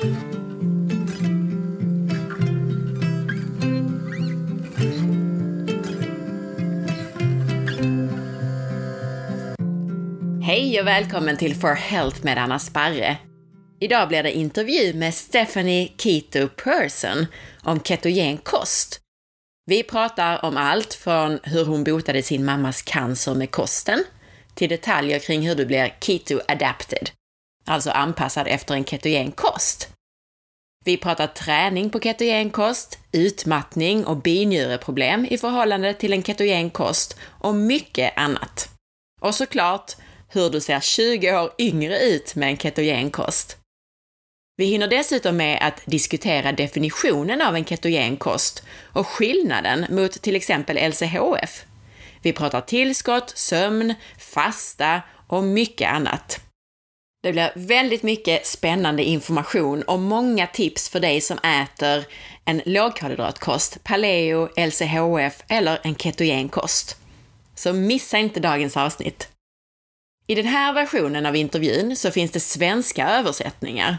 Hej och välkommen till For Health med Anna Sparre. Idag blir det intervju med Stephanie Keto Person om ketogen kost. Vi pratar om allt från hur hon botade sin mammas cancer med kosten, till detaljer kring hur du blir keto adapted, alltså anpassad efter en ketogen kost. Vi pratar träning på ketogen kost, utmattning och binjureproblem i förhållande till en ketogen kost och mycket annat. Och såklart hur du ser 20 år yngre ut med en ketogen kost. Vi hinner dessutom med att diskutera definitionen av en ketogen kost och skillnaden mot till exempel LCHF. Vi pratar tillskott, sömn, fasta och mycket annat. Det blir väldigt mycket spännande information och många tips för dig som äter en lågkolhydratkost, paleo, LCHF eller en ketogen kost. Så missa inte dagens avsnitt! I den här versionen av intervjun så finns det svenska översättningar.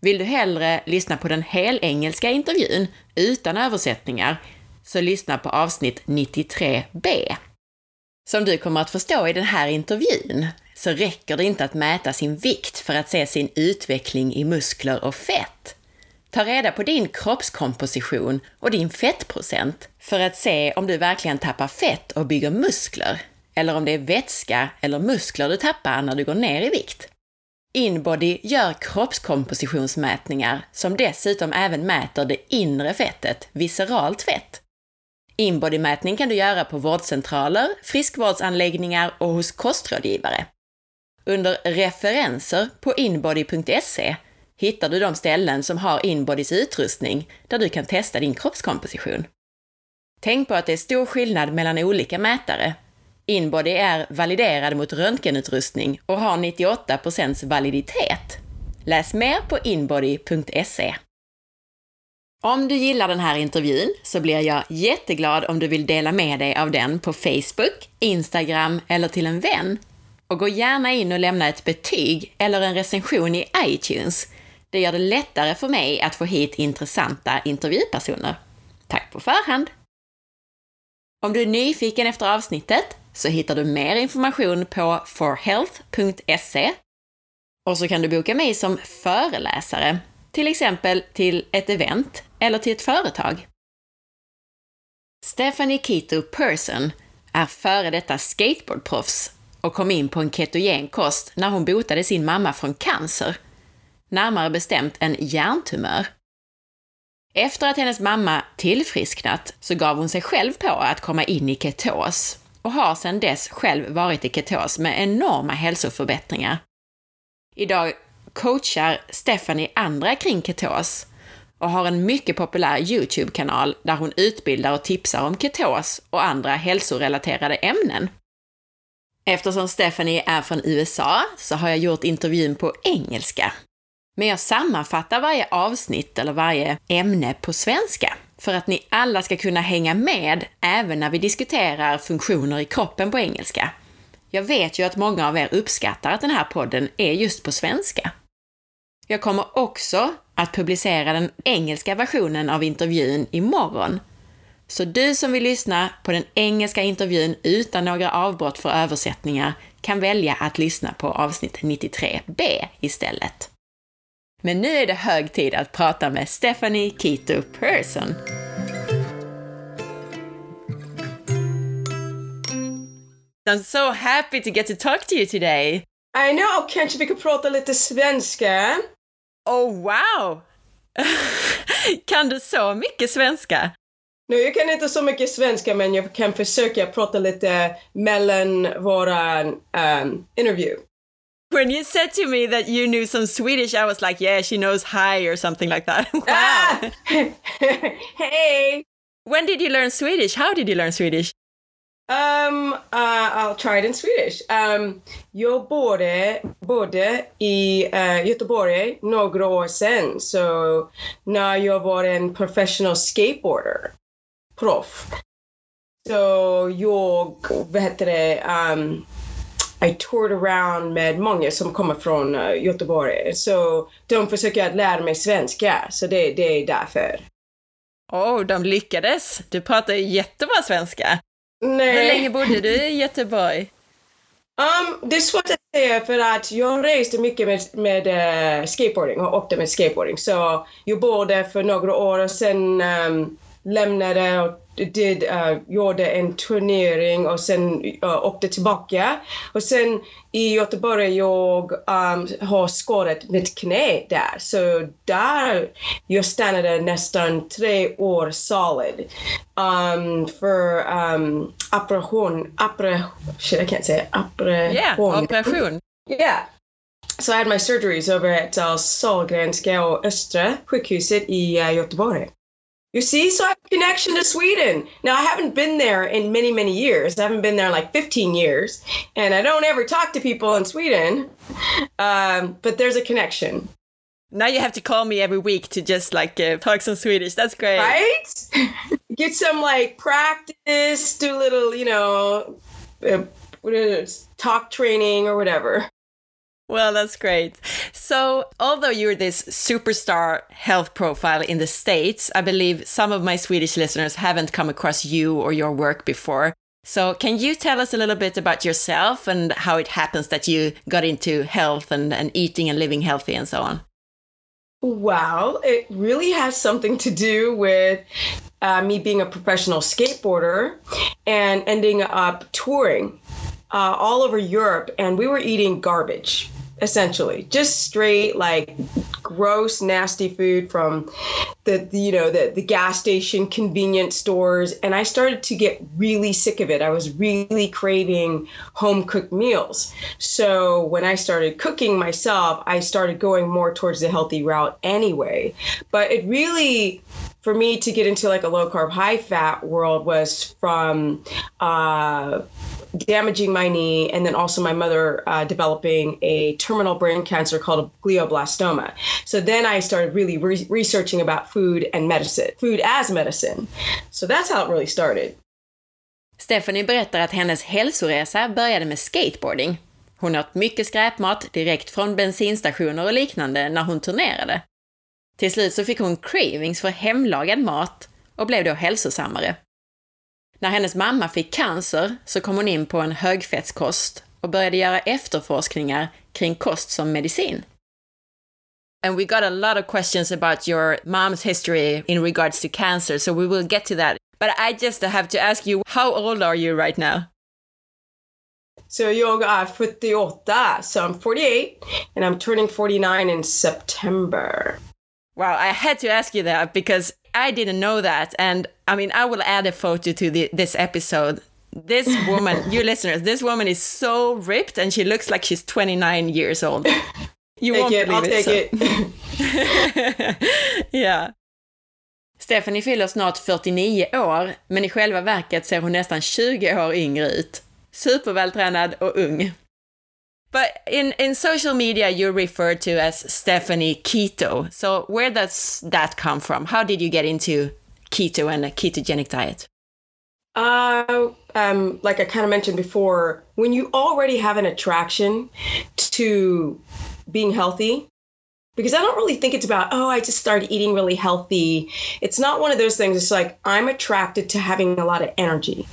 Vill du hellre lyssna på den helengelska intervjun utan översättningar, så lyssna på avsnitt 93b. Som du kommer att förstå i den här intervjun så räcker det inte att mäta sin vikt för att se sin utveckling i muskler och fett. Ta reda på din kroppskomposition och din fettprocent för att se om du verkligen tappar fett och bygger muskler eller om det är vätska eller muskler du tappar när du går ner i vikt. Inbody gör kroppskompositionsmätningar som dessutom även mäter det inre fettet, visceralt fett. Inbodymätning kan du göra på vårdcentraler, friskvårdsanläggningar och hos kostrådgivare. Under referenser på inbody.se hittar du de ställen som har Inbodys utrustning där du kan testa din kroppskomposition. Tänk på att det är stor skillnad mellan olika mätare Inbody är validerad mot röntgenutrustning och har 98% validitet. Läs mer på inbody.se. Om du gillar den här intervjun så blir jag jätteglad om du vill dela med dig av den på Facebook, Instagram eller till en vän. Och gå gärna in och lämna ett betyg eller en recension i iTunes. Det gör det lättare för mig att få hit intressanta intervjupersoner. Tack på förhand! Om du är nyfiken efter avsnittet så hittar du mer information på forhealth.se och så kan du boka mig som föreläsare, till exempel till ett event eller till ett företag. Stephanie Kito Person är före detta skateboardproffs och kom in på en ketogen kost när hon botade sin mamma från cancer, närmare bestämt en hjärntumör. Efter att hennes mamma tillfrisknat så gav hon sig själv på att komma in i ketos och har sedan dess själv varit i ketos med enorma hälsoförbättringar. Idag coachar Stephanie andra kring ketos och har en mycket populär YouTube-kanal där hon utbildar och tipsar om ketos och andra hälsorelaterade ämnen. Eftersom Stephanie är från USA så har jag gjort intervjun på engelska. Men jag sammanfattar varje avsnitt eller varje ämne på svenska för att ni alla ska kunna hänga med även när vi diskuterar funktioner i kroppen på engelska. Jag vet ju att många av er uppskattar att den här podden är just på svenska. Jag kommer också att publicera den engelska versionen av intervjun imorgon. Så du som vill lyssna på den engelska intervjun utan några avbrott för översättningar kan välja att lyssna på avsnitt 93b istället. Men nu är det hög tid att prata med Stephanie Keto Person. I'm so happy to get to talk to you today. I know, kanske vi kan prata lite svenska? Oh wow! kan du så mycket svenska? Nej, jag kan inte så mycket svenska men jag kan försöka prata lite mellan våra um, intervju. When you said to me that you knew some Swedish, I was like, yeah, she knows hi or something like that. wow. Ah! hey. When did you learn Swedish? How did you learn Swedish? Um, uh, I'll try it in Swedish. Um, jag bodde, bodde i uh, Göteborg några år sedan. Så när jag var en professional skateboarder, proff. Så jag, vad heter det, um, I toured around med många som kommer från uh, Göteborg. Så de försöker att lära mig svenska, så det, det är därför. Åh, oh, de lyckades! Du pratar jättebra svenska. Nej. Hur länge bodde du i Göteborg? Um, det är svårt att säga för att jag reste mycket med, med uh, skateboarding och åkte med skateboarding. Så jag bodde för några år och sen um, lämnade och did, uh, gjorde en turnering och sen uh, åkte tillbaka. Och sen i Göteborg jag um, har skadat mitt knä där. Så där jag stannade nästan tre år solid. Um, för um, operation, operation, I can't say it, operation. Yeah, operation. Yeah. So I had my surgeries over at uh, Sahlgrenska och Östra sjukhuset i uh, Göteborg. You see, so I have a connection to Sweden. Now, I haven't been there in many, many years. I haven't been there like 15 years, and I don't ever talk to people in Sweden, um, but there's a connection. Now you have to call me every week to just like uh, talk some Swedish. That's great. Right? Get some like practice, do a little, you know, uh, talk training or whatever. Well, that's great. So, although you're this superstar health profile in the States, I believe some of my Swedish listeners haven't come across you or your work before. So, can you tell us a little bit about yourself and how it happens that you got into health and, and eating and living healthy and so on? Well, it really has something to do with uh, me being a professional skateboarder and ending up touring uh, all over Europe, and we were eating garbage essentially just straight like gross nasty food from the, the, you know the, the gas station convenience stores and i started to get really sick of it. I was really craving home cooked meals. So when i started cooking myself i started going more towards the healthy route anyway. But it really for me to get into like a low carb high fat world was from uh, damaging my knee, and then also my mother uh, developing a terminal brain cancer called a glioblastoma. So then I started really re- researching about food and medicine, food as medicine. So that's how it really started. Stephanie berättar att hennes hälsoresa började med skateboarding. Hon åt mycket skräpmat direkt från bensinstationer och liknande när hon turnerade. Till slut så fick hon cravings för hemlagad mat och blev då hälsosammare. När hennes mamma fick cancer så kom hon in på en högfettskost och började göra efterforskningar kring kost som medicin. And we got a lot of questions about your mom's history in regards to cancer, so we will get to that. But I just have to ask you, how old are you right now? So jag är 48, so I'm 48 and I'm turning 49 in September. Wow, I had to ask you that because I didn't know that. And I mean, I will add a photo to the, this episode. This woman, you listeners, this woman is so ripped and she looks like she's 29 years old. You won't it, believe I'll it. take so. yeah. Stephanie fyller snart 49 år, men i själva verket ser hon nästan 20 år yngre ut. Supervältränad och ung. But in, in social media, you're referred to as Stephanie Keto. So where does that come from? How did you get into keto and a ketogenic diet? Uh, um, like I kind of mentioned before, when you already have an attraction to being healthy, because I don't really think it's about, oh, I just started eating really healthy. It's not one of those things. It's like I'm attracted to having a lot of energy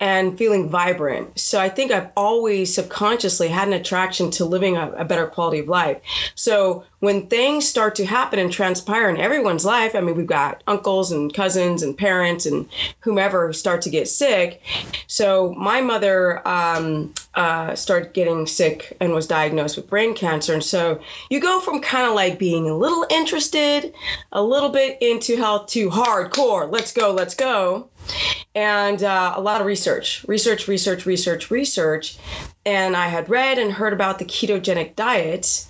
and feeling vibrant. So I think I've always subconsciously had an attraction to living a, a better quality of life. So when things start to happen and transpire in everyone's life, I mean, we've got uncles and cousins and parents and whomever start to get sick. So my mother um, uh, started getting sick and was diagnosed with brain cancer. And so you go from kind of like being a little interested, a little bit into health to hardcore, let's go, let's go. And uh, a lot of research, research, research, research, research. And I had read and heard about the ketogenic diet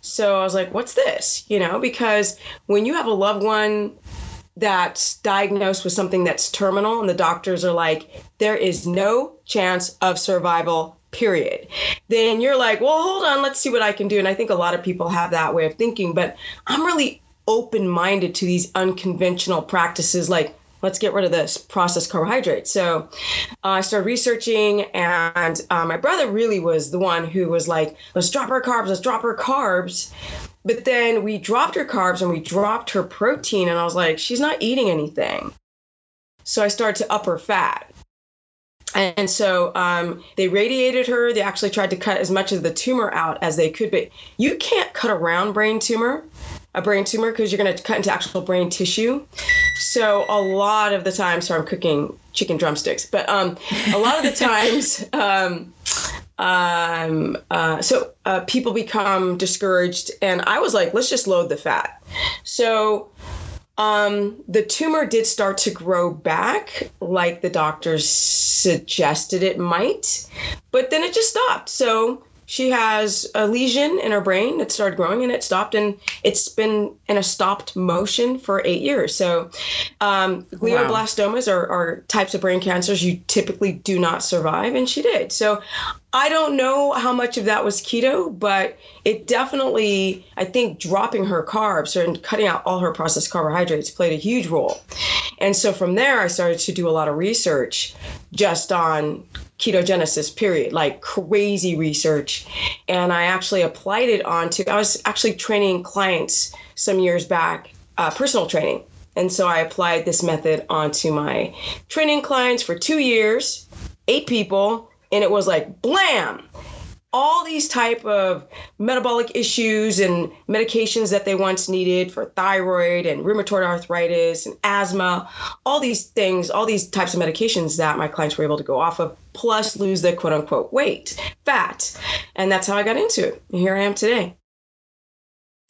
so I was like, what's this? You know, because when you have a loved one that's diagnosed with something that's terminal and the doctors are like, there is no chance of survival, period, then you're like, well, hold on, let's see what I can do. And I think a lot of people have that way of thinking, but I'm really open minded to these unconventional practices like let's get rid of this processed carbohydrate. So uh, I started researching, and uh, my brother really was the one who was like, let's drop our carbs, let's drop our carbs. But then we dropped her carbs and we dropped her protein, and I was like, she's not eating anything. So I started to up her fat. And so um, they radiated her. They actually tried to cut as much of the tumor out as they could, but you can't cut around brain tumor a brain tumor because you're going to cut into actual brain tissue. So a lot of the time, sorry, I'm cooking chicken drumsticks, but um, a lot of the times, um, um, uh, so uh, people become discouraged, and I was like, let's just load the fat. So um, the tumor did start to grow back, like the doctors suggested it might, but then it just stopped. So she has a lesion in her brain that started growing and it stopped and it's been in a stopped motion for eight years so um, glioblastomas wow. are, are types of brain cancers you typically do not survive and she did so I don't know how much of that was keto, but it definitely, I think, dropping her carbs and cutting out all her processed carbohydrates played a huge role. And so from there, I started to do a lot of research just on ketogenesis, period, like crazy research. And I actually applied it onto, I was actually training clients some years back, uh, personal training. And so I applied this method onto my training clients for two years, eight people and it was like blam! All these type of metabolic issues and medications that they once needed for thyroid and rheumatoid arthritis and asthma all these things all these types of medications that my clients were able to go off of plus lose their quote unquote weight fat. And that's how i got into it. And here i am today.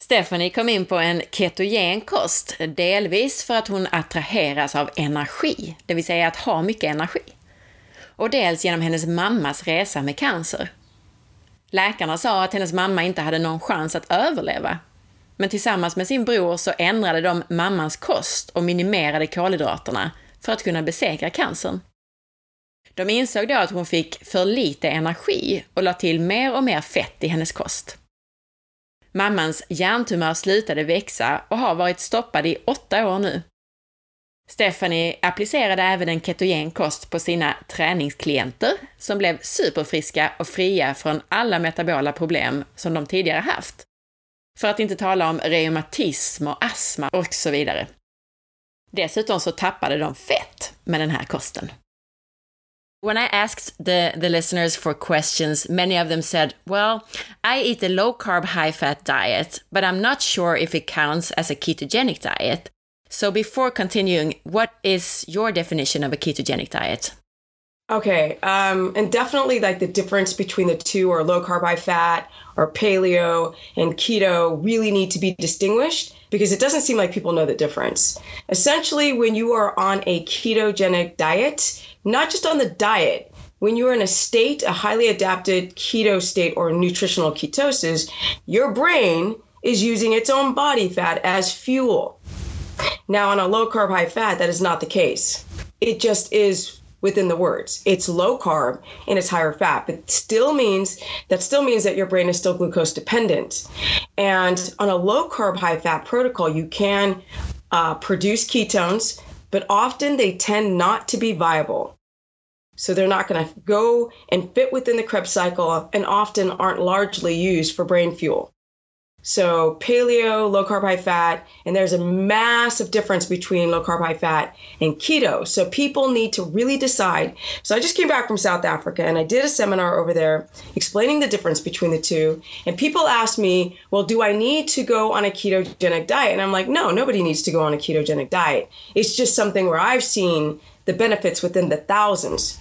Stephanie kom in på en ketogen kost, delvis för att hon attraheras av energi, det vill säga att ha mycket energi. Och dels genom hennes mammas resa med cancer. Läkarna sa att hennes mamma inte hade någon chans att överleva. Men tillsammans med sin bror så ändrade de mammans kost och minimerade kolhydraterna för att kunna besegra cancern. De insåg då att hon fick för lite energi och la till mer och mer fett i hennes kost. Mammans hjärntumör slutade växa och har varit stoppad i åtta år nu. Stephanie applicerade även en ketogen kost på sina träningsklienter som blev superfriska och fria från alla metabola problem som de tidigare haft. För att inte tala om reumatism och astma och så vidare. Dessutom så tappade de fett med den här kosten. When I asked the, the listeners for questions, many of them said, Well, I eat a low carb, high fat diet, but I'm not sure if it counts as a ketogenic diet. So, before continuing, what is your definition of a ketogenic diet? Okay, um, and definitely like the difference between the two, or low carb, high fat, or paleo and keto, really need to be distinguished because it doesn't seem like people know the difference. Essentially, when you are on a ketogenic diet, not just on the diet, when you're in a state, a highly adapted keto state or nutritional ketosis, your brain is using its own body fat as fuel. Now, on a low carb, high fat, that is not the case. It just is within the words. It's low carb and it's higher fat, but still means that still means that your brain is still glucose dependent. And on a low carb, high fat protocol, you can uh, produce ketones, but often they tend not to be viable. So they're not going to go and fit within the Krebs cycle and often aren't largely used for brain fuel. So paleo, low carb, high fat, and there's a massive difference between low carb, high fat and keto. So people need to really decide. So I just came back from South Africa and I did a seminar over there explaining the difference between the two. And people asked me, well, do I need to go on a ketogenic diet? And I'm like, no, nobody needs to go on a ketogenic diet. It's just something where I've seen the benefits within the thousands.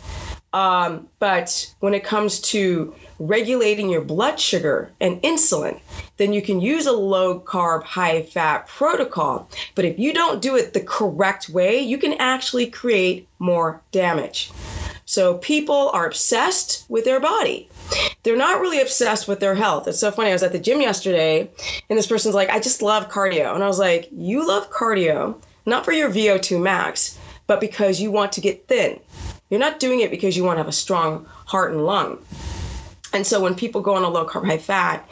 Um, but when it comes to regulating your blood sugar and insulin, then you can use a low carb, high fat protocol. But if you don't do it the correct way, you can actually create more damage. So people are obsessed with their body. They're not really obsessed with their health. It's so funny. I was at the gym yesterday and this person's like, I just love cardio. And I was like, You love cardio, not for your VO2 max, but because you want to get thin. You're not doing it because you want to have a strong heart and lung. And so when people go on a low carb, high fat,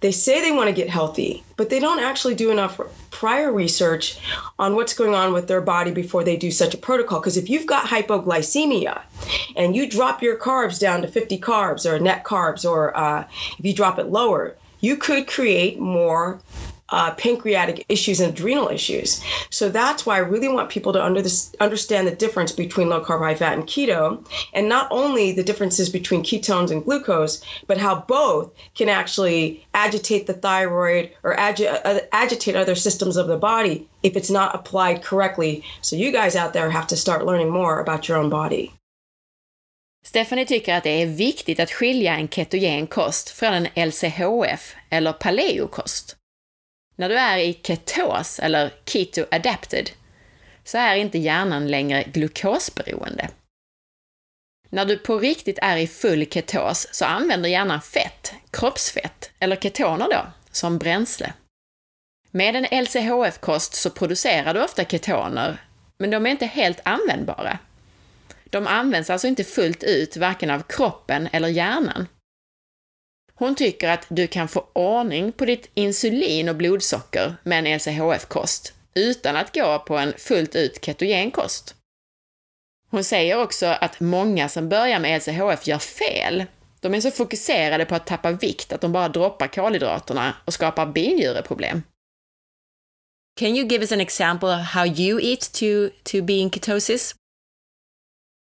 they say they want to get healthy, but they don't actually do enough prior research on what's going on with their body before they do such a protocol. Because if you've got hypoglycemia and you drop your carbs down to 50 carbs or net carbs, or uh, if you drop it lower, you could create more uh, pancreatic issues and adrenal issues. So that's why I really want people to under this, understand the difference between low carb, high fat, and keto, and not only the differences between ketones and glucose, but how both can actually agitate the thyroid or agi- uh, agitate other systems of the body if it's not applied correctly. So you guys out there have to start learning more about your own body. Stephanie tycker att det är viktigt att skilja en ketogen kost från en LCHF eller paleokost. När du är i ketos, eller keto adapted, så är inte hjärnan längre glukosberoende. När du på riktigt är i full ketos så använder hjärnan fett, kroppsfett, eller ketoner då, som bränsle. Med en LCHF-kost så producerar du ofta ketoner, men de är inte helt användbara. De används alltså inte fullt ut, varken av kroppen eller hjärnan. Hon tycker att du kan få ordning på ditt insulin och blodsocker med en LCHF-kost utan att gå på en fullt ut ketogen kost. Hon säger också att många som börjar med LCHF gör fel. De är så fokuserade på att tappa vikt att de bara droppar kolhydraterna och skapar binjureproblem. Can you give us an example of how you eat to, to be in ketosis?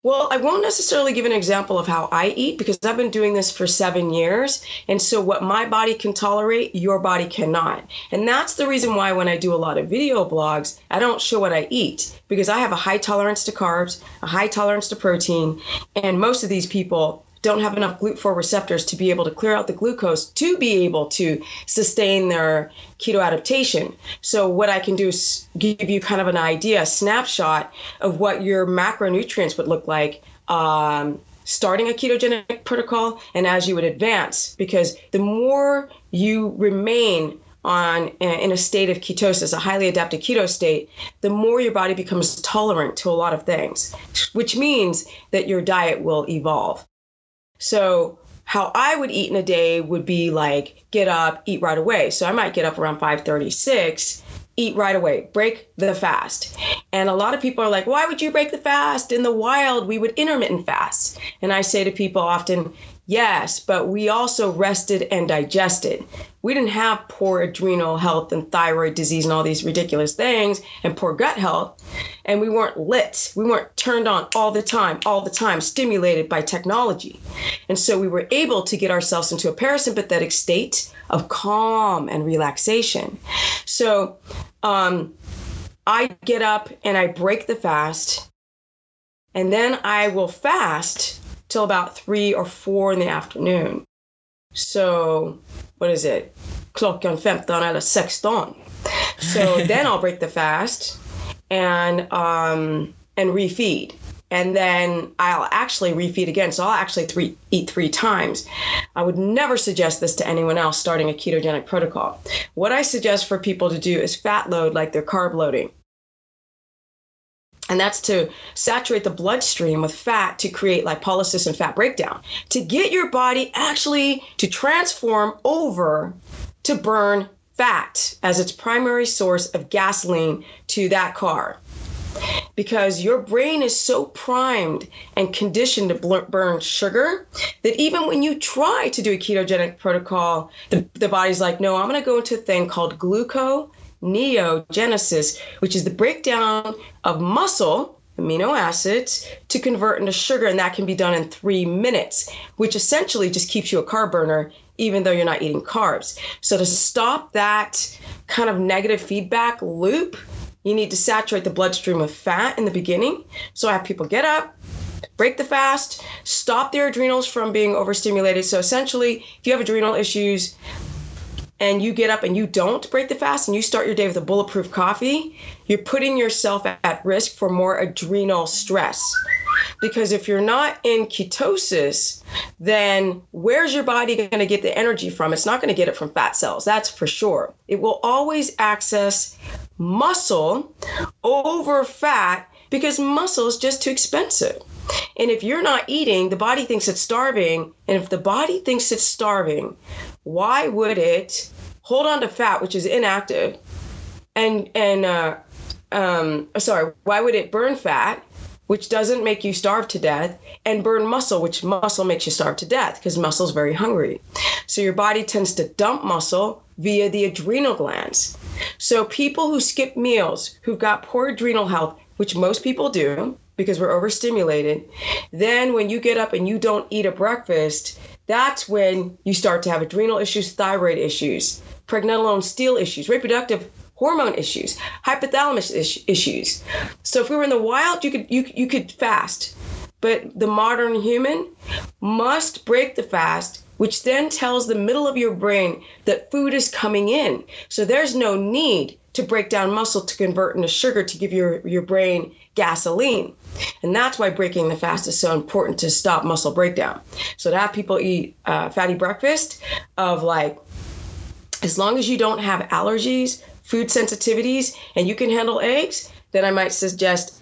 Well, I won't necessarily give an example of how I eat because I've been doing this for seven years. And so, what my body can tolerate, your body cannot. And that's the reason why, when I do a lot of video blogs, I don't show what I eat because I have a high tolerance to carbs, a high tolerance to protein. And most of these people don't have enough GLUT4 receptors to be able to clear out the glucose to be able to sustain their keto adaptation. So, what I can do is give you kind of an idea, a snapshot of what your macronutrients would look like. Um, starting a ketogenic protocol and as you would advance because the more you remain on in a state of ketosis, a highly adapted keto state, the more your body becomes tolerant to a lot of things, which means that your diet will evolve. So how I would eat in a day would be like get up, eat right away. So I might get up around 5:36, eat right away, break the fast. And a lot of people are like, "Why would you break the fast? In the wild, we would intermittent fast." And I say to people often, Yes, but we also rested and digested. We didn't have poor adrenal health and thyroid disease and all these ridiculous things and poor gut health. And we weren't lit. We weren't turned on all the time, all the time, stimulated by technology. And so we were able to get ourselves into a parasympathetic state of calm and relaxation. So um, I get up and I break the fast. And then I will fast till about three or four in the afternoon. So, what is it? Klockan 15 eller 16. So then I'll break the fast and um, and refeed. And then I'll actually refeed again. So I'll actually three, eat three times. I would never suggest this to anyone else starting a ketogenic protocol. What I suggest for people to do is fat load like they're carb loading and that's to saturate the bloodstream with fat to create lipolysis and fat breakdown to get your body actually to transform over to burn fat as its primary source of gasoline to that car. Because your brain is so primed and conditioned to burn sugar that even when you try to do a ketogenic protocol, the, the body's like, no, I'm going to go into a thing called gluco neogenesis, which is the breakdown of muscle amino acids to convert into sugar, and that can be done in three minutes, which essentially just keeps you a carb burner, even though you're not eating carbs. So, to stop that kind of negative feedback loop, you need to saturate the bloodstream with fat in the beginning. So, I have people get up, break the fast, stop their adrenals from being overstimulated. So, essentially, if you have adrenal issues, and you get up and you don't break the fast and you start your day with a bulletproof coffee, you're putting yourself at risk for more adrenal stress. Because if you're not in ketosis, then where's your body going to get the energy from? It's not going to get it from fat cells, that's for sure. It will always access muscle over fat because muscle is just too expensive. And if you're not eating, the body thinks it's starving. And if the body thinks it's starving, why would it hold on to fat, which is inactive, and and uh, um, sorry, why would it burn fat, which doesn't make you starve to death, and burn muscle, which muscle makes you starve to death because muscle is very hungry. So your body tends to dump muscle via the adrenal glands. So people who skip meals, who've got poor adrenal health, which most people do because we're overstimulated, then when you get up and you don't eat a breakfast, that's when you start to have adrenal issues, thyroid issues, pregnenolone steal issues, reproductive hormone issues, hypothalamus issues. So if we were in the wild, you could you you could fast, but the modern human must break the fast, which then tells the middle of your brain that food is coming in. So there's no need to break down muscle to convert into sugar to give your your brain gasoline. And that's why breaking the fast is so important to stop muscle breakdown. So to have people eat uh, fatty breakfast of like, as long as you don't have allergies, food sensitivities, and you can handle eggs, then I might suggest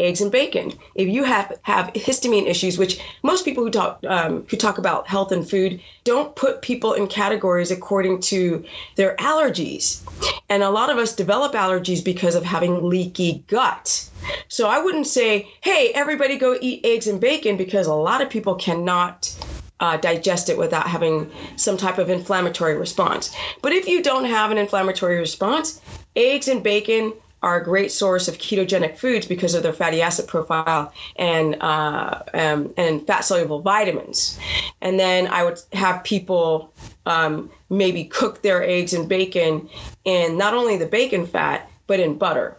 eggs and bacon. If you have have histamine issues, which most people who talk um, who talk about health and food don't put people in categories according to their allergies, and a lot of us develop allergies because of having leaky gut. So I wouldn't say, hey, everybody go eat eggs and bacon because a lot of people cannot uh, digest it without having some type of inflammatory response. But if you don't have an inflammatory response, eggs and bacon are a great source of ketogenic foods because of their fatty acid profile and uh, um, and fat soluble vitamins. And then I would have people um, maybe cook their eggs and bacon in not only the bacon fat but in butter.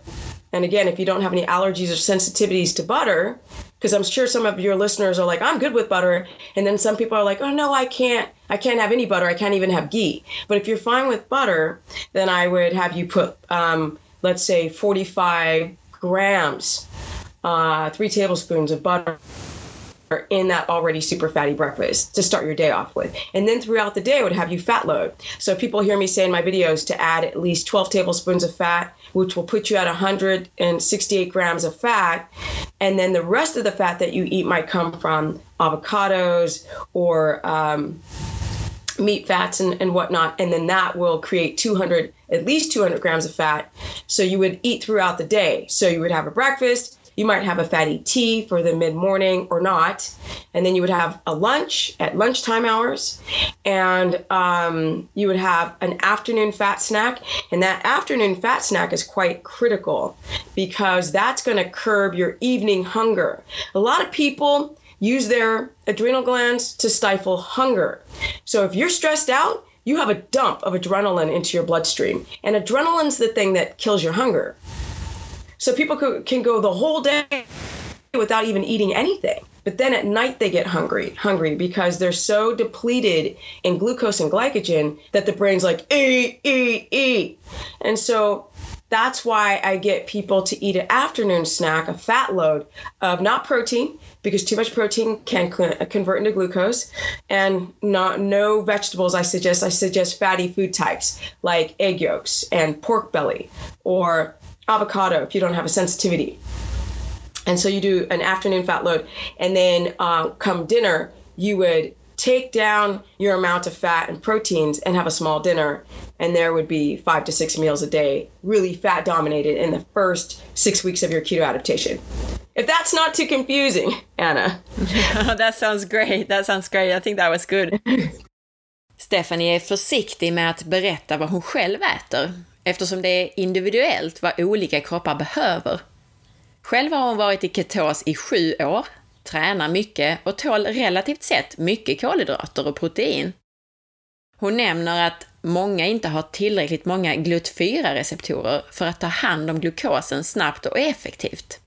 And again, if you don't have any allergies or sensitivities to butter, because I'm sure some of your listeners are like, I'm good with butter, and then some people are like, oh no, I can't, I can't have any butter, I can't even have ghee. But if you're fine with butter, then I would have you put, um, let's say, 45 grams, uh, three tablespoons of butter in that already super fatty breakfast to start your day off with. And then throughout the day, would have you fat load. So people hear me say in my videos to add at least 12 tablespoons of fat, which will put you at 168 grams of fat. And then the rest of the fat that you eat might come from avocados or um, meat fats and, and whatnot. And then that will create 200, at least 200 grams of fat. So you would eat throughout the day. So you would have a breakfast, you might have a fatty tea for the mid morning or not. And then you would have a lunch at lunchtime hours. And um, you would have an afternoon fat snack. And that afternoon fat snack is quite critical because that's going to curb your evening hunger. A lot of people use their adrenal glands to stifle hunger. So if you're stressed out, you have a dump of adrenaline into your bloodstream. And adrenaline's the thing that kills your hunger. So people can go the whole day without even eating anything. But then at night they get hungry, hungry because they're so depleted in glucose and glycogen that the brain's like eat, eat, eat. And so that's why I get people to eat an afternoon snack, a fat load of not protein, because too much protein can convert into glucose, and not no vegetables. I suggest I suggest fatty food types like egg yolks and pork belly, or avocado if you don't have a sensitivity. And so you do an afternoon fat load, and then uh, come dinner, you would take down your amount of fat and proteins and have a small dinner. And there would be five to six meals a day, really fat dominated in the first six weeks of your keto adaptation. If that's not too confusing, Anna. that sounds great. That sounds great. I think that was good. Stephanie är försiktig med att berätta vad hon själv äter eftersom det är individuellt vad olika kroppar behöver. Själv har hon varit i ketos i sju år, tränar mycket och tål relativt sett mycket kolhydrater och protein. Hon nämner att många inte har tillräckligt många GLUT4-receptorer för att ta hand om glukosen snabbt och effektivt.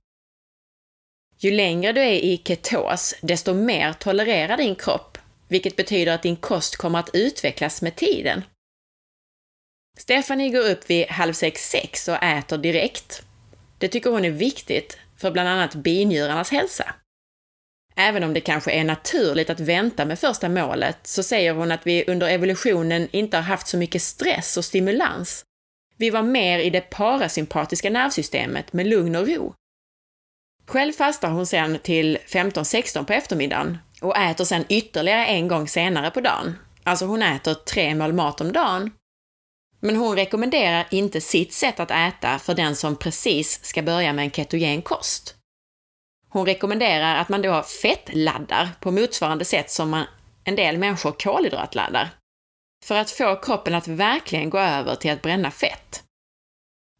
Ju längre du är i ketos, desto mer tolererar din kropp, vilket betyder att din kost kommer att utvecklas med tiden. Stephanie går upp vid halv sex, sex och äter direkt. Det tycker hon är viktigt för bland annat binjurarnas hälsa. Även om det kanske är naturligt att vänta med första målet, så säger hon att vi under evolutionen inte har haft så mycket stress och stimulans. Vi var mer i det parasympatiska nervsystemet med lugn och ro. Själv fastar hon sen till 15-16 på eftermiddagen och äter sen ytterligare en gång senare på dagen. Alltså hon äter tre mål mat om dagen. Men hon rekommenderar inte sitt sätt att äta för den som precis ska börja med en ketogen kost. Hon rekommenderar att man då fettladdar på motsvarande sätt som man, en del människor kolhydratladdar. För att få kroppen att verkligen gå över till att bränna fett.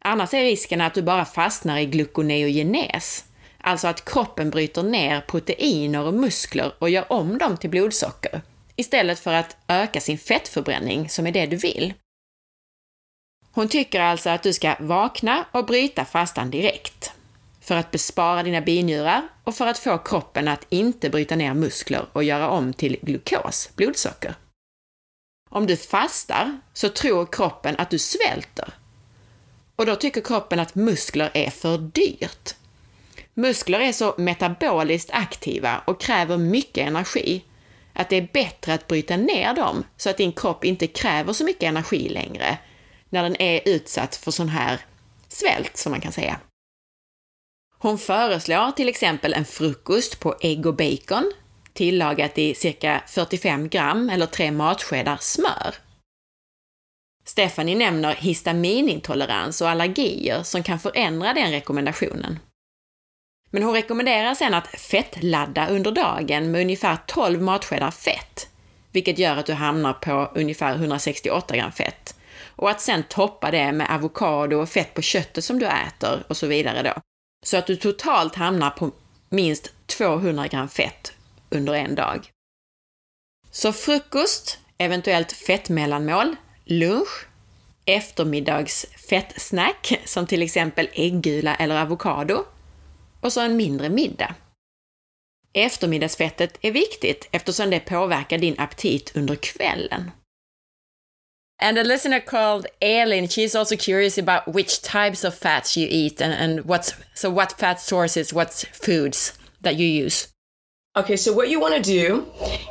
Annars är risken att du bara fastnar i gluconeogenes, alltså att kroppen bryter ner proteiner och muskler och gör om dem till blodsocker, istället för att öka sin fettförbränning, som är det du vill. Hon tycker alltså att du ska vakna och bryta fastan direkt, för att bespara dina binjurar och för att få kroppen att inte bryta ner muskler och göra om till glukos, blodsocker. Om du fastar så tror kroppen att du svälter. Och då tycker kroppen att muskler är för dyrt. Muskler är så metaboliskt aktiva och kräver mycket energi att det är bättre att bryta ner dem så att din kropp inte kräver så mycket energi längre när den är utsatt för sån här svält, som man kan säga. Hon föreslår till exempel en frukost på ägg och bacon, tillagat i cirka 45 gram eller tre matskedar smör. Stephanie nämner histaminintolerans och allergier som kan förändra den rekommendationen. Men hon rekommenderar sen att fettladda under dagen med ungefär 12 matskedar fett, vilket gör att du hamnar på ungefär 168 gram fett. Och att sen toppa det med avokado och fett på köttet som du äter och så vidare då. Så att du totalt hamnar på minst 200 gram fett under en dag. Så frukost, eventuellt fettmellanmål, lunch, eftermiddags fettsnack som till exempel äggula eller avokado och så en mindre middag. Eftermiddagsfettet är viktigt eftersom det påverkar din aptit under kvällen. And a listener called Elin, she's also curious about which types of fats you eat and, and what's so what fat sources, what foods that you use. Okay, so what you want to do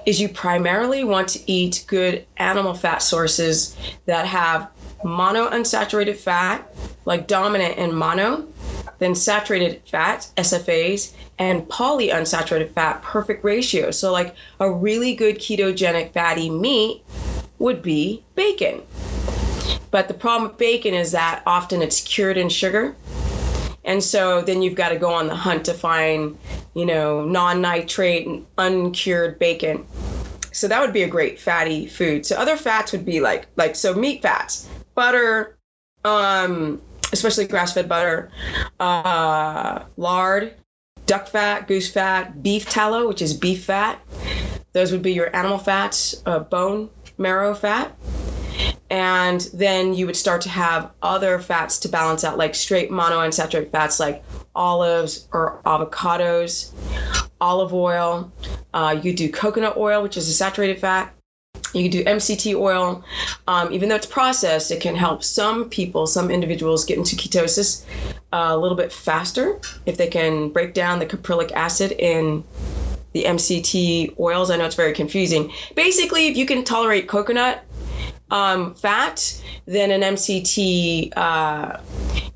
is you primarily want to eat good animal fat sources that have mono unsaturated fat, like dominant and mono, then saturated fat, SFAs, and polyunsaturated fat, perfect ratio. So, like a really good ketogenic fatty meat would be bacon. But the problem with bacon is that often it's cured in sugar. And so then you've got to go on the hunt to find, you know, non nitrate and uncured bacon. So that would be a great fatty food. So other fats would be like like so meat fats, butter, um, especially grass-fed butter, uh, lard, duck fat, goose fat, beef tallow, which is beef fat. Those would be your animal fats, uh, bone marrow fat. And then you would start to have other fats to balance out, like straight monounsaturated fats like olives or avocados, olive oil. Uh, you do coconut oil, which is a saturated fat. You do MCT oil. Um, even though it's processed, it can help some people, some individuals get into ketosis uh, a little bit faster if they can break down the caprylic acid in the MCT oils. I know it's very confusing. Basically, if you can tolerate coconut um, fat, then an MCT, uh,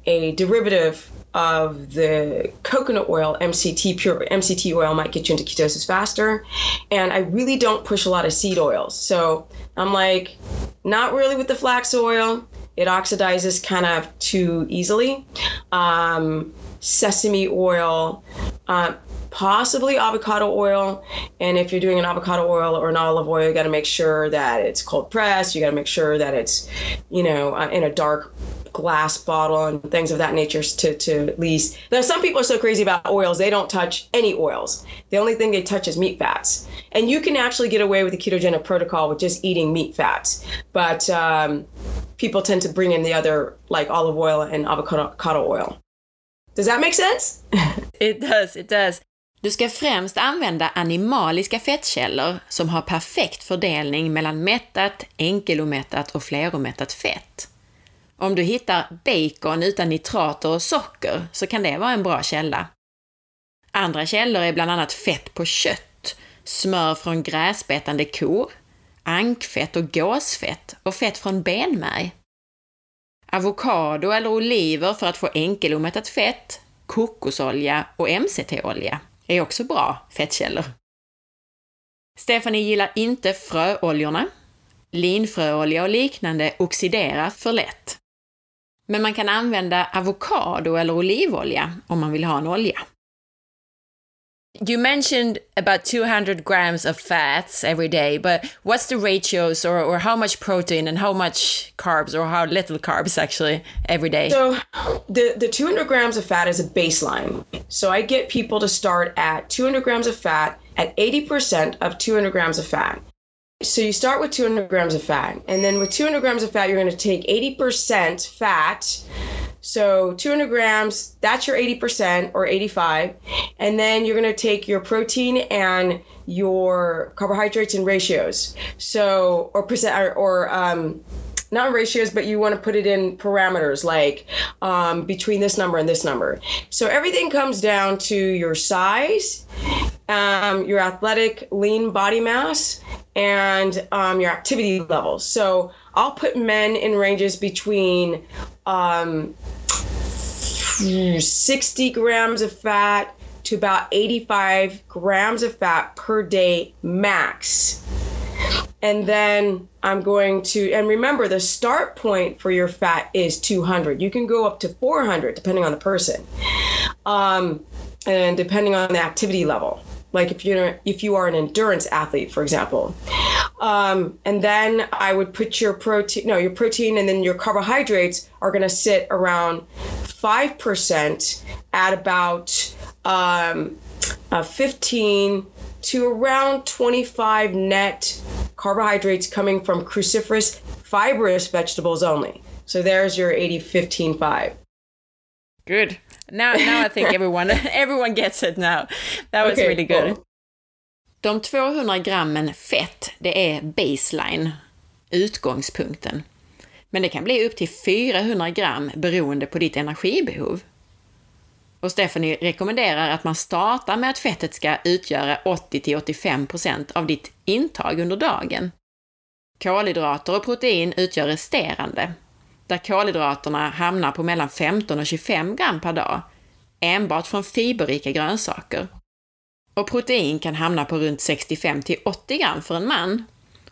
a derivative of the coconut oil, MCT pure MCT oil might get you into ketosis faster. And I really don't push a lot of seed oils. So I'm like, not really with the flax oil. It oxidizes kind of too easily. Um, sesame oil, uh, possibly avocado oil. And if you're doing an avocado oil or an olive oil, you got to make sure that it's cold pressed. You got to make sure that it's, you know, uh, in a dark glass bottle and things of that nature to, to at least. Now, some people are so crazy about oils, they don't touch any oils. The only thing they touch is meat fats. And you can actually get away with the ketogenic protocol with just eating meat fats. But um, people tend to bring in the other, like olive oil and avocado oil. Does that make sense? it does, it does. Du ska främst använda animaliska fettkällor som har perfekt fördelning mellan mättat, enkelomättat och fleromättat fett. Om du hittar bacon utan nitrater och socker så kan det vara en bra källa. Andra källor är bland annat fett på kött, smör från gräsbetande kor, ankfett och gåsfett och fett från benmärg. Avokado eller oliver för att få enkelomättat fett, kokosolja och MCT-olja är också bra fettkällor. Stephanie gillar inte fröoljorna. Linfröolja och liknande oxiderar för lätt. Men man kan använda avokado eller olivolja om man vill ha en olja. You mentioned about 200 grams of fats every day, but what's the ratios or, or how much protein and how much carbs or how little carbs actually every day? So the, the 200 grams of fat is a baseline. So I get people to start at 200 grams of fat at 80% of 200 grams of fat. So you start with 200 grams of fat, and then with 200 grams of fat, you're going to take 80% fat. So 200 grams, that's your 80% or 85. And then you're going to take your protein and your carbohydrates in ratios. So, or percent, or, or um, not ratios, but you want to put it in parameters like um, between this number and this number. So everything comes down to your size, um, your athletic lean body mass, and um, your activity levels. So I'll put men in ranges between um, 60 grams of fat to about 85 grams of fat per day max and then I'm going to, and remember the start point for your fat is 200. You can go up to 400 depending on the person, um, and depending on the activity level. Like if you're if you are an endurance athlete, for example, um, and then I would put your protein, no, your protein, and then your carbohydrates are going to sit around five percent at about um, uh, 15 to around 25 net carbohydrates coming from cruciferous fibrous vegetables only. So there's your 80 15 5. Good. Now now I think everyone everyone gets it now. That was okay, really good. Cool. De 200 grammen fett, det är baseline, utgångspunkten. Men det kan bli upp till 400 gram beroende på ditt energibehov. Och Stephanie rekommenderar att man startar med att fettet ska utgöra 80-85% av ditt intag under dagen. Kolhydrater och protein utgör resterande, där kolhydraterna hamnar på mellan 15 och 25 gram per dag, enbart från fiberrika grönsaker. Och protein kan hamna på runt 65 till 80 gram för en man.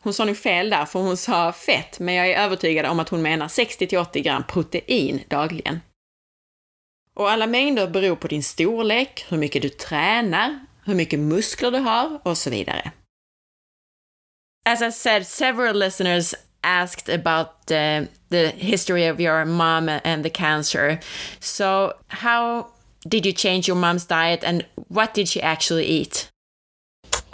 Hon sa nog fel där, för hon sa fett, men jag är övertygad om att hon menar 60 till 80 gram protein dagligen. Och alla mängder beror på din storlek, hur mycket du tränar, hur mycket muskler du har och så vidare. As I said, several listeners asked about uh, the history of your mom and the cancer. So, how did you change your mom's diet and what did she actually eat?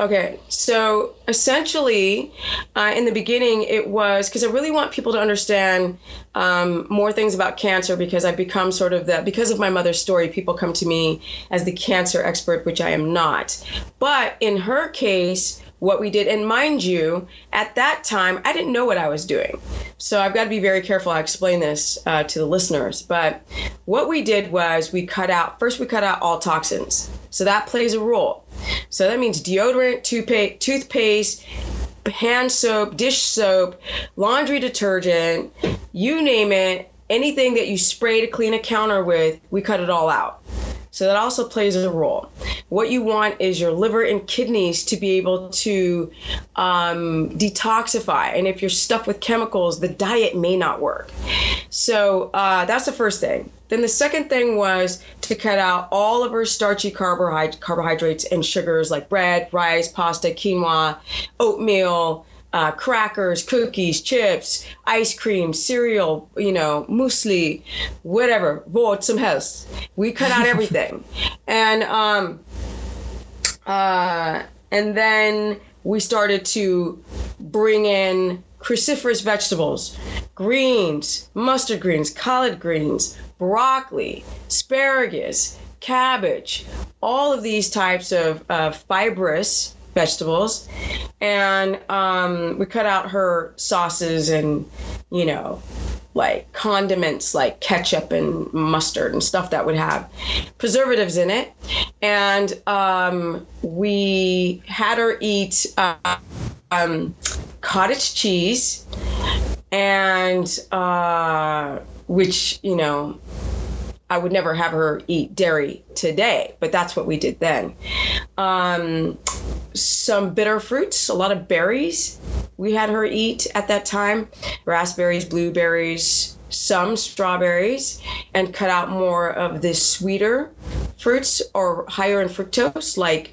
Okay, so essentially, uh, in the beginning, it was because I really want people to understand um, more things about cancer because I've become sort of that, because of my mother's story, people come to me as the cancer expert, which I am not. But in her case, what we did. And mind you, at that time, I didn't know what I was doing. So I've got to be very careful. I explain this uh, to the listeners. But what we did was we cut out, first, we cut out all toxins. So that plays a role. So that means deodorant, toothpaste, toothpaste hand soap, dish soap, laundry detergent, you name it, anything that you spray to clean a counter with, we cut it all out. So that also plays a role. What you want is your liver and kidneys to be able to um, detoxify. And if you're stuffed with chemicals, the diet may not work. So uh, that's the first thing. Then the second thing was to cut out all of our starchy carbohydrates and sugars like bread, rice, pasta, quinoa, oatmeal, uh, crackers, cookies, chips, ice cream, cereal, you know, muesli, whatever, what some health. We cut out everything, and um, uh, and then we started to bring in cruciferous vegetables, greens, mustard greens, collard greens, broccoli, asparagus, cabbage, all of these types of uh, fibrous vegetables. And um, we cut out her sauces and you know like condiments like ketchup and mustard and stuff that would have preservatives in it. And um, we had her eat uh, um, cottage cheese and uh, which you know I would never have her eat dairy today, but that's what we did then. Um, some bitter fruits, a lot of berries we had her eat at that time raspberries, blueberries, some strawberries, and cut out more of the sweeter fruits or higher in fructose, like,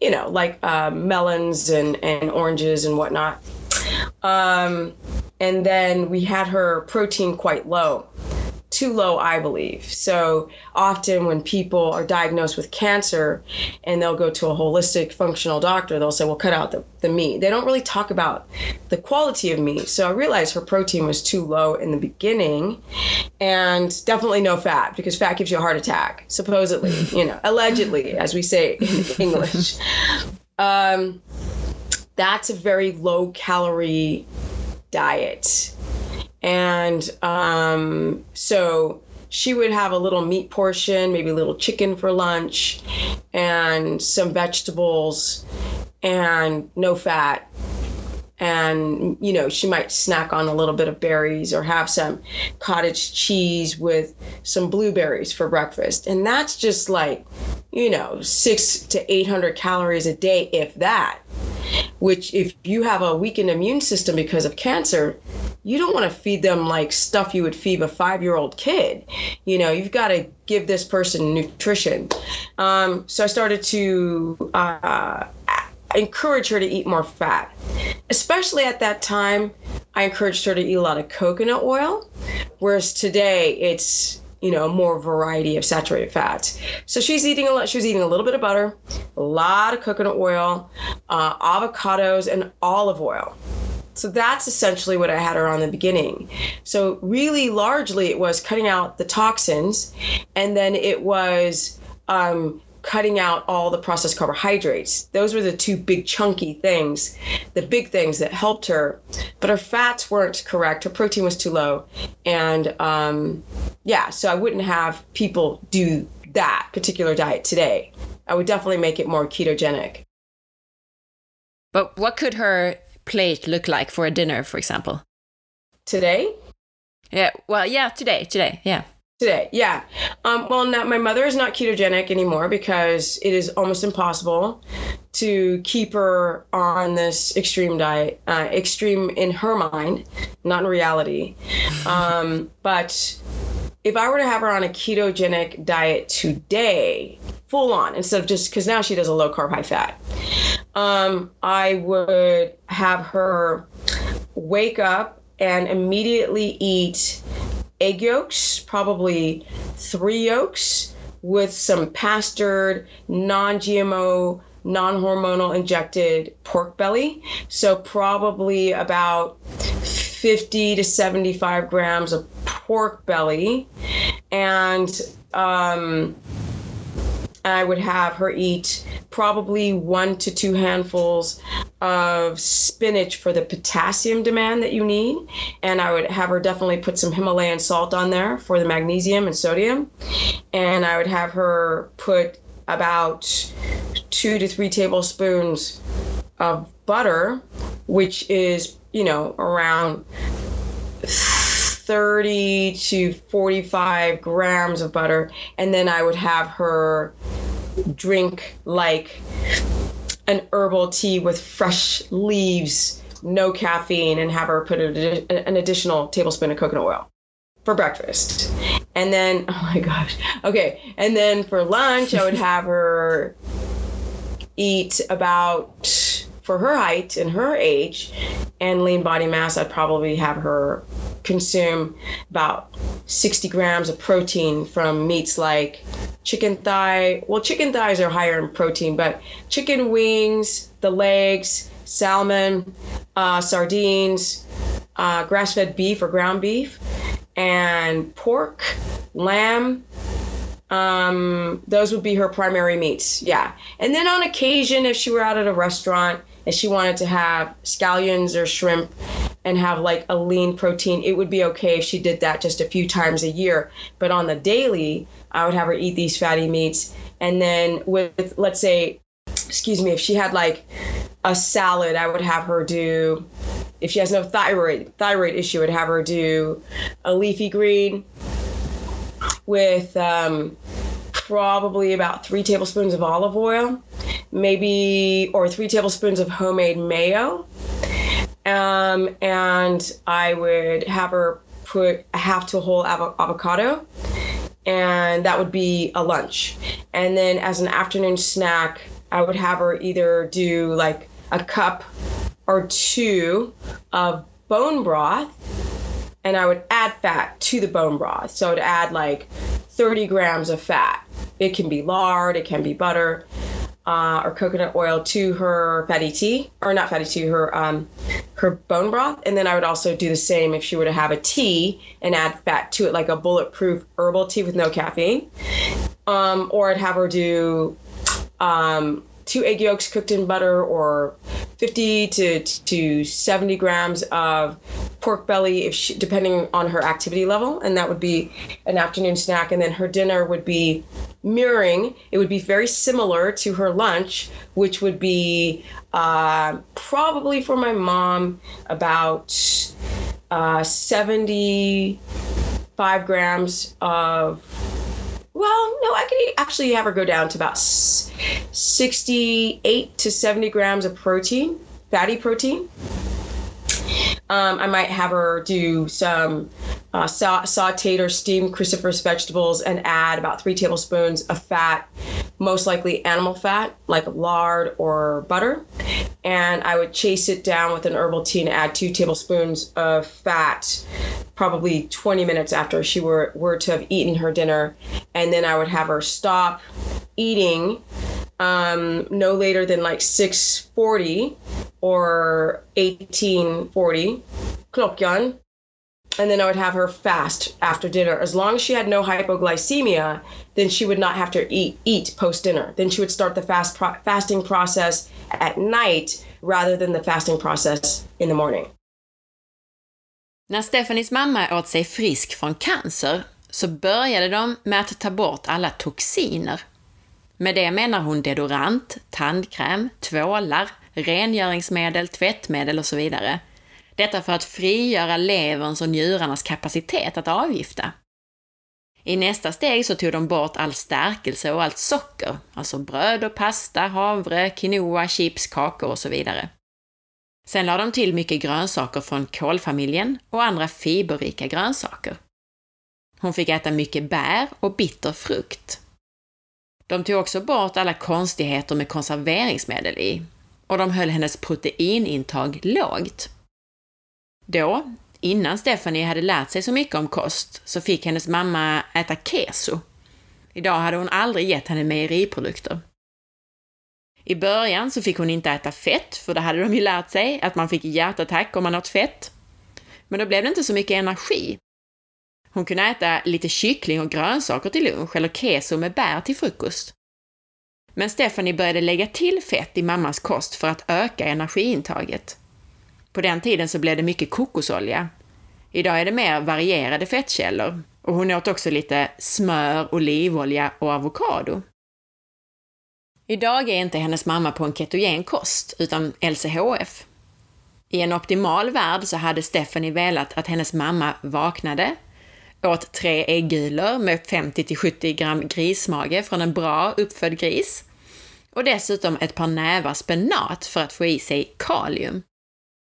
you know, like uh, melons and, and oranges and whatnot. Um, and then we had her protein quite low too low, I believe. So often when people are diagnosed with cancer and they'll go to a holistic functional doctor, they'll say, well, cut out the, the meat. They don't really talk about the quality of meat. So I realized her protein was too low in the beginning and definitely no fat because fat gives you a heart attack, supposedly, you know, allegedly, as we say in English. Um, that's a very low calorie diet and um, so she would have a little meat portion, maybe a little chicken for lunch, and some vegetables, and no fat. And, you know, she might snack on a little bit of berries or have some cottage cheese with some blueberries for breakfast. And that's just like, you know, six to 800 calories a day, if that which if you have a weakened immune system because of cancer, you don't want to feed them like stuff you would feed a five year old kid. You know, you've got to give this person nutrition. Um, so I started to uh, encourage her to eat more fat. Especially at that time, I encouraged her to eat a lot of coconut oil, whereas today it's you know, more variety of saturated fats. So she's eating a lot. She was eating a little bit of butter, a lot of coconut oil, uh, avocados, and olive oil. So that's essentially what I had her on the beginning. So really, largely, it was cutting out the toxins, and then it was um, cutting out all the processed carbohydrates. Those were the two big chunky things, the big things that helped her. But her fats weren't correct. Her protein was too low. And um, yeah, so I wouldn't have people do that particular diet today. I would definitely make it more ketogenic. But what could her plate look like for a dinner, for example? Today? Yeah, well, yeah, today, today, yeah. Today, yeah. Um, well, now my mother is not ketogenic anymore because it is almost impossible to keep her on this extreme diet. Uh, extreme in her mind, not in reality. Um, but if I were to have her on a ketogenic diet today, full on, instead of just because now she does a low carb, high fat, um, I would have her wake up and immediately eat egg yolks, probably three yolks with some pastured, non GMO, non hormonal injected pork belly. So, probably about 50 to 75 grams of pork belly. And um, I would have her eat probably one to two handfuls of spinach for the potassium demand that you need. And I would have her definitely put some Himalayan salt on there for the magnesium and sodium. And I would have her put about two to three tablespoons of butter, which is, you know, around 30 to 45 grams of butter. And then I would have her drink like an herbal tea with fresh leaves, no caffeine, and have her put an additional tablespoon of coconut oil for breakfast. And then, oh my gosh, okay. And then for lunch, I would have her eat about, for her height and her age and lean body mass, I'd probably have her consume about 60 grams of protein from meats like chicken thigh. Well, chicken thighs are higher in protein, but chicken wings, the legs, salmon, uh, sardines, uh, grass fed beef or ground beef, and pork, lamb. Um, those would be her primary meats. Yeah. And then on occasion, if she were out at a restaurant and she wanted to have scallions or shrimp, and have like a lean protein, it would be okay if she did that just a few times a year. But on the daily, I would have her eat these fatty meats. And then with, let's say, excuse me, if she had like a salad, I would have her do, if she has no thyroid, thyroid issue, I'd have her do a leafy green with um, probably about three tablespoons of olive oil, maybe, or three tablespoons of homemade mayo. Um, and I would have her put a half to a whole av- avocado, and that would be a lunch. And then as an afternoon snack, I would have her either do like a cup or two of bone broth, and I would add fat to the bone broth. So I'd add like 30 grams of fat. It can be lard, it can be butter. Uh, or coconut oil to her fatty tea, or not fatty tea, her um, her bone broth, and then I would also do the same if she were to have a tea and add fat to it, like a bulletproof herbal tea with no caffeine. Um, or I'd have her do um, two egg yolks cooked in butter or 50 to, to 70 grams of pork belly if she, depending on her activity level and that would be an afternoon snack. And then her dinner would be mirroring. It would be very similar to her lunch which would be uh, probably for my mom about uh, 75 grams of well, no, I could actually have her go down to about 68 to 70 grams of protein, fatty protein. Um, I might have her do some uh, sa- sauteed or steamed cruciferous vegetables and add about three tablespoons of fat, most likely animal fat, like lard or butter. And I would chase it down with an herbal tea and add two tablespoons of fat, probably 20 minutes after she were, were to have eaten her dinner. And then I would have her stop eating um, no later than like 640 or 1840 klockan and then I would have her fast after dinner. As long as she had no hypoglycemia, then she would not have to eat eat post dinner. Then she would start the fast pro- fasting process at night rather than the fasting process in the morning. När Stephanies mamma åt sig frisk från cancer så började de med att ta bort alla toxiner. Med det menar hon deodorant, tandkräm, tvålar, rengöringsmedel, tvättmedel och så vidare. Detta för att frigöra leverns och njurarnas kapacitet att avgifta. I nästa steg så tog de bort all stärkelse och allt socker, alltså bröd och pasta, havre, quinoa, chips, kakor och så vidare. Sen la de till mycket grönsaker från kålfamiljen och andra fiberrika grönsaker. Hon fick äta mycket bär och bitter frukt. De tog också bort alla konstigheter med konserveringsmedel i och de höll hennes proteinintag lågt. Då, innan Stephanie hade lärt sig så mycket om kost, så fick hennes mamma äta keso. Idag hade hon aldrig gett henne mejeriprodukter. I början så fick hon inte äta fett, för det hade de ju lärt sig, att man fick hjärtattack om man åt fett. Men då blev det inte så mycket energi. Hon kunde äta lite kyckling och grönsaker till lunch eller keso med bär till frukost. Men Stephanie började lägga till fett i mammas kost för att öka energiintaget. På den tiden så blev det mycket kokosolja. Idag är det mer varierade fettkällor och hon åt också lite smör, olivolja och avokado. Idag är inte hennes mamma på en ketogen kost, utan LCHF. I en optimal värld så hade Stephanie velat att hennes mamma vaknade, åt tre äggulor med 50-70 gram grismage från en bra uppfödd gris och dessutom ett par nävar spenat för att få i sig kalium.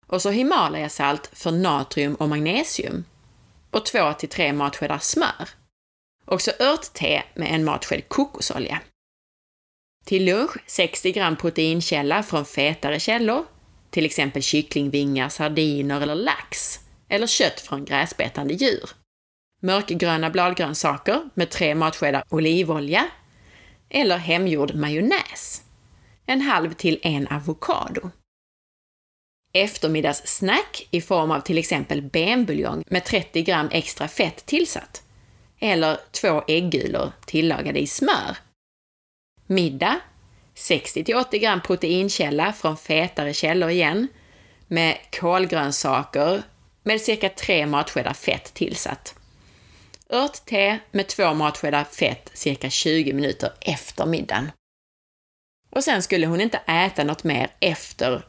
Och så Himalayasalt för natrium och magnesium. Och två till tre matskedar smör. Och så örtte med en matsked kokosolja. Till lunch 60 gram proteinkälla från fetare källor, till exempel kycklingvingar, sardiner eller lax, eller kött från gräsbetande djur. Mörkgröna bladgrönsaker med tre matskedar olivolja, eller hemgjord majonnäs. En halv till en avokado. Eftermiddagssnack i form av till exempel benbuljong med 30 gram extra fett tillsatt. Eller två äggulor tillagade i smör. Middag 60-80 gram proteinkälla från fetare källor igen, med kolgrönsaker med cirka 3 matskedar fett tillsatt. Örtte med två matskedar fett cirka 20 minuter efter middagen. Och sen skulle hon inte äta något mer efter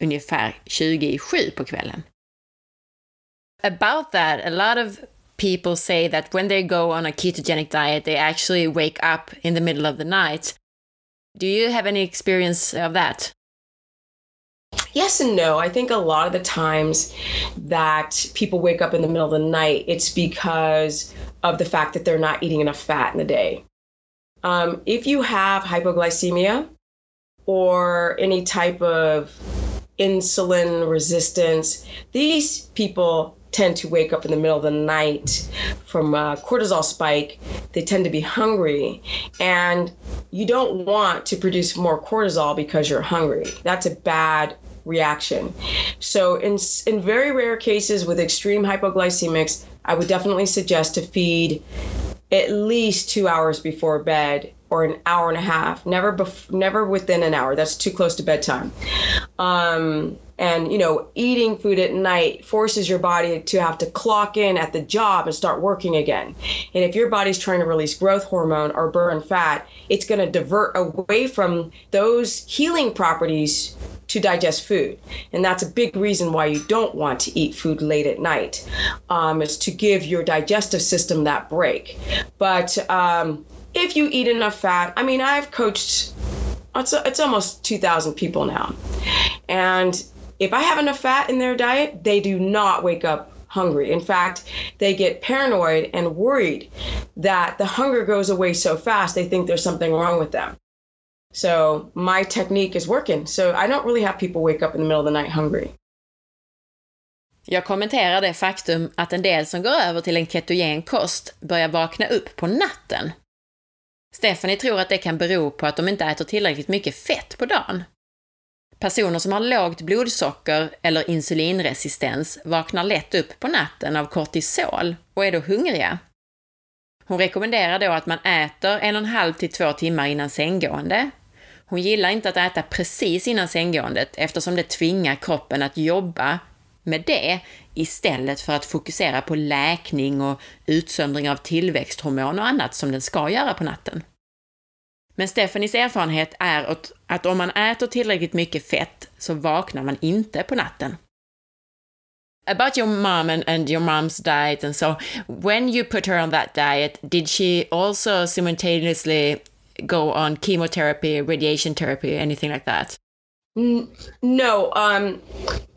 ungefär 20 i 7 på kvällen. About that, a lot of people say that when they go on a ketogenic diet, they actually wake up in the middle of the night. Do you have any experience of that? Yes and no. I think a lot of the times that people wake up in the middle of the night, it's because of the fact that they're not eating enough fat in the day. Um, if you have hypoglycemia or any type of insulin resistance, these people tend to wake up in the middle of the night from a cortisol spike. They tend to be hungry, and you don't want to produce more cortisol because you're hungry. That's a bad reaction. So, in, in very rare cases with extreme hypoglycemics, I would definitely suggest to feed at least two hours before bed or an hour and a half. Never, bef- never within an hour. That's too close to bedtime. Um, and you know eating food at night forces your body to have to clock in at the job and start working again. And if your body's trying to release growth hormone or burn fat it's going to divert away from those healing properties to digest food. And that's a big reason why you don't want to eat food late at night um, is to give your digestive system that break. But um, if you eat enough fat i mean i've coached it's, it's almost 2000 people now. And if I have enough fat in their diet, they do not wake up hungry. In fact, they get paranoid and worried that the hunger goes away so fast, they think there's something wrong with them. So my technique is working. So I don't really have people wake up in the middle of the night hungry. Jag kommenterar det faktum att en del som går över till en ketogen kost börjar vakna upp på natten. Stephanie tror att det kan bero på att de inte äter tillräckligt mycket fett på dagen. Personer som har lågt blodsocker eller insulinresistens vaknar lätt upp på natten av kortisol och är då hungriga. Hon rekommenderar då att man äter en och en halv till två timmar innan sänggående. Hon gillar inte att äta precis innan sänggåendet eftersom det tvingar kroppen att jobba med det istället för att fokusera på läkning och utsöndring av tillväxthormon och annat som den ska göra på natten. Men Stephanies erfarenhet är att om man äter tillräckligt mycket fett så vaknar man inte på natten. About your mom and, and your mom's diet and so, when you put her on that diet, did she also simultaneously go on chemotherapy, radiation therapy, anything like that? No. Um,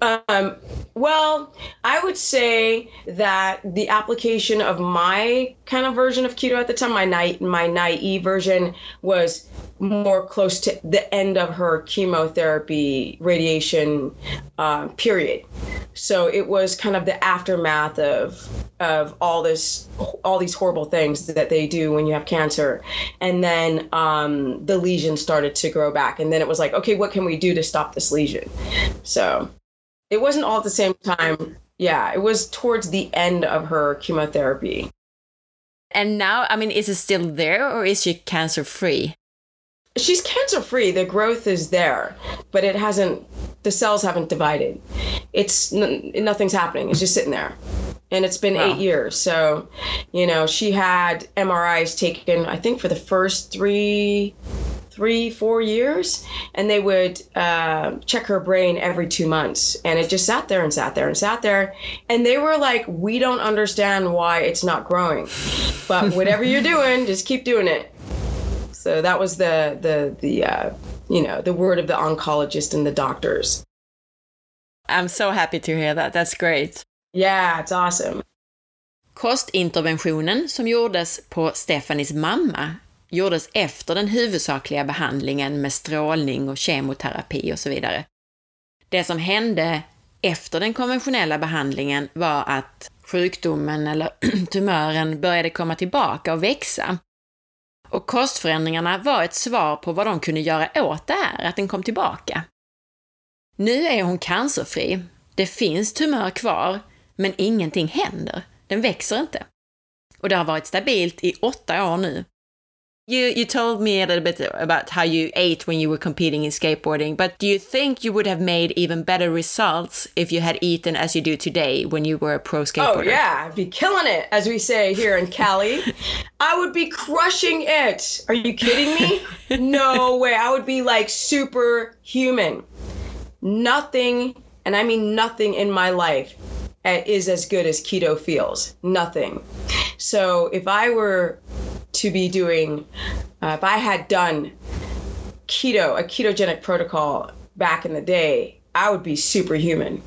um, well, I would say that the application of my kind of version of keto at the time, my night, my naive version, was more close to the end of her chemotherapy radiation uh, period. So it was kind of the aftermath of of all this all these horrible things that they do when you have cancer. And then um, the lesion started to grow back. And then it was like okay what can we do to stop this lesion? So it wasn't all at the same time. Yeah it was towards the end of her chemotherapy. And now i mean is it still there or is she cancer free she's cancer free the growth is there but it hasn't the cells haven't divided. It's nothing's happening. It's just sitting there. And it's been wow. eight years. So you know she had mris taken i think for the first three three four years. And they would uh, check her brain every two months. And it just sat there and sat there and sat there. And they were like we don't understand why it's not growing. But whatever you're doing just keep doing it so that was the the the uh, you know the word of the oncologist and the doctors. I'm so happy to hear that. That's great. Yeah, it's awesome. Kostinterventionen som gjordes på Stefanis mamma gjordes efter den huvudsakliga behandlingen med strålning och kemoterapi och så vidare. Det som hände efter den konventionella behandlingen var att sjukdomen eller tumören började komma tillbaka och växa. Och kostförändringarna var ett svar på vad de kunde göra åt det här, att den kom tillbaka. Nu är hon cancerfri. Det finns tumör kvar, men ingenting händer. Den växer inte. Och det har varit stabilt i åtta år nu. You you told me a little bit about how you ate when you were competing in skateboarding, but do you think you would have made even better results if you had eaten as you do today when you were a pro oh, skateboarder? Oh yeah, I'd be killing it, as we say here in Cali. I would be crushing it. Are you kidding me? no way. I would be like superhuman. Nothing, and I mean nothing in my life eh, is as good as keto feels. Nothing. So if I were to be doing, uh, if I had done keto, a ketogenic protocol back in the day, I would be superhuman.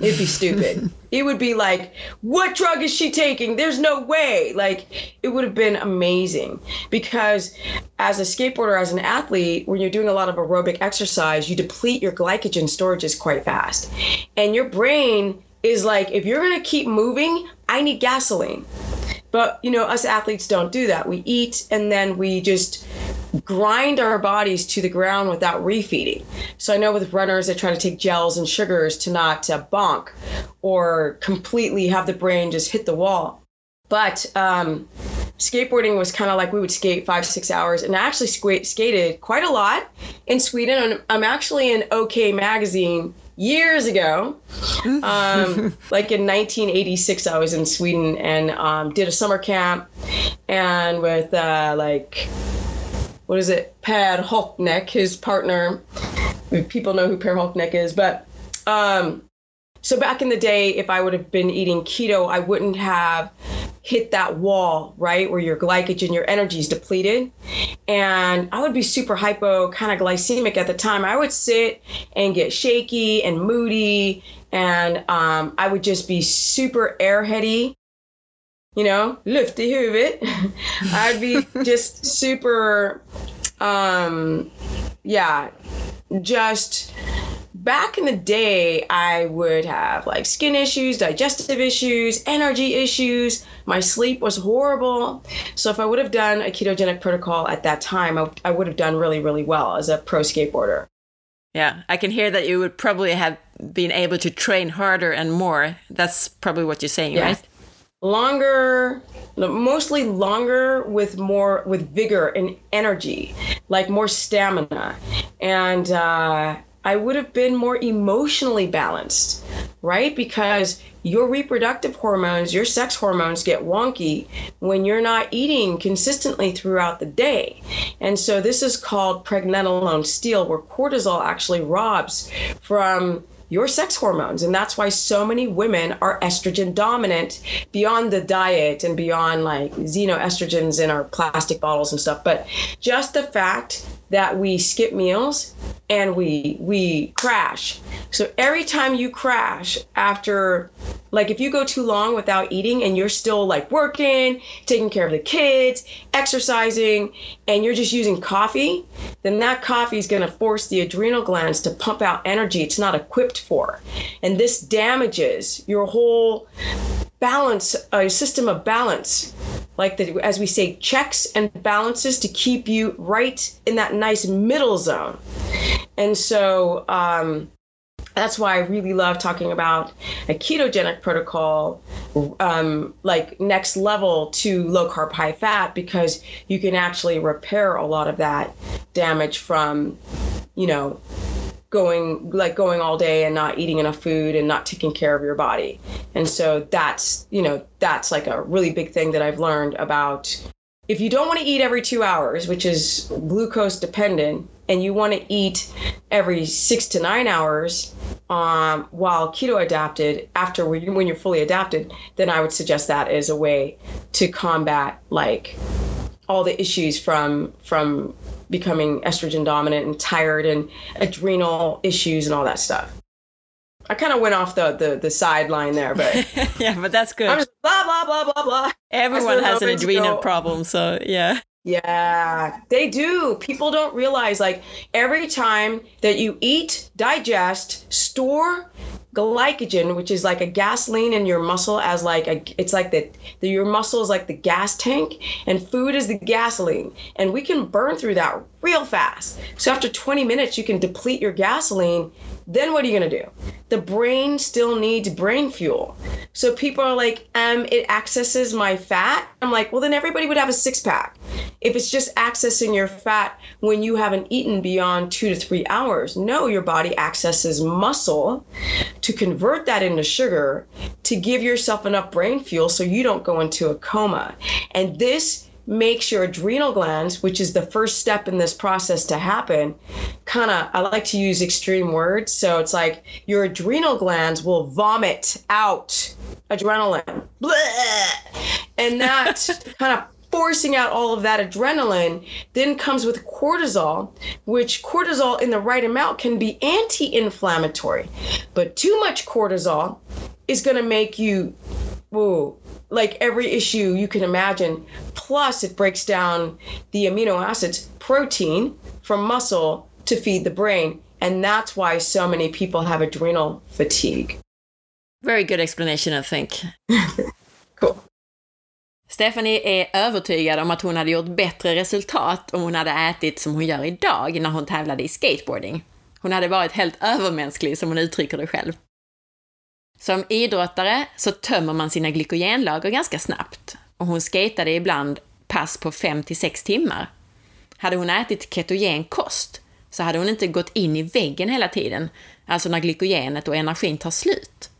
It'd be stupid. it would be like, what drug is she taking? There's no way. Like, it would have been amazing because as a skateboarder, as an athlete, when you're doing a lot of aerobic exercise, you deplete your glycogen storages quite fast. And your brain is like, if you're going to keep moving, I need gasoline. But, you know, us athletes don't do that. We eat and then we just grind our bodies to the ground without refeeding. So I know with runners they try to take gels and sugars to not uh, bonk or completely have the brain just hit the wall. But um, skateboarding was kind of like we would skate five, six hours, and I actually skated quite a lot in Sweden. And I'm actually in OK Magazine years ago. Um, like in 1986, I was in Sweden and um, did a summer camp, and with uh, like what is it, Per Holknekt, his partner. People know who Per Holknekt is, but um, so back in the day, if I would have been eating keto, I wouldn't have hit that wall, right, where your glycogen, your energy is depleted. And I would be super hypo, kind of glycemic at the time. I would sit and get shaky and moody, and um, I would just be super airheady you know, i huvudet. I'd be just super, um, yeah, just back in the day, I would have like skin issues, digestive issues, energy issues. My sleep was horrible. So if I would have done a ketogenic protocol at that time, I, I would have done really, really well as a pro skateboarder. Yeah, I can hear that you would probably have been able to train harder and more. That's probably what you're saying, yeah. right? longer mostly longer with more with vigor and energy like more stamina and uh, i would have been more emotionally balanced right because your reproductive hormones your sex hormones get wonky when you're not eating consistently throughout the day and so this is called pregnenolone steal where cortisol actually robs from your sex hormones. And that's why so many women are estrogen dominant beyond the diet and beyond like xenoestrogens in our plastic bottles and stuff. But just the fact that we skip meals and we we crash. So every time you crash after like if you go too long without eating and you're still like working, taking care of the kids, exercising, and you're just using coffee, then that coffee is going to force the adrenal glands to pump out energy it's not equipped for. And this damages your whole balance, a system of balance like the, as we say, checks and balances to keep you right in that nice middle zone. And so um, that's why I really love talking about a ketogenic protocol, um, like next level to low carb, high fat, because you can actually repair a lot of that damage from, you know, going like going all day and not eating enough food and not taking care of your body. And so that's, you know, that's like a really big thing that I've learned about if you don't want to eat every 2 hours, which is glucose dependent, and you want to eat every 6 to 9 hours um, while keto adapted after when you're fully adapted, then I would suggest that as a way to combat like all the issues from from becoming estrogen dominant and tired and adrenal issues and all that stuff. I kind of went off the, the, the sideline there, but yeah, but that's good. I'm just blah blah blah blah blah. Everyone has an adrenal problem, so yeah. Yeah, they do. People don't realize like every time that you eat, digest, store glycogen, which is like a gasoline in your muscle as like a it's like the, the your muscle is like the gas tank and food is the gasoline. And we can burn through that real fast. So after 20 minutes you can deplete your gasoline then what are you going to do? The brain still needs brain fuel. So people are like, um, it accesses my fat. I'm like, well, then everybody would have a six pack. If it's just accessing your fat when you haven't eaten beyond two to three hours, no, your body accesses muscle to convert that into sugar to give yourself enough brain fuel so you don't go into a coma. And this makes your adrenal glands, which is the first step in this process to happen, kind of, I like to use extreme words. So it's like your adrenal glands will vomit out adrenaline. Blah! And that kind of forcing out all of that adrenaline then comes with cortisol, which cortisol in the right amount can be anti inflammatory. But too much cortisol is going to make you, whoa, like every issue you can imagine. Plus, it breaks down the amino acids, protein from muscle to feed the brain. And that's why so many people have adrenal fatigue. Very good explanation, I think. cool. Stephanie är övertygad om att hon hade gjort bättre resultat om hon hade ätit som hon gör idag när hon tävlade i skateboarding. Hon hade varit helt övermänsklig, som hon uttrycker det själv. Som idrottare så tömmer man sina glykogenlager ganska snabbt och hon skatade ibland pass på 5 6 timmar. Hade hon ätit ketogen kost så hade hon inte gått in i väggen hela tiden, alltså när glykogenet och energin tar slut.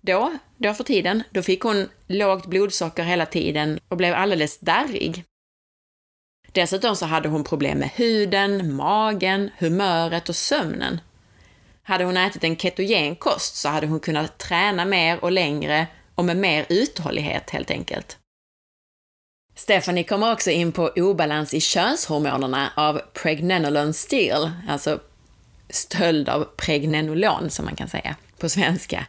Då, då för tiden, då fick hon lågt blodsocker hela tiden och blev alldeles darrig. Dessutom så hade hon problem med huden, magen, humöret och sömnen. Hade hon ätit en ketogen kost så hade hon kunnat träna mer och längre och med mer uthållighet helt enkelt. Stephanie kommer också in på obalans i könshormonerna av pregnenolon-steel, alltså stöld av pregnenolon som man kan säga på svenska.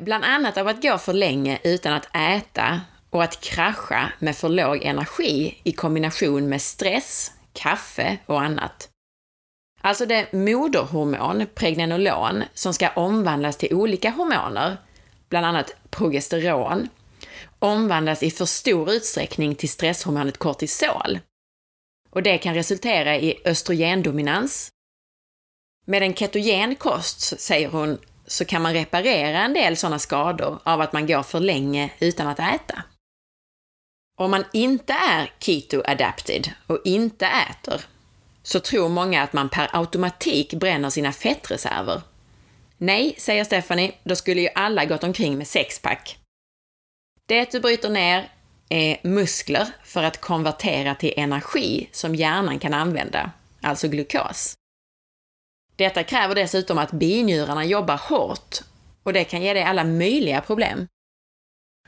Bland annat av att gå för länge utan att äta och att krascha med för låg energi i kombination med stress, kaffe och annat. Alltså det moderhormon, pregnenolon, som ska omvandlas till olika hormoner, bland annat progesteron, omvandlas i för stor utsträckning till stresshormonet kortisol. Och det kan resultera i östrogendominans. Med en ketogen kost, säger hon, så kan man reparera en del sådana skador av att man går för länge utan att äta. Om man inte är keto-adapted och inte äter, så tror många att man per automatik bränner sina fettreserver. Nej, säger Stephanie, då skulle ju alla gått omkring med sexpack. Det du bryter ner är muskler för att konvertera till energi som hjärnan kan använda, alltså glukos. Detta kräver dessutom att binjurarna jobbar hårt och det kan ge dig alla möjliga problem.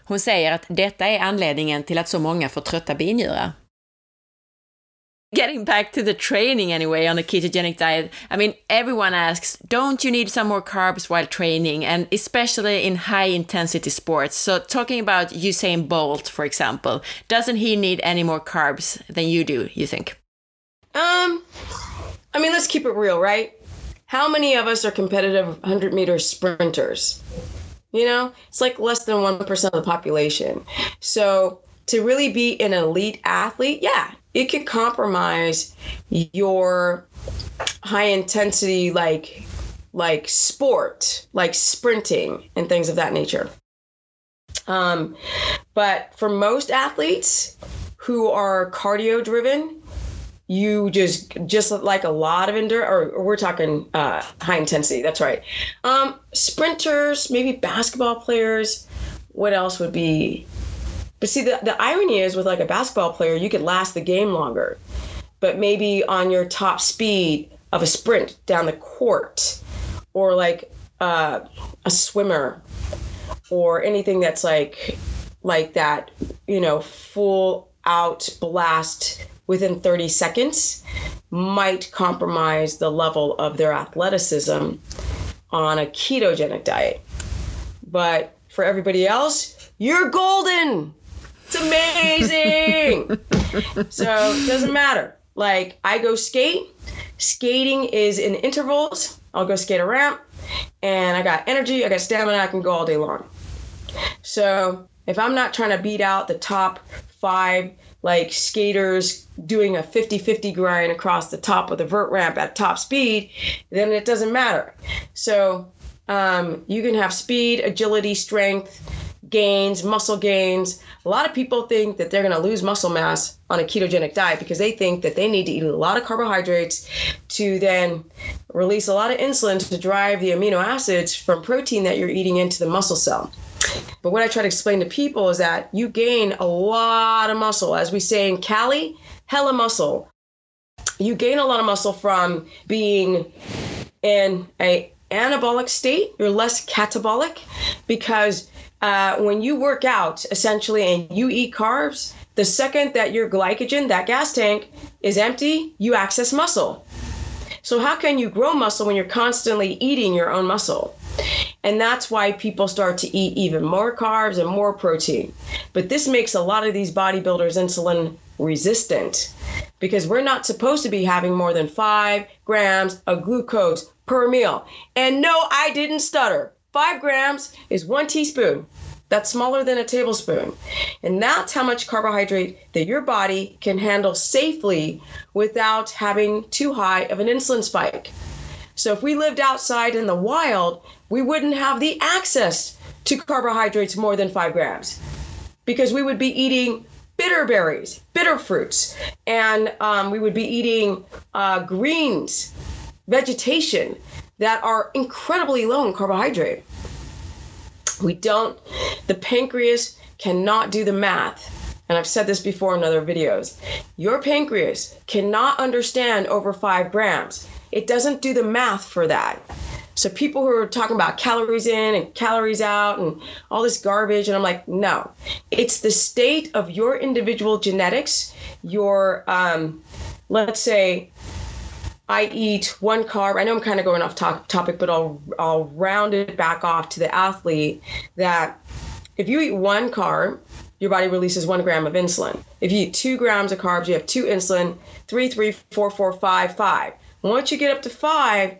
Hon säger att detta är anledningen till att så många får trötta binjurar. Getting back to the training anyway on a ketogenic diet, I mean, everyone asks, don't you need some more carbs while training, and especially in high intensity sports? So, talking about Usain Bolt, for example, doesn't he need any more carbs than you do, you think? Um, I mean, let's keep it real, right? how many of us are competitive 100 meter sprinters? You know, it's like less than 1% of the population. So to really be an elite athlete, yeah, it can compromise your high intensity like like sport, like sprinting and things of that nature. Um, but for most athletes who are cardio driven, you just just like a lot of endurance or, or, we're talking uh, high intensity that's right um, sprinters maybe basketball players what else would be but see the, the irony is with like a basketball player you could last the game longer but maybe on your top speed of a sprint down the court or like uh, a swimmer or anything that's like like that you know full out blast within 30 seconds might compromise the level of their athleticism on a ketogenic diet. But for everybody else, you're golden. It's amazing. so it doesn't matter. Like I go skate. Skating is in intervals. I'll go skate a ramp and I got energy, I got stamina, I can go all day long. So if I'm not trying to beat out the top five like skaters doing a 50-50 grind across the top of the vert ramp at top speed, then it doesn't matter. So um, you can have speed, agility, strength, gains, muscle gains. A lot of people think that they're going to lose muscle mass on a ketogenic diet because they think that they need to eat a lot of carbohydrates to then release a lot of insulin to drive the amino acids from protein that you're eating into the muscle cell. But what I try to explain to people is that you gain a lot of muscle. As we say in Cali, hella muscle. You gain a lot of muscle from being in a anabolic state. You're less catabolic because uh, when you work out essentially and you eat carbs, the second that your glycogen, that gas tank, is empty, you access muscle. So, how can you grow muscle when you're constantly eating your own muscle? And that's why people start to eat even more carbs and more protein. But this makes a lot of these bodybuilders insulin resistant because we're not supposed to be having more than five grams of glucose per meal. And no, I didn't stutter. Five grams is one teaspoon. That's smaller than a tablespoon. And that's how much carbohydrate that your body can handle safely without having too high of an insulin spike. So if we lived outside in the wild, we wouldn't have the access to carbohydrates more than five grams because we would be eating bitter berries, bitter fruits, and um, we would be eating uh, greens, vegetation that are incredibly low in carbohydrate. We don't, the pancreas cannot do the math. And I've said this before in other videos. Your pancreas cannot understand over five grams. It doesn't do the math for that. So people who are talking about calories in and calories out and all this garbage, and I'm like, no, it's the state of your individual genetics, your, um, let's say, I eat one carb. I know I'm kind of going off topic, but I'll I'll round it back off to the athlete that if you eat one carb, your body releases one gram of insulin. If you eat two grams of carbs, you have two insulin, three, three, four, four, five, five. Once you get up to five,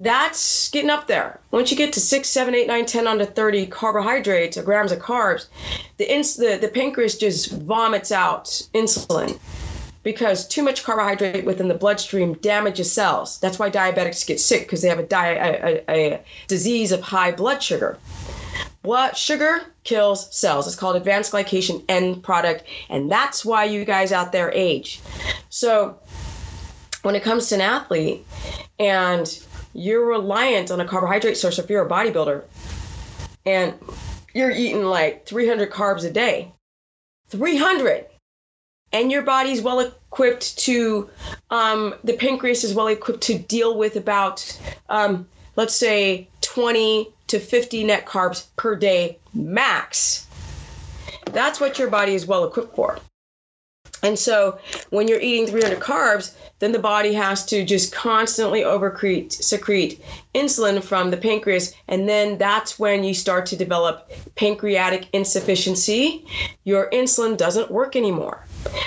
that's getting up there. Once you get to six, seven, eight, nine, ten onto 30 carbohydrates or grams of carbs, the, ins- the, the pancreas just vomits out insulin because too much carbohydrate within the bloodstream damages cells. That's why diabetics get sick because they have a, di- a, a, a disease of high blood sugar. Blood sugar kills cells. It's called advanced glycation end product, and that's why you guys out there age. So, when it comes to an athlete and you're reliant on a carbohydrate source, if you're a bodybuilder and you're eating like 300 carbs a day, 300 and your body's well equipped to um, the pancreas is well equipped to deal with about um, let's say 20 to 50 net carbs per day max. That's what your body is well equipped for. And so when you're eating 300 carbs, then the body has to just constantly overcrete, secrete insulin from the pancreas. And then that's when you start to develop pancreatic insufficiency. Your insulin doesn't work anymore.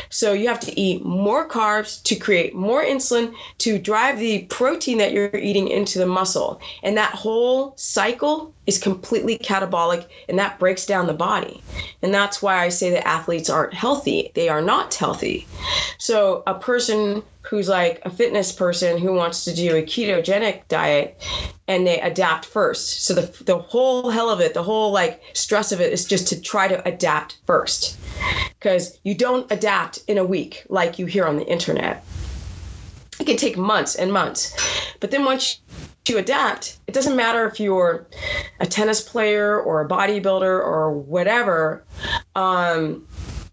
So you have to eat more carbs to create more insulin to drive the protein that you're eating into the muscle. And that whole cycle is completely catabolic and that breaks down the body. And that's why I say that athletes aren't healthy. They are not healthy. So a person who's like a fitness person who wants to do a ketogenic diet and they adapt first. So the the whole hell of it, the whole like stress of it is just to try to adapt first. Cuz you don't adapt in a week like you hear on the internet. It can take months and months. But then once you adapt, it doesn't matter if you're a tennis player or a bodybuilder or whatever. Um,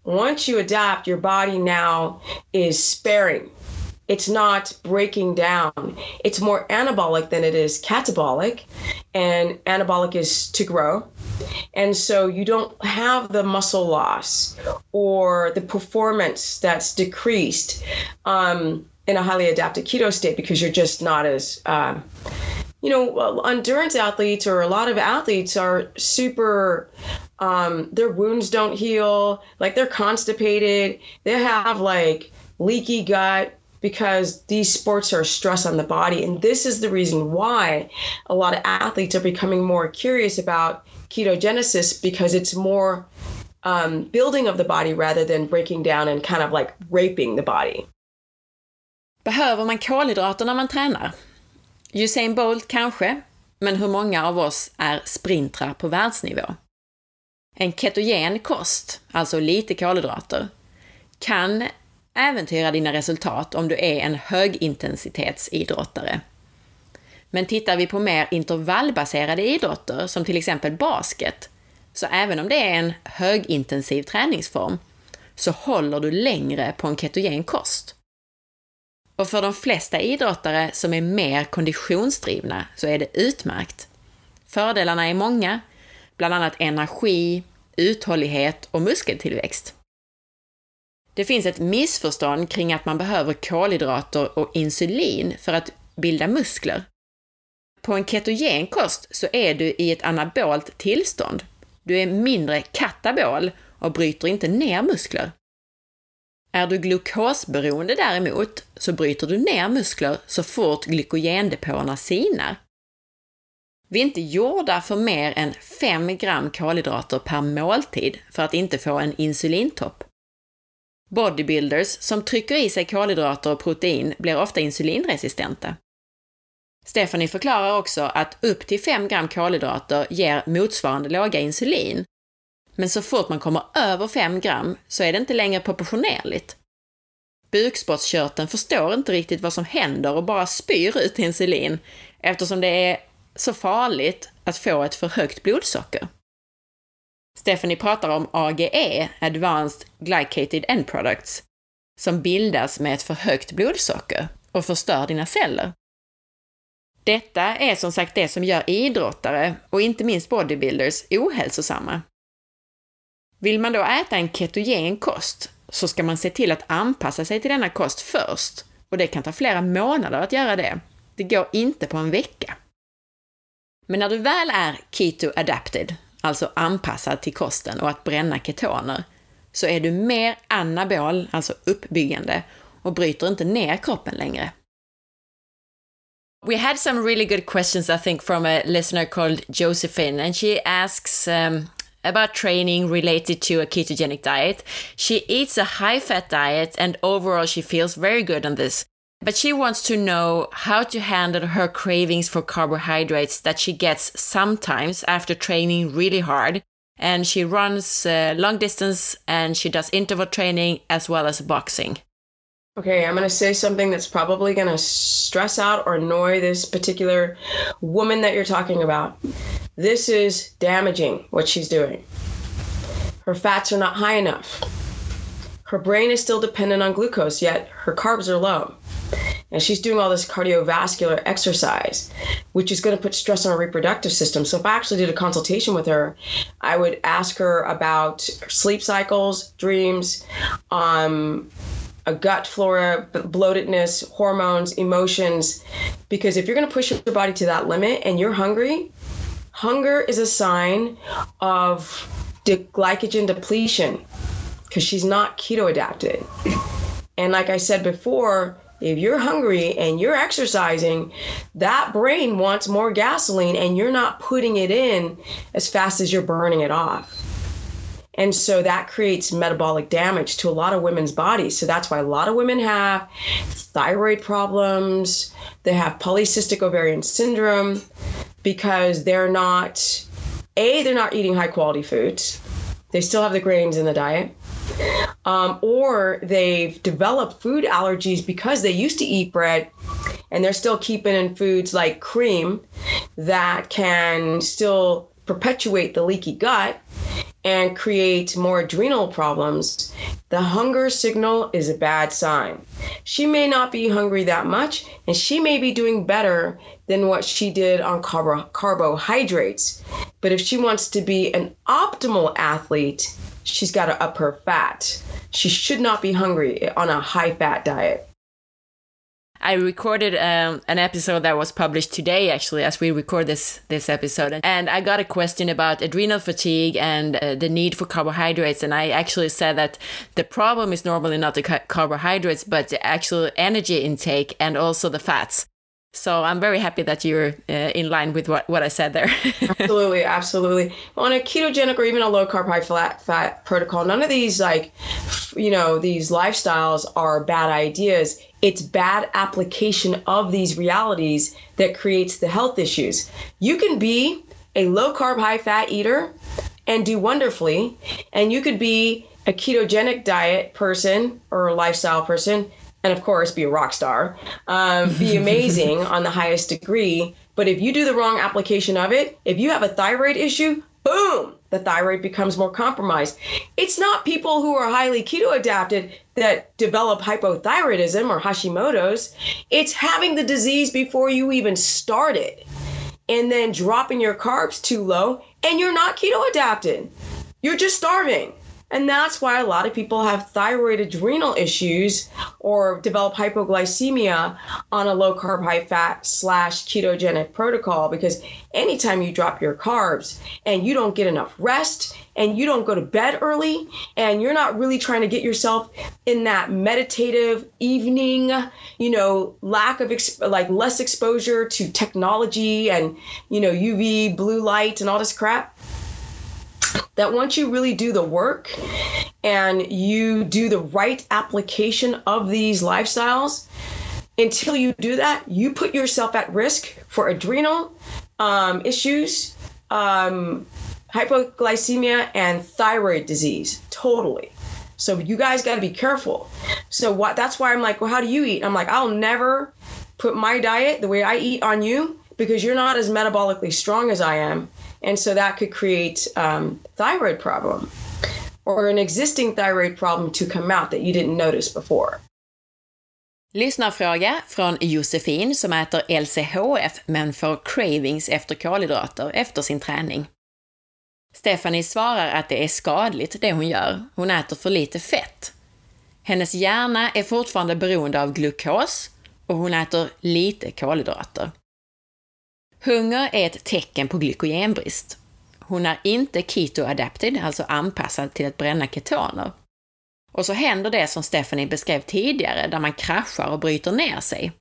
once you adapt, your body now is sparing it's not breaking down. It's more anabolic than it is catabolic, and anabolic is to grow. And so you don't have the muscle loss or the performance that's decreased um, in a highly adapted keto state because you're just not as, uh, you know, endurance athletes or a lot of athletes are super um, their wounds don't heal, like they're constipated, they have like leaky gut, because these sports are stress on the body. And this is the reason why a lot of athletes are becoming more curious about ketogenesis because it's more um, building of the body rather than breaking down and kind of like raping the body. Behöver man kolhydrater när man tränar? Usain Bolt kanske, men hur många av oss är sprintrar på världsnivå? En ketogen kost, alltså lite kolhydrater, kan äventyra dina resultat om du är en högintensitetsidrottare. Men tittar vi på mer intervallbaserade idrotter, som till exempel basket, så även om det är en högintensiv träningsform, så håller du längre på en ketogen kost. Och för de flesta idrottare som är mer konditionsdrivna så är det utmärkt. Fördelarna är många, bland annat energi, uthållighet och muskeltillväxt. Det finns ett missförstånd kring att man behöver kolhydrater och insulin för att bilda muskler. På en ketogen kost så är du i ett anabolt tillstånd. Du är mindre katabol och bryter inte ner muskler. Är du glukosberoende däremot så bryter du ner muskler så fort glykogendepåerna sinar. Vi är inte gjorda för mer än 5 gram kolhydrater per måltid för att inte få en insulintopp. Bodybuilders som trycker i sig kolhydrater och protein blir ofta insulinresistenta. Stephanie förklarar också att upp till 5 gram kolhydrater ger motsvarande låga insulin. Men så fort man kommer över 5 gram så är det inte längre proportionerligt. Bukspottkörteln förstår inte riktigt vad som händer och bara spyr ut insulin eftersom det är så farligt att få ett för högt blodsocker. Stephanie pratar om AGE, Advanced Glycated End Products, som bildas med ett för högt blodsocker och förstör dina celler. Detta är som sagt det som gör idrottare, och inte minst bodybuilders, ohälsosamma. Vill man då äta en ketogen kost så ska man se till att anpassa sig till denna kost först, och det kan ta flera månader att göra det. Det går inte på en vecka. Men när du väl är keto adapted, alltså anpassad till kosten och att bränna ketoner, så är du mer anabol, alltså uppbyggande, och bryter inte ner kroppen längre. We had some really good questions, I think, from a listener called Josephine, and she asks um, about training related to a ketogenic diet. She eats a high fat diet, and overall, she feels very good on this. But she wants to know how to handle her cravings for carbohydrates that she gets sometimes after training really hard. And she runs uh, long distance and she does interval training as well as boxing. Okay, I'm going to say something that's probably going to stress out or annoy this particular woman that you're talking about. This is damaging what she's doing. Her fats are not high enough. Her brain is still dependent on glucose, yet her carbs are low and she's doing all this cardiovascular exercise, which is going to put stress on her reproductive system. So if I actually did a consultation with her, I would ask her about sleep cycles, dreams, um, a gut flora, bloatedness, hormones, emotions, because if you're going to push your body to that limit and you're hungry, hunger is a sign of de- glycogen depletion because she's not keto adapted. And like I said before, if you're hungry and you're exercising, that brain wants more gasoline and you're not putting it in as fast as you're burning it off. And so that creates metabolic damage to a lot of women's bodies. So that's why a lot of women have thyroid problems, they have polycystic ovarian syndrome because they're not, A, they're not eating high quality foods. They still have the grains in the diet um, or they've developed food allergies because they used to eat bread and they're still keeping in foods like cream that can still perpetuate the leaky gut and create more adrenal problems, the hunger signal is a bad sign. She may not be hungry that much, and she may be doing better than what she did on carbo- carbohydrates. But if she wants to be an optimal athlete, she's got to up her fat. She should not be hungry on a high fat diet. I recorded um, an episode that was published today, actually, as we record this this episode, and I got a question about adrenal fatigue and uh, the need for carbohydrates, and I actually said that the problem is normally not the ca- carbohydrates, but the actual energy intake and also the fats. So I'm very happy that you're uh, in line with what, what I said there. absolutely, absolutely. On a ketogenic or even a low carb, high fat, fat protocol, none of these like, you know, these lifestyles are bad ideas. It's bad application of these realities that creates the health issues. You can be a low carb, high fat eater and do wonderfully. And you could be a ketogenic diet person or a lifestyle person, and of course, be a rock star, um, be amazing on the highest degree. But if you do the wrong application of it, if you have a thyroid issue, boom, the thyroid becomes more compromised. It's not people who are highly keto adapted that develop hypothyroidism or Hashimoto's. It's having the disease before you even start it and then dropping your carbs too low and you're not keto adapted. You're just starving. And that's why a lot of people have thyroid adrenal issues or develop hypoglycemia on a low carb, high fat slash ketogenic protocol. Because anytime you drop your carbs and you don't get enough rest and you don't go to bed early and you're not really trying to get yourself in that meditative evening, you know, lack of exp- like less exposure to technology and, you know, UV blue light and all this crap that once you really do the work and you do the right application of these lifestyles, until you do that, you put yourself at risk for adrenal um, issues, um, hypoglycemia, and thyroid disease. Totally. So you guys got to be careful. So what? That's why I'm like, well, how do you eat? I'm like, I'll never put my diet the way I eat on you because you're not as metabolically strong as I am, and so that could create um, thyroid problem or an existing thyroid problem to come out that you didn't notice before. Lyssnarfråga från Josefin som äter LCHF men får cravings efter kolhydrater efter sin träning. Stephanie svarar att det är skadligt det hon gör. Hon äter för lite fett. Hennes hjärna är fortfarande beroende av glukos och hon äter lite kolhydrater. Hunger är ett tecken på glykogenbrist. Hon är inte keto-adapted, alltså anpassad till att bränna ketoner. Och så händer det som Stephanie beskrev tidigare, där man kraschar och bryter ner sig.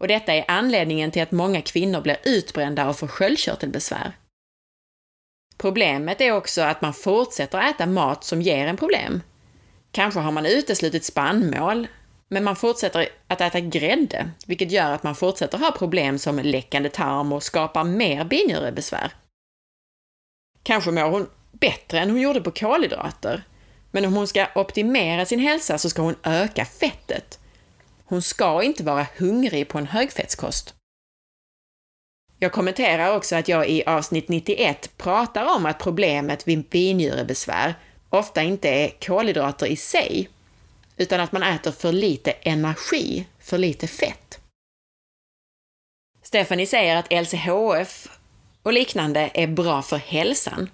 Och detta är anledningen till att många kvinnor blir utbrända och får sköldkörtelbesvär. Problemet är också att man fortsätter äta mat som ger en problem. Kanske har man uteslutit spannmål, men man fortsätter att äta grädde, vilket gör att man fortsätter ha problem som läckande tarm och skapar mer binjurebesvär. Kanske mår hon bättre än hon gjorde på kolhydrater, men om hon ska optimera sin hälsa så ska hon öka fettet. Hon ska inte vara hungrig på en högfettskost. Jag kommenterar också att jag i avsnitt 91 pratar om att problemet vid binjurebesvär ofta inte är kolhydrater i sig, utan att man äter för lite energi, för lite fett. Stephanie säger att LCHF och liknande är bra för hälsan,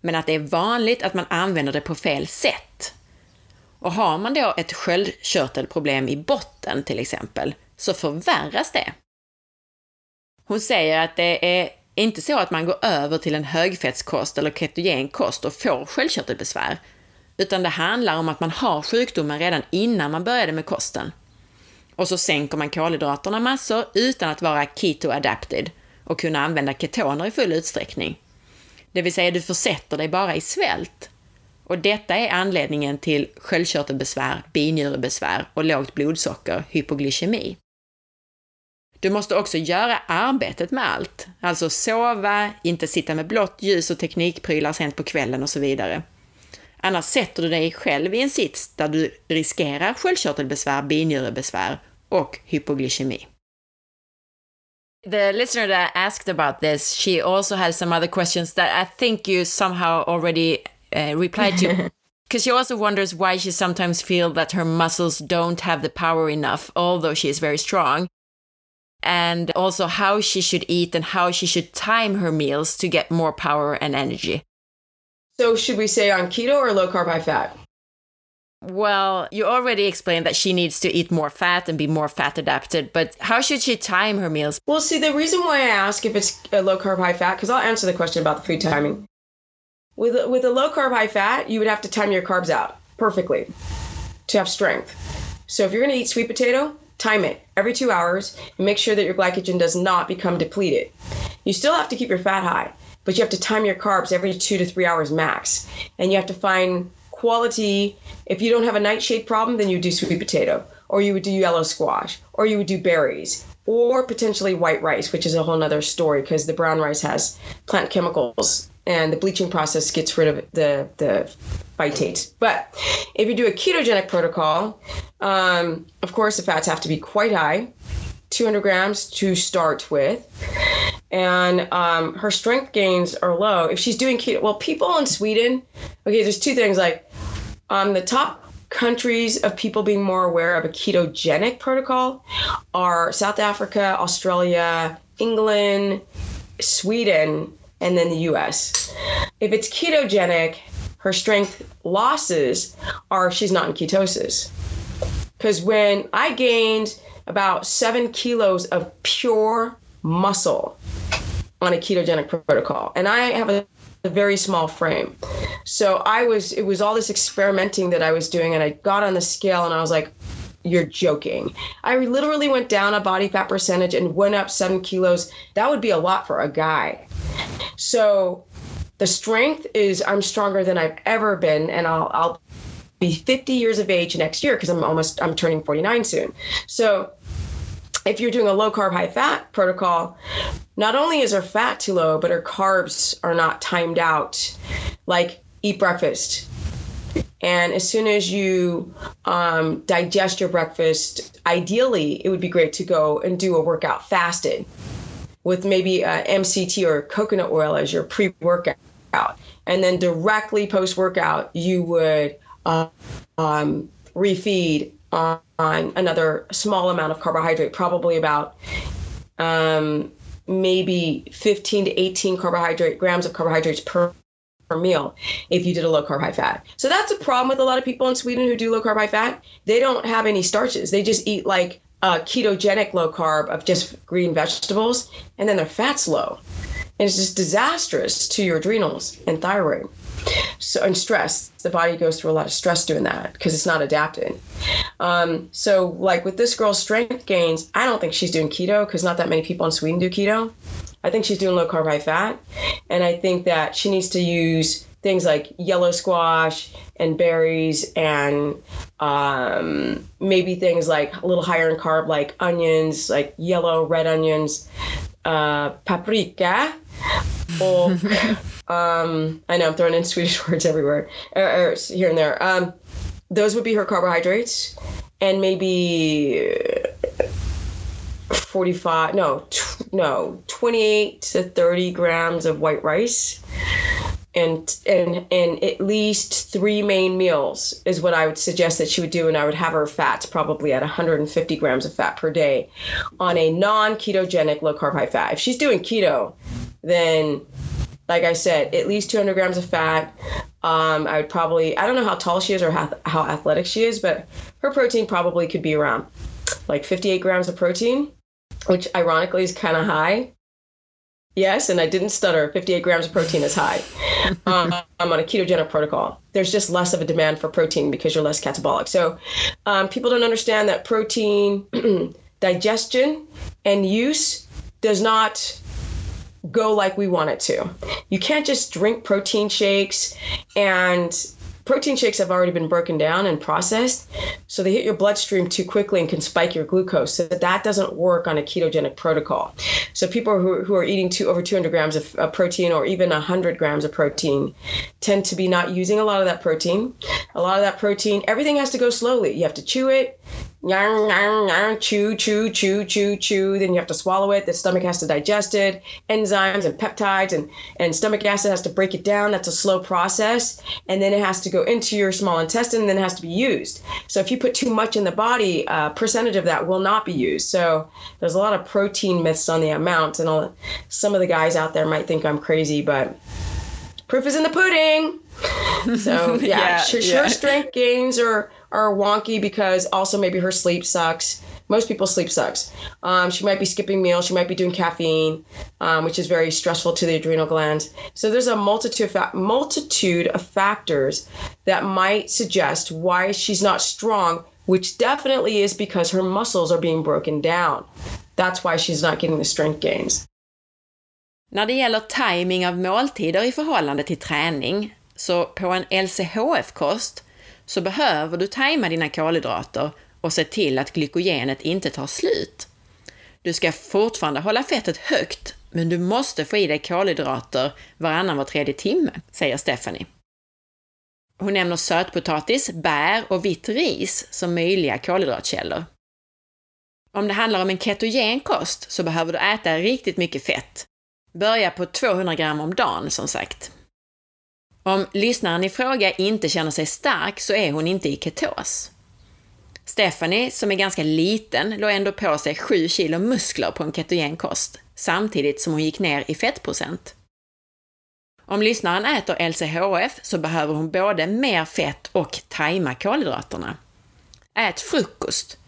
men att det är vanligt att man använder det på fel sätt. Och har man då ett sköldkörtelproblem i botten till exempel, så förvärras det. Hon säger att det är inte så att man går över till en högfettskost eller ketogen kost och får sköldkörtelbesvär, utan det handlar om att man har sjukdomen redan innan man började med kosten. Och så sänker man kolhydraterna massor utan att vara keto-adapted och kunna använda ketoner i full utsträckning. Det vill säga, du försätter dig bara i svält. Och detta är anledningen till sköldkörtelbesvär, binjurebesvär och lågt blodsocker, hypoglykemi. Du måste också göra arbetet med allt, alltså sova, inte sitta med blått ljus och teknikprylar sent på kvällen och så vidare. Annars sätter du dig själv i en sits där du riskerar sköldkörtelbesvär, binjurebesvär och hypoglykemi. The listener that asked about this, she also has some other questions that I think you somehow already uh, replied to. Because she also wonders why she sometimes feels that her muscles don't have the power enough, although she is very strong. And also how she should eat and how she should time her meals to get more power and energy. So, should we say on keto or low carb, high fat? Well, you already explained that she needs to eat more fat and be more fat adapted, but how should she time her meals? Well, see, the reason why I ask if it's a low carb, high fat, because I'll answer the question about the food timing. With, with a low carb, high fat, you would have to time your carbs out perfectly to have strength. So, if you're going to eat sweet potato, time it every two hours and make sure that your glycogen does not become depleted. You still have to keep your fat high, but you have to time your carbs every two to three hours max. And you have to find quality. If you don't have a nightshade problem, then you do sweet potato, or you would do yellow squash, or you would do berries, or potentially white rice, which is a whole other story because the brown rice has plant chemicals and the bleaching process gets rid of the the phytates. But if you do a ketogenic protocol, um, of course the fats have to be quite high, 200 grams to start with, and um, her strength gains are low. If she's doing keto, well, people in Sweden, okay, there's two things like um, the top countries of people being more aware of a ketogenic protocol are South Africa, Australia, England, Sweden, and then the US. If it's ketogenic, her strength losses are she's not in ketosis. Because when I gained about seven kilos of pure muscle on a ketogenic protocol, and I have a, a very small frame. So I was, it was all this experimenting that I was doing, and I got on the scale and I was like, you're joking. I literally went down a body fat percentage and went up seven kilos. That would be a lot for a guy. So the strength is I'm stronger than I've ever been, and I'll, I'll be 50 years of age next year because I'm almost I'm turning 49 soon. So if you're doing a low carb high fat protocol, not only is her fat too low, but her carbs are not timed out. Like eat breakfast. And as soon as you um, digest your breakfast, ideally, it would be great to go and do a workout fasted with maybe uh, MCT or coconut oil as your pre workout. And then directly post workout, you would uh, um, refeed on, another small amount of carbohydrate, probably about um, maybe 15 to 18 carbohydrate grams of carbohydrates per per meal if you did a low carb high fat. So that's a problem with a lot of people in Sweden who do low carb high fat. They don't have any starches. They just eat like a ketogenic low carb of just green vegetables and then their fat's low. And it's just disastrous to your adrenals and thyroid. So and stress, the body goes through a lot of stress doing that because it's not adapted. Um, so like with this girl's strength gains, I don't think she's doing keto because not that many people in Sweden do keto. I think she's doing low carb, high fat. And I think that she needs to use things like yellow squash and berries and um, maybe things like a little higher in carb, like onions, like yellow, red onions, uh, paprika, or um, I know I'm throwing in Swedish words everywhere, or, or here and there. Um, those would be her carbohydrates, and maybe 45 no t- no 28 to 30 grams of white rice and and and at least three main meals is what I would suggest that she would do and I would have her fats probably at 150 grams of fat per day on a non-ketogenic low carb high fat if she's doing keto then like I said at least 200 grams of fat um, I would probably I don't know how tall she is or how, how athletic she is but her protein probably could be around like 58 grams of protein which ironically is kind of high. Yes, and I didn't stutter. 58 grams of protein is high. um, I'm on a ketogenic protocol. There's just less of a demand for protein because you're less catabolic. So um, people don't understand that protein digestion and use does not go like we want it to. You can't just drink protein shakes and protein shakes have already been broken down and processed, so they hit your bloodstream too quickly and can spike your glucose. So that doesn't work on a ketogenic protocol. So people who, who are eating two, over 200 grams of, of protein or even 100 grams of protein tend to be not using a lot of that protein. A lot of that protein, everything has to go slowly. You have to chew it, chew, chew, chew, chew, chew. Then you have to swallow it. The stomach has to digest it. Enzymes and peptides and, and stomach acid has to break it down. That's a slow process. And then it has to go into your small intestine and then it has to be used. So if you put too much in the body, a percentage of that will not be used. So there's a lot of protein myths on the amount. And all, some of the guys out there might think I'm crazy, but proof is in the pudding. So yeah, yeah, sure, yeah. sure strength gains are are wonky because also maybe her sleep sucks. Most people's sleep sucks. Um, she might be skipping meals. She might be doing caffeine, um, which is very stressful to the adrenal glands. So there's a multitude of fa- multitude of factors that might suggest why she's not strong, which definitely is because her muscles are being broken down. That's why she's not getting the strength gains. När det gäller timing av måltider i förhållande till träning Så på en LCHF-kost så behöver du tajma dina kolhydrater och se till att glykogenet inte tar slut. Du ska fortfarande hålla fettet högt, men du måste få i dig kolhydrater varannan var tredje timme, säger Stephanie. Hon nämner sötpotatis, bär och vitt ris som möjliga kolhydratkällor. Om det handlar om en ketogen kost så behöver du äta riktigt mycket fett. Börja på 200 gram om dagen, som sagt. Om lyssnaren i fråga inte känner sig stark så är hon inte i ketos. Stephanie, som är ganska liten, låg ändå på sig 7 kilo muskler på en ketogen kost, samtidigt som hon gick ner i fettprocent. Om lyssnaren äter LCHF så behöver hon både mer fett och tajma kolhydraterna. Ät frukost.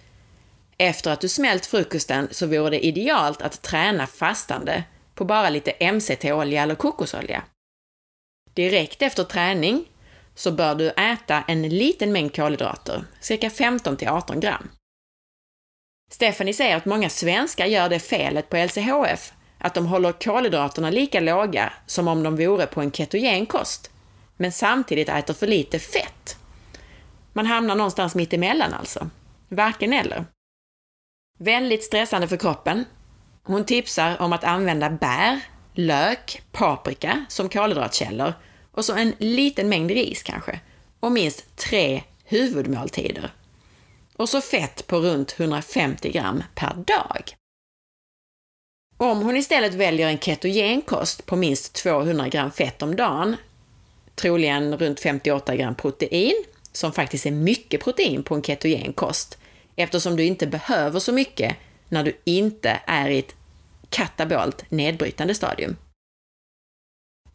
Efter att du smält frukosten så vore det idealt att träna fastande på bara lite MCT-olja eller kokosolja. Direkt efter träning så bör du äta en liten mängd kolhydrater, cirka 15 till 18 gram. Stephanie säger att många svenskar gör det felet på LCHF att de håller kolhydraterna lika låga som om de vore på en ketogen kost, men samtidigt äter för lite fett. Man hamnar någonstans mitt emellan alltså. Varken eller. Väldigt stressande för kroppen. Hon tipsar om att använda bär, lök, paprika som kolhydratkällor och så en liten mängd ris kanske. Och minst tre huvudmåltider. Och så fett på runt 150 gram per dag. Om hon istället väljer en ketogenkost på minst 200 gram fett om dagen, troligen runt 58 gram protein, som faktiskt är mycket protein på en ketogenkost, eftersom du inte behöver så mycket när du inte är i ett katabolt nedbrytande stadium.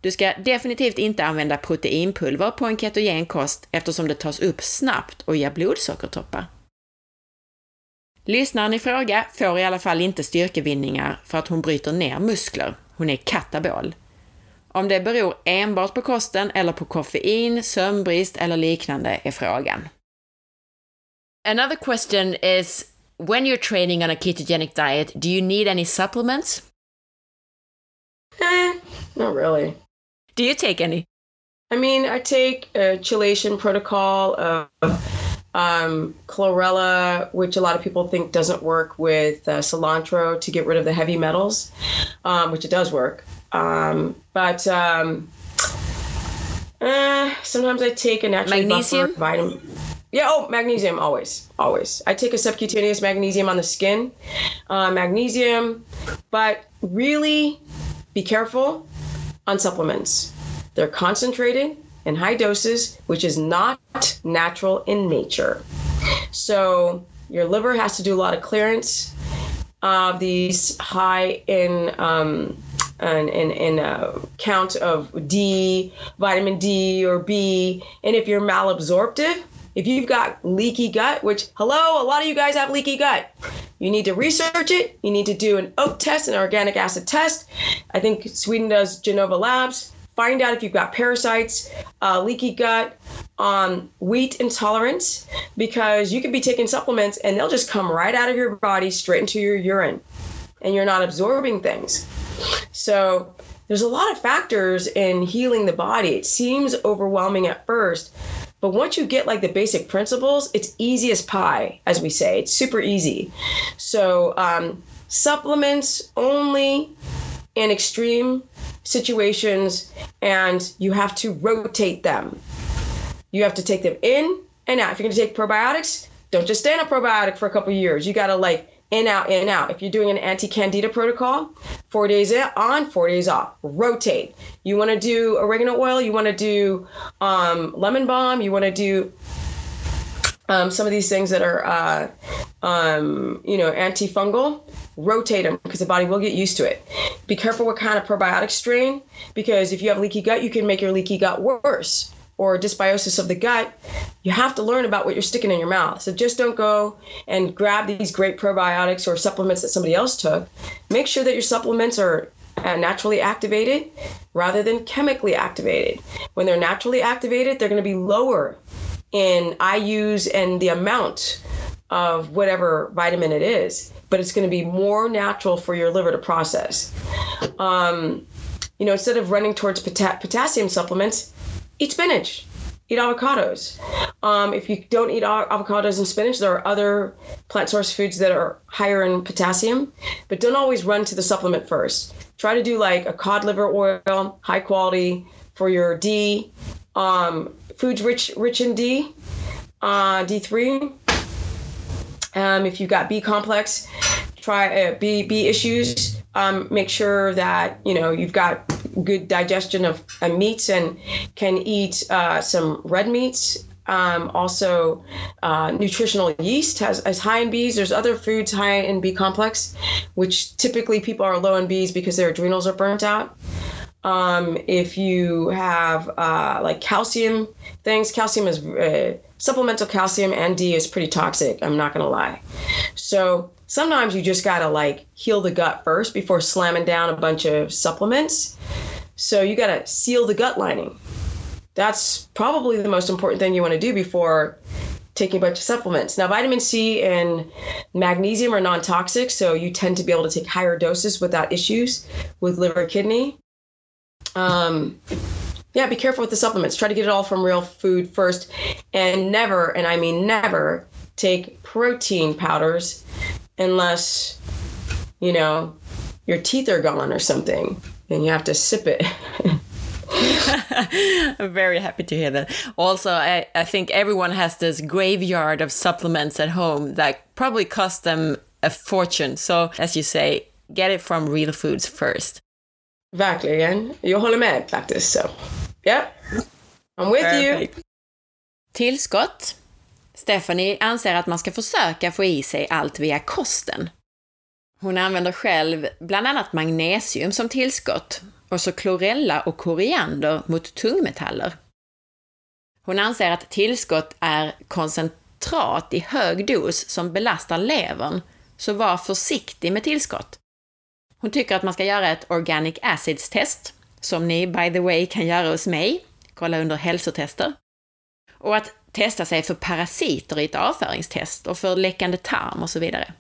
Du ska definitivt inte använda proteinpulver på en ketogen kost eftersom det tas upp snabbt och ger blodsockertoppar. Lyssnaren i fråga får i alla fall inte styrkevinningar för att hon bryter ner muskler. Hon är katabol. Om det beror enbart på kosten eller på koffein, sömnbrist eller liknande är frågan. Another question is when you're training on a ketogenic diet, do you need any supplements? Eh, not really. Do you take any? I mean, I take a chelation protocol of um, chlorella, which a lot of people think doesn't work with uh, cilantro to get rid of the heavy metals, um, which it does work. Um, but um, uh, sometimes I take a natural Magnesium? vitamin. Yeah, oh, magnesium always, always. I take a subcutaneous magnesium on the skin, uh, magnesium, but really be careful on supplements. They're concentrated in high doses, which is not natural in nature. So your liver has to do a lot of clearance of these high in um, in, in, in a count of D, vitamin D or B. And if you're malabsorptive, if you've got leaky gut, which, hello, a lot of you guys have leaky gut, you need to research it. You need to do an oat test, an organic acid test. I think Sweden does Genova Labs. Find out if you've got parasites, uh, leaky gut, um, wheat intolerance, because you could be taking supplements and they'll just come right out of your body straight into your urine and you're not absorbing things. So there's a lot of factors in healing the body. It seems overwhelming at first, but once you get like the basic principles, it's easy as pie, as we say. It's super easy. So um, supplements only in extreme situations, and you have to rotate them. You have to take them in and out. If you're going to take probiotics, don't just stay on a probiotic for a couple years. You got to like in out in out. If you're doing an anti-candida protocol four days on four days off. Rotate. You want to do oregano oil? You want to do um, lemon balm? You want to do um, some of these things that are uh, um, you know antifungal? Rotate them because the body will get used to it. Be careful what kind of probiotic strain because if you have leaky gut you can make your leaky gut worse or dysbiosis of the gut, you have to learn about what you're sticking in your mouth. So just don't go and grab these great probiotics or supplements that somebody else took. Make sure that your supplements are uh, naturally activated rather than chemically activated. When they're naturally activated, they're going to be lower in IUs and the amount of whatever vitamin it is, but it's going to be more natural for your liver to process. Um, you know, instead of running towards pota- potassium supplements, eat spinach, eat avocados. Um, if you don't eat avocados and spinach, there are other plant source foods that are higher in potassium, but don't always run to the supplement first. Try to do like a cod liver oil, high quality for your D. Um, foods rich rich in D, uh, D3. Um, if you've got B complex, try uh, B B issues. Um, make sure that you know you've got good digestion of uh, meats and can eat uh, some red meats. Um, also, uh, nutritional yeast has, high in Bs. There's other foods high in B complex, which typically people are low in Bs because their adrenals are burnt out. Um, if you have uh, like calcium things, calcium is uh, supplemental calcium and D is pretty toxic. I'm not gonna lie. So sometimes you just gotta like heal the gut first before slamming down a bunch of supplements. So you gotta seal the gut lining. That's probably the most important thing you want to do before taking a bunch of supplements. Now, vitamin C and magnesium are non toxic, so you tend to be able to take higher doses without issues with liver kidney. Um, yeah, be careful with the supplements. Try to get it all from real food first, and never, and I mean never, take protein powders unless, you know, your teeth are gone or something, and you have to sip it. I'm very happy to hear that. Also, I, I think everyone has this graveyard of supplements at home that probably cost them a fortune. So, as you say, get it from real foods first. Verkligen. Jag håller med faktiskt. So. Yeah. I'm with Perfect. you. Tillskott. Stephanie anser att man ska försöka få i sig allt via kosten. Hon använder själv bland annat magnesium som tillskott och så klorella och koriander mot tungmetaller. Hon anser att tillskott är koncentrat i hög dos som belastar levern, så var försiktig med tillskott. Hon tycker att man ska göra ett Organic Acids-test, som ni by the way kan göra hos mig, kolla under hälsotester. Och att testa sig för parasiter i ett avföringstest och för läckande tarm och så vidare.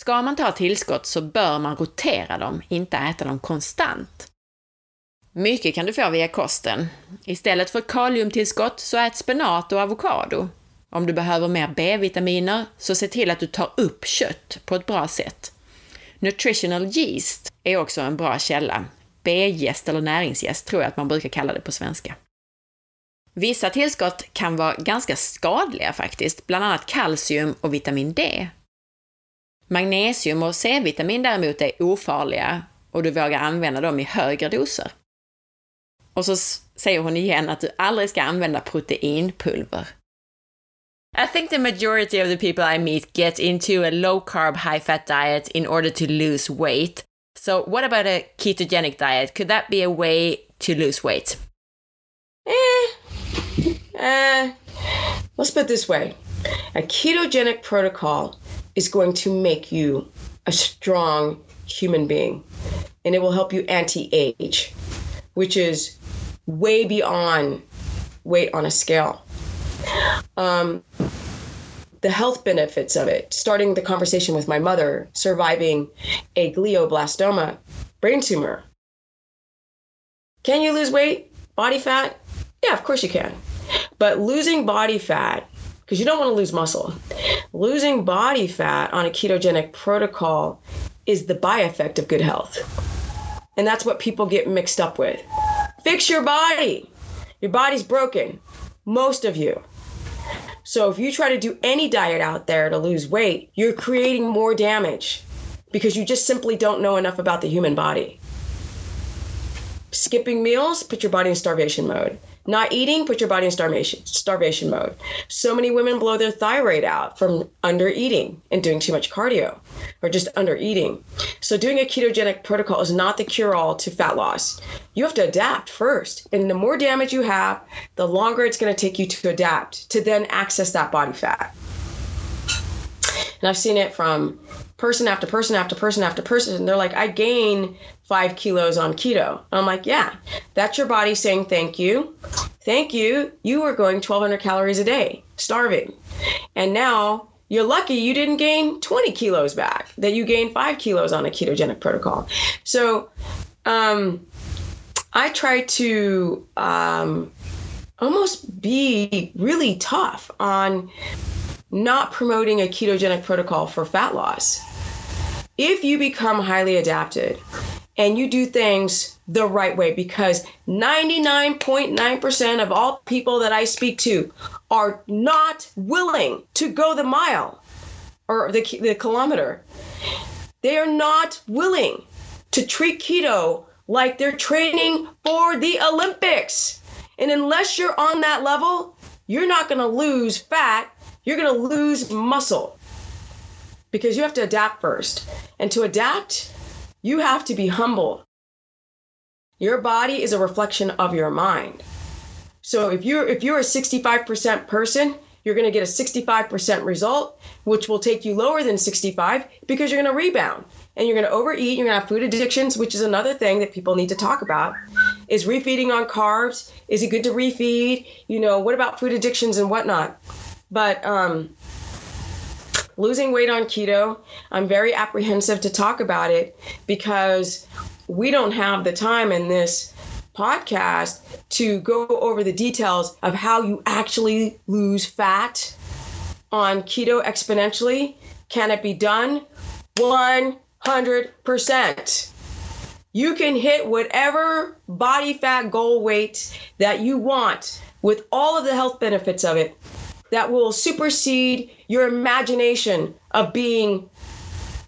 Ska man ta tillskott så bör man rotera dem, inte äta dem konstant. Mycket kan du få via kosten. Istället för kaliumtillskott så ät spenat och avokado. Om du behöver mer B-vitaminer, så se till att du tar upp kött på ett bra sätt. Nutritional yeast är också en bra källa. B-jäst eller näringsjäst tror jag att man brukar kalla det på svenska. Vissa tillskott kan vara ganska skadliga faktiskt, bland annat kalcium och vitamin D. Magnesium och C-vitamin däremot är ofarliga och du vågar använda dem i högre doser. Och så säger hon igen att du aldrig ska använda proteinpulver. I think the majority of the people I meet get into a low carb, high fat diet in order to lose weight. So, what about a ketogenic diet? Could that be a way to lose weight? Eh, eh, let's put it this way a ketogenic protocol is going to make you a strong human being and it will help you anti age, which is way beyond weight on a scale. Um, the health benefits of it, starting the conversation with my mother, surviving a glioblastoma brain tumor. Can you lose weight, body fat? Yeah, of course you can. But losing body fat because you don't want to lose muscle. Losing body fat on a ketogenic protocol is the by effect of good health. And that's what people get mixed up with. Fix your body. Your body's broken. Most of you. So if you try to do any diet out there to lose weight, you're creating more damage because you just simply don't know enough about the human body. Skipping meals, put your body in starvation mode. Not eating, put your body in starvation starvation mode. So many women blow their thyroid out from under eating and doing too much cardio or just under eating. So doing a ketogenic protocol is not the cure all to fat loss. You have to adapt first. And the more damage you have, the longer it's going to take you to adapt to then access that body fat. And I've seen it from person after person after person after person. And they're like, I gain five kilos on keto. I'm like, yeah, that's your body saying thank you. Thank you. You were going 1,200 calories a day, starving. And now you're lucky you didn't gain 20 kilos back, that you gained five kilos on a ketogenic protocol. So, um, I try to um, almost be really tough on not promoting a ketogenic protocol for fat loss. If you become highly adapted and you do things the right way, because 99.9% of all people that I speak to are not willing to go the mile or the, the kilometer. They are not willing to treat keto like they're training for the Olympics. And unless you're on that level, you're not going to lose fat, you're going to lose muscle because you have to adapt first. And to adapt, you have to be humble. Your body is a reflection of your mind. So if you're if you're a 65% person, you're going to get a 65% result, which will take you lower than 65 because you're going to rebound and you're going to overeat. You're going to have food addictions, which is another thing that people need to talk about. Is refeeding on carbs? Is it good to refeed? You know, what about food addictions and whatnot? But um, losing weight on keto, I'm very apprehensive to talk about it because we don't have the time in this podcast to go over the details of how you actually lose fat on keto exponentially. Can it be done? 100%. You can hit whatever body fat goal weight that you want with all of the health benefits of it that will supersede your imagination of being,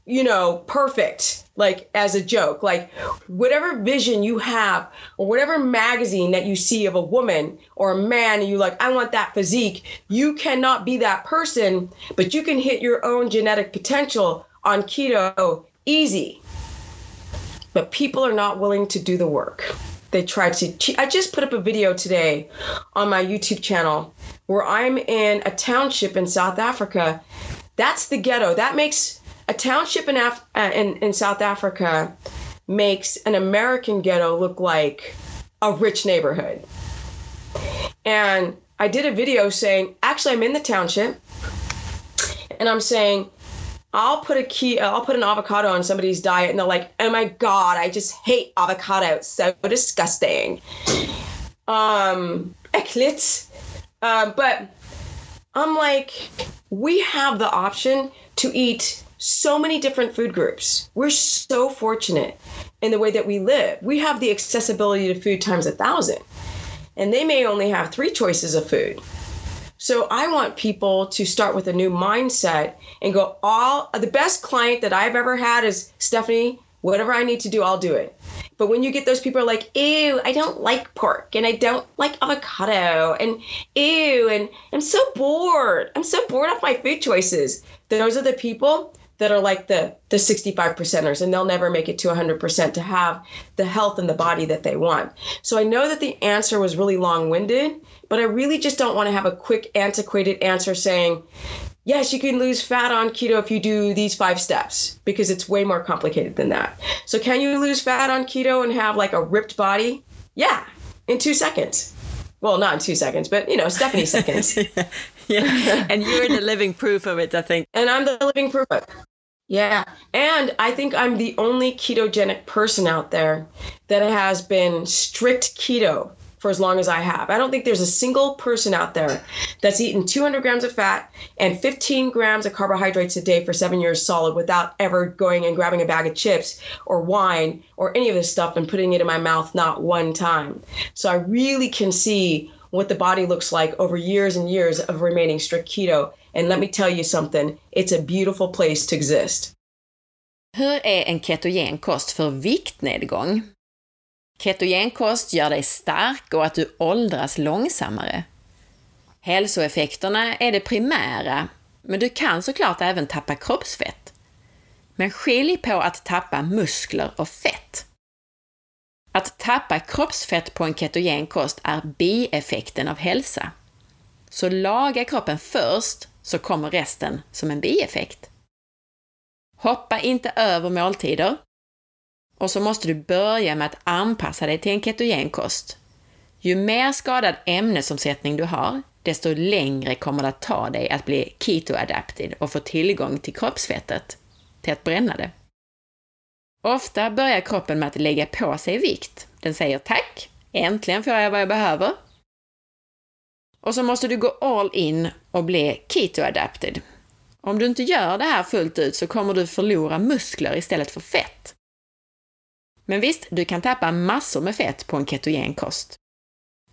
you know, perfect, like as a joke. Like whatever vision you have, or whatever magazine that you see of a woman or a man, and you like, I want that physique, you cannot be that person, but you can hit your own genetic potential on keto easy. But people are not willing to do the work they try to I just put up a video today on my YouTube channel where I'm in a township in South Africa. That's the ghetto. That makes a township in Af- uh, in, in South Africa makes an American ghetto look like a rich neighborhood. And I did a video saying, actually, I'm in the township, and I'm saying I'll put a key, I'll put an avocado on somebody's diet, and they're like, "Oh my god, I just hate avocado. It's so disgusting." Um, äckligt. Um, but I'm like, we have the option to eat so many different food groups. We're so fortunate in the way that we live. We have the accessibility to food times a thousand, and they may only have three choices of food. So I want people to start with a new mindset and go all the best client that I've ever had is Stephanie, whatever I need to do, I'll do it. But when you get those people like, ew, I don't like pork and I don't like avocado and ew, and I'm so bored. I'm so bored of my food choices. Those are the people that are like the the 65 percenters and they'll never make it to 100% to have the health and the body that they want so i know that the answer was really long-winded but I really just don't want to have a quick, antiquated answer saying, yes, you can lose fat on keto if you do these five steps because it's way more complicated than that. So, can you lose fat on keto and have like a ripped body? Yeah, in two seconds. Well, not in two seconds, but you know, Stephanie seconds. yeah, and you're the living proof of it, I think. And I'm the living proof of it. Yeah. And I think I'm the only ketogenic person out there that has been strict keto for as long as I have. I don't think there's a single person out there that's eaten 200 grams of fat and 15 grams of carbohydrates a day for seven years solid without ever going and grabbing a bag of chips or wine or any of this stuff and putting it in my mouth not one time. So I really can see what the body looks like over years and years of remaining strict keto. And let me tell you something, it's a beautiful place to exist. Hur är en ketogen kost för viktnedgång? Ketogenkost gör dig stark och att du åldras långsammare. Hälsoeffekterna är det primära, men du kan såklart även tappa kroppsfett. Men skilj på att tappa muskler och fett. Att tappa kroppsfett på en ketogenkost är bieffekten av hälsa. Så laga kroppen först, så kommer resten som en bieffekt. Hoppa inte över måltider, och så måste du börja med att anpassa dig till en ketogenkost. Ju mer skadad ämnesomsättning du har, desto längre kommer det att ta dig att bli keto-adapted och få tillgång till kroppsfettet, till att bränna det. Ofta börjar kroppen med att lägga på sig vikt Den säger tack, äntligen får jag vad jag behöver. Och så måste du gå all in och bli keto adapted. Om du inte gör det här fullt ut så kommer du förlora muskler istället för fett. Men visst, du kan tappa massor med fett på en ketogen kost.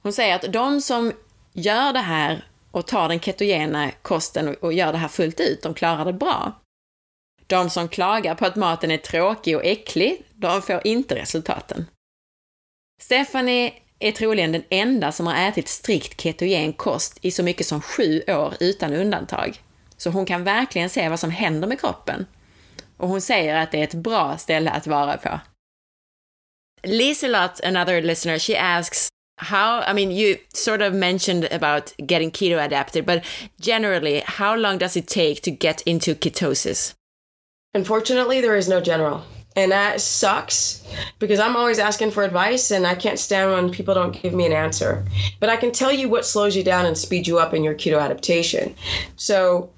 Hon säger att de som gör det här och tar den ketogena kosten och gör det här fullt ut, de klarar det bra. De som klagar på att maten är tråkig och äcklig, de får inte resultaten. Stephanie är troligen den enda som har ätit strikt ketogen kost i så mycket som sju år utan undantag. Så hon kan verkligen se vad som händer med kroppen. Och hon säger att det är ett bra ställe att vara på. Liselott, another listener, she asks how i mean you sort of mentioned about getting keto adapted but generally how long does it take to get into ketosis? Unfortunately there is no general and that sucks because i'm always asking for advice and i can't stand when people don't give me an answer. But i can tell you what slows you down and speeds you up in your keto adaptation. So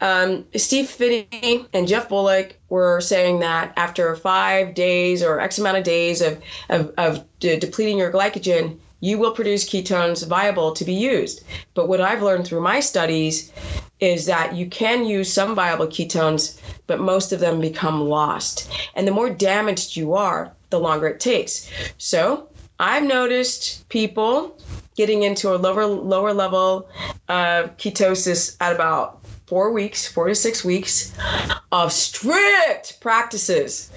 um, Steve Phinney and Jeff Volek were saying that after five days or X amount of days of, of, of de- depleting your glycogen, you will produce ketones viable to be used. But what I've learned through my studies is that you can use some viable ketones, but most of them become lost. And the more damaged you are, the longer it takes. So I've noticed people getting into a lower lower level of ketosis at about four weeks, four to six weeks of strict practices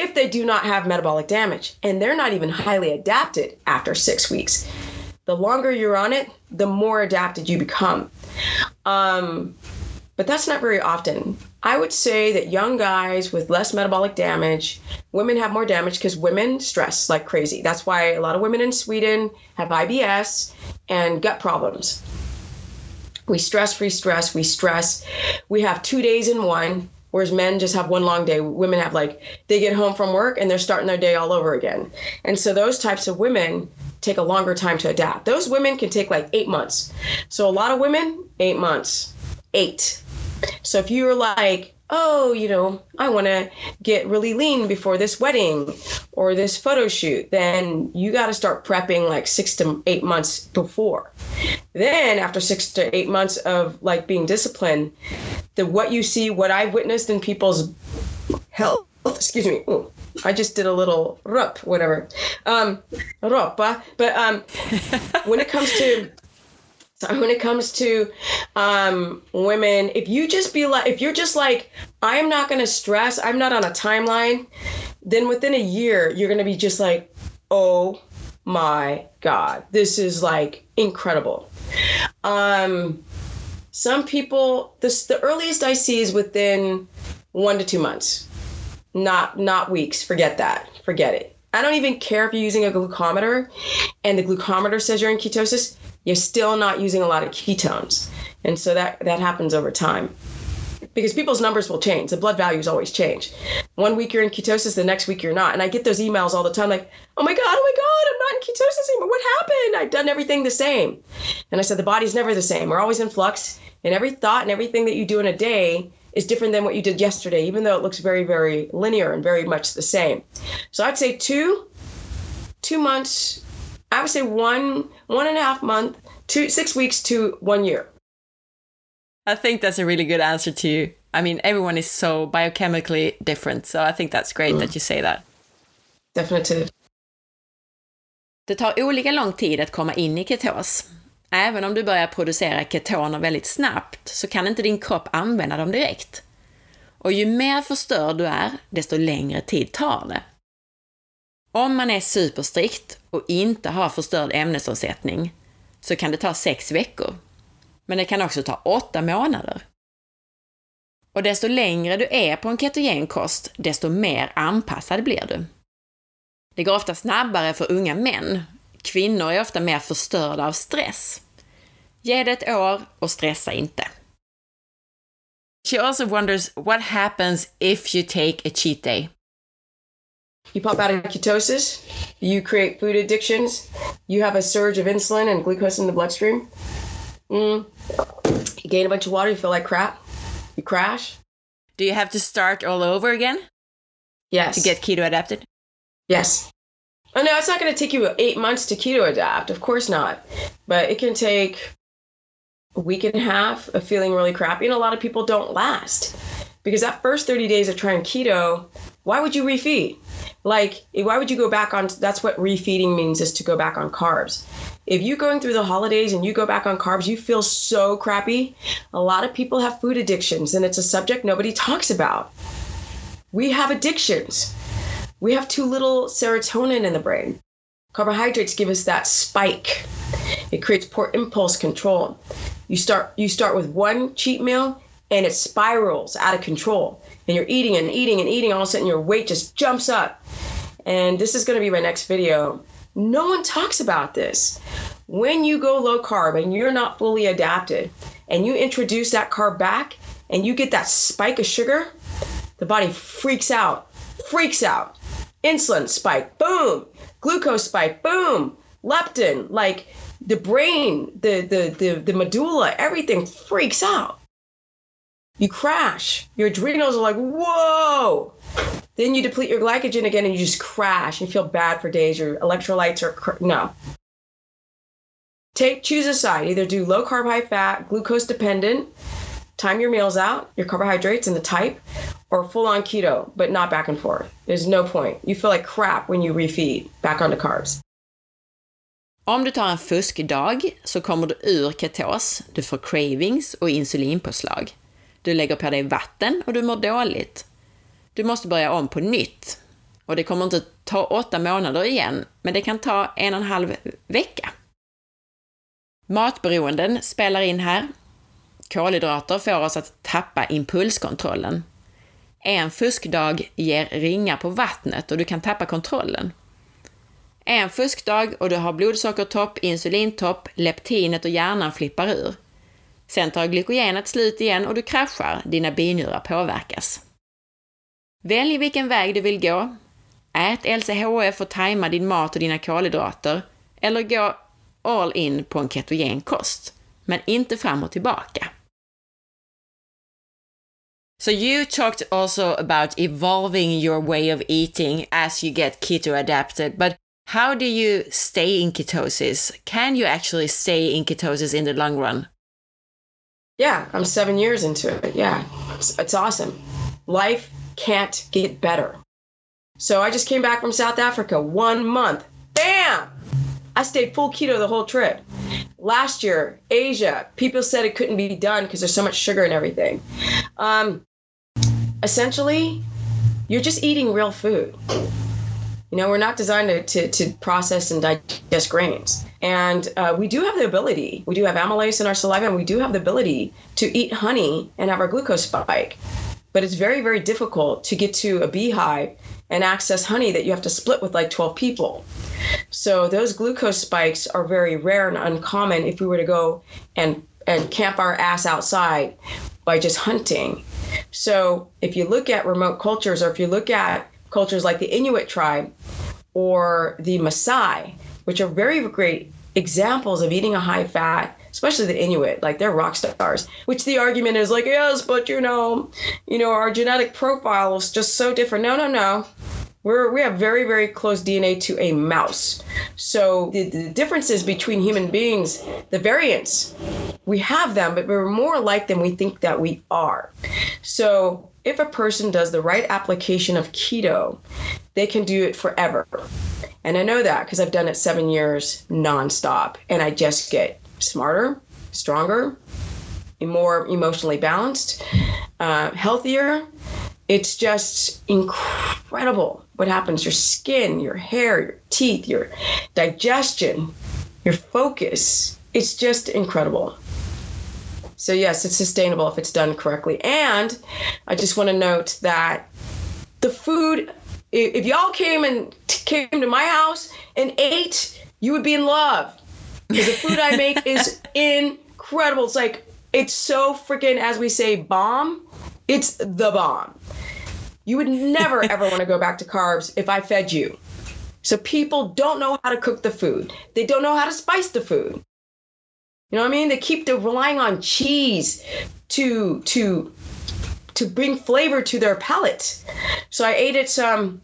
if they do not have metabolic damage. And they're not even highly adapted after six weeks. The longer you're on it, the more adapted you become. Um, but that's not very often. I would say that young guys with less metabolic damage, women have more damage because women stress like crazy. That's why a lot of women in Sweden have IBS and gut problems. We stress, free stress, we stress. We have two days in one Whereas men just have one long day. Women have like, they get home from work and they're starting their day all over again. And so those types of women take a longer time to adapt. Those women can take like eight months. So a lot of women, eight months, eight. So if you're like, oh, you know, I want to get really lean before this wedding or this photo shoot, then you got to start prepping like six to eight months before. Then, after six to eight months of like being disciplined, the what you see, what I've witnessed in people's health, excuse me, ooh, I just did a little rup, whatever, um, ropa. But um, when it comes to so when it comes to um, women, if you just be like, if you're just like, I'm not to stress, I'm not on a timeline, then within a year, you're to be just like, oh my God, this is like incredible. Um, some people, this the earliest I see is within one to two months, not not weeks. Forget that. Forget it. I don't even care if you're using a glucometer and the glucometer says you're in ketosis you're still not using a lot of ketones. And so that, that happens over time because people's numbers will change. The blood values always change. One week you're in ketosis, the next week you're not. And I get those emails all the time like, oh my God, oh my God, I'm not in ketosis anymore. What happened? I've done everything the same. And I said, the body's never the same. We're always in flux. And every thought and everything that you do in a day is different than what you did yesterday, even though it looks very, very linear and very much the same. So I'd say two, two months I would say one one and a half month, two six weeks to one year. I think that's a really good answer to you. I mean, everyone is so biochemically different, so I think that's great mm. that you say that. Definitivt. Det tar olika lång tid att komma in i ketos. Även om du börjar producera ketoner väldigt snabbt så kan inte din kropp använda dem direkt. Och ju mer förstörd du är, desto längre tid tar det. Om man är superstrikt och inte har förstörd ämnesomsättning så kan det ta sex veckor. Men det kan också ta åtta månader. Och desto längre du är på en ketogen kost, desto mer anpassad blir du. Det går ofta snabbare för unga män. Kvinnor är ofta mer förstörda av stress. Ge det ett år och stressa inte. She also wonders what happens if you take a cheat day. You pop out of ketosis, you create food addictions, you have a surge of insulin and glucose in the bloodstream. Mm. You gain a bunch of water, you feel like crap, you crash. Do you have to start all over again? Yes. To get keto adapted? Yes. Oh no, it's not going to take you eight months to keto adapt. Of course not. But it can take a week and a half of feeling really crappy, and a lot of people don't last because that first 30 days of trying keto, why would you refeed? Like, eh, why would you go back on? That's what refeeding means is to go back on carbs. If you're going through the holidays and you go back on carbs, you feel so crappy. A lot of people have food addictions, and it's a subject nobody talks about. We have addictions. We have too little serotonin in the brain. Carbohydrates give us that spike. It creates poor impulse control. You start you start with one cheat meal and it spirals out of control. And you're eating and eating and eating, all of a sudden your weight just jumps up. And this is going to be my next video. No one talks about this. When you go low carb and you're not fully adapted, and you introduce that carb back and you get that spike of sugar, the body freaks out, freaks out. Insulin spike, boom. Glucose spike, boom. Leptin, like the brain, the the the, the medulla, everything freaks out you crash. Your adrenals are like, whoa. Then you deplete your glycogen again and you just crash and feel bad for days. Your electrolytes are, cr- no. Take, choose a side. Either do low carb, high fat, glucose dependent, time your meals out, your carbohydrates and the type, or full on keto, but not back and forth. There's no point. You feel like crap when you refeed back onto carbs. Om du tar en fuskdag så kommer du ur ketos, du får cravings och insulinpåslag. Du lägger på dig vatten och du mår dåligt. Du måste börja om på nytt. Och det kommer inte ta åtta månader igen, men det kan ta en och en halv vecka. Matberoenden spelar in här. Kolhydrater får oss att tappa impulskontrollen. En fuskdag ger ringar på vattnet och du kan tappa kontrollen. En fuskdag och du har blodsockertopp, insulintopp, leptinet och hjärnan flippar ur. Sen tar glykogenet slut igen och du kraschar, dina binjurar påverkas. Välj vilken väg du vill gå. Ät LCHF och tajma din mat och dina kolhydrater. Eller gå all in på en ketogen kost. Men inte fram och tillbaka. So you talked also about evolving your way of eating as you get keto adapted, but how do you stay in ketosis? Can you actually stay in ketosis in the long run? Yeah, I'm seven years into it. Yeah, it's, it's awesome. Life can't get better. So I just came back from South Africa, one month. Bam! I stayed full keto the whole trip. Last year, Asia, people said it couldn't be done because there's so much sugar and everything. Um, essentially, you're just eating real food. You know, we're not designed to, to, to process and digest grains. And uh, we do have the ability, we do have amylase in our saliva, and we do have the ability to eat honey and have our glucose spike. But it's very, very difficult to get to a beehive and access honey that you have to split with like 12 people. So those glucose spikes are very rare and uncommon if we were to go and, and camp our ass outside by just hunting. So if you look at remote cultures or if you look at cultures like the Inuit tribe or the Maasai, which are very great examples of eating a high fat, especially the Inuit, like they're rock stars. Which the argument is like, yes, but you know, you know, our genetic profile is just so different. No, no, no. We're, we have very, very close DNA to a mouse. So the, the differences between human beings, the variants, we have them, but we're more like than we think that we are. So if a person does the right application of keto, they can do it forever. And I know that because I've done it seven years nonstop, and I just get smarter, stronger, more emotionally balanced, uh, healthier. It's just incredible what happens. Your skin, your hair, your teeth, your digestion, your focus. It's just incredible. So, yes, it's sustainable if it's done correctly. And I just want to note that the food, if y'all came and came to my house and ate, you would be in love. Because the food I make is incredible. It's like, it's so freaking, as we say, bomb. It's the bomb. You would never ever want to go back to carbs if I fed you. So people don't know how to cook the food. They don't know how to spice the food. You know what I mean? They keep the relying on cheese to to to bring flavor to their palate. So I ate at some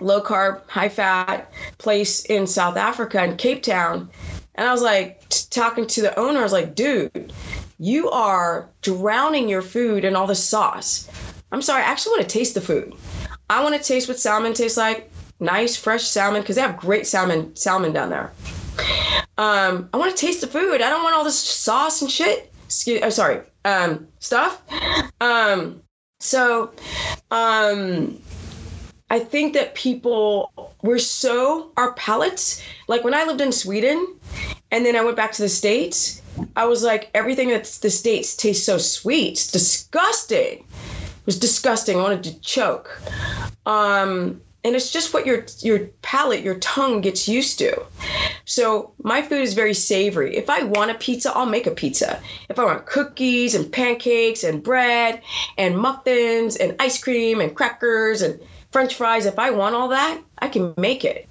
low carb, high fat, place in South Africa in Cape Town. And I was like, t- talking to the owner, I was like, dude, you are drowning your food in all the sauce. I'm sorry, I actually want to taste the food. I want to taste what salmon tastes like. Nice, fresh salmon, because they have great salmon salmon down there. Um, I want to taste the food. I don't want all this sauce and shit. Excuse, oh, sorry, um, stuff. Um, so, um, I think that people we're so our palates. Like when I lived in Sweden, and then I went back to the states. I was like, everything that's the states tastes so sweet. It's disgusting. It was disgusting. I wanted to choke. Um, and it's just what your your palate, your tongue gets used to. So my food is very savory. If I want a pizza, I'll make a pizza. If I want cookies and pancakes and bread and muffins and ice cream and crackers and french fries, if I want all that, I can make it.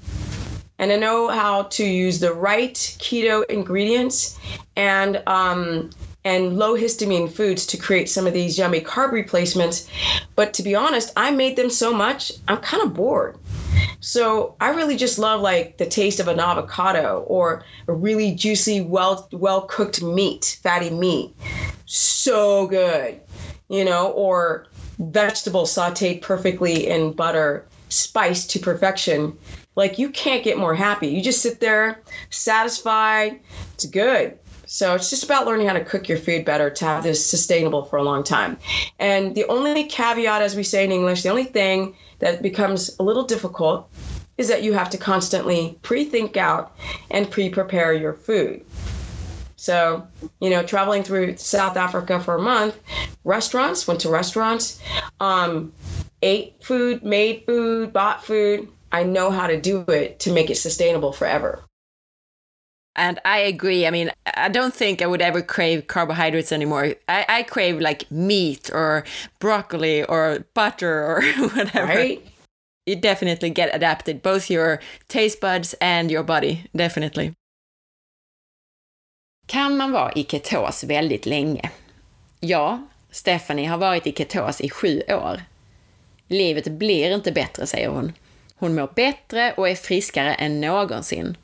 And I know how to use the right keto ingredients and um, and low histamine foods to create some of these yummy carb replacements. But to be honest, I made them so much, I'm kind of bored. So I really just love like the taste of an avocado or a really juicy, well well cooked meat, fatty meat. So good. You know, or vegetables sauteed perfectly in butter, spiced to perfection. Like you can't get more happy. You just sit there satisfied. It's good. So it's just about learning how to cook your food better to have this sustainable for a long time. And the only caveat, as we say in English, the only thing that becomes a little difficult is that you have to constantly pre think out and pre prepare your food. So, you know, traveling through South Africa for a month, restaurants, went to restaurants, um, ate food, made food, bought food. I know how to do it to make it sustainable forever. And I agree. I mean, I don't think I would ever crave carbohydrates anymore. I, I crave like meat or broccoli or butter or whatever. Right? You definitely get adapted, both your taste buds and your body, definitely. Kan man vara i ketos väldigt länge? Ja, Stephanie har varit i ketos i sju år. Livet blir inte bättre, säger hon. Hon mår bättre och är friskare än någonsin.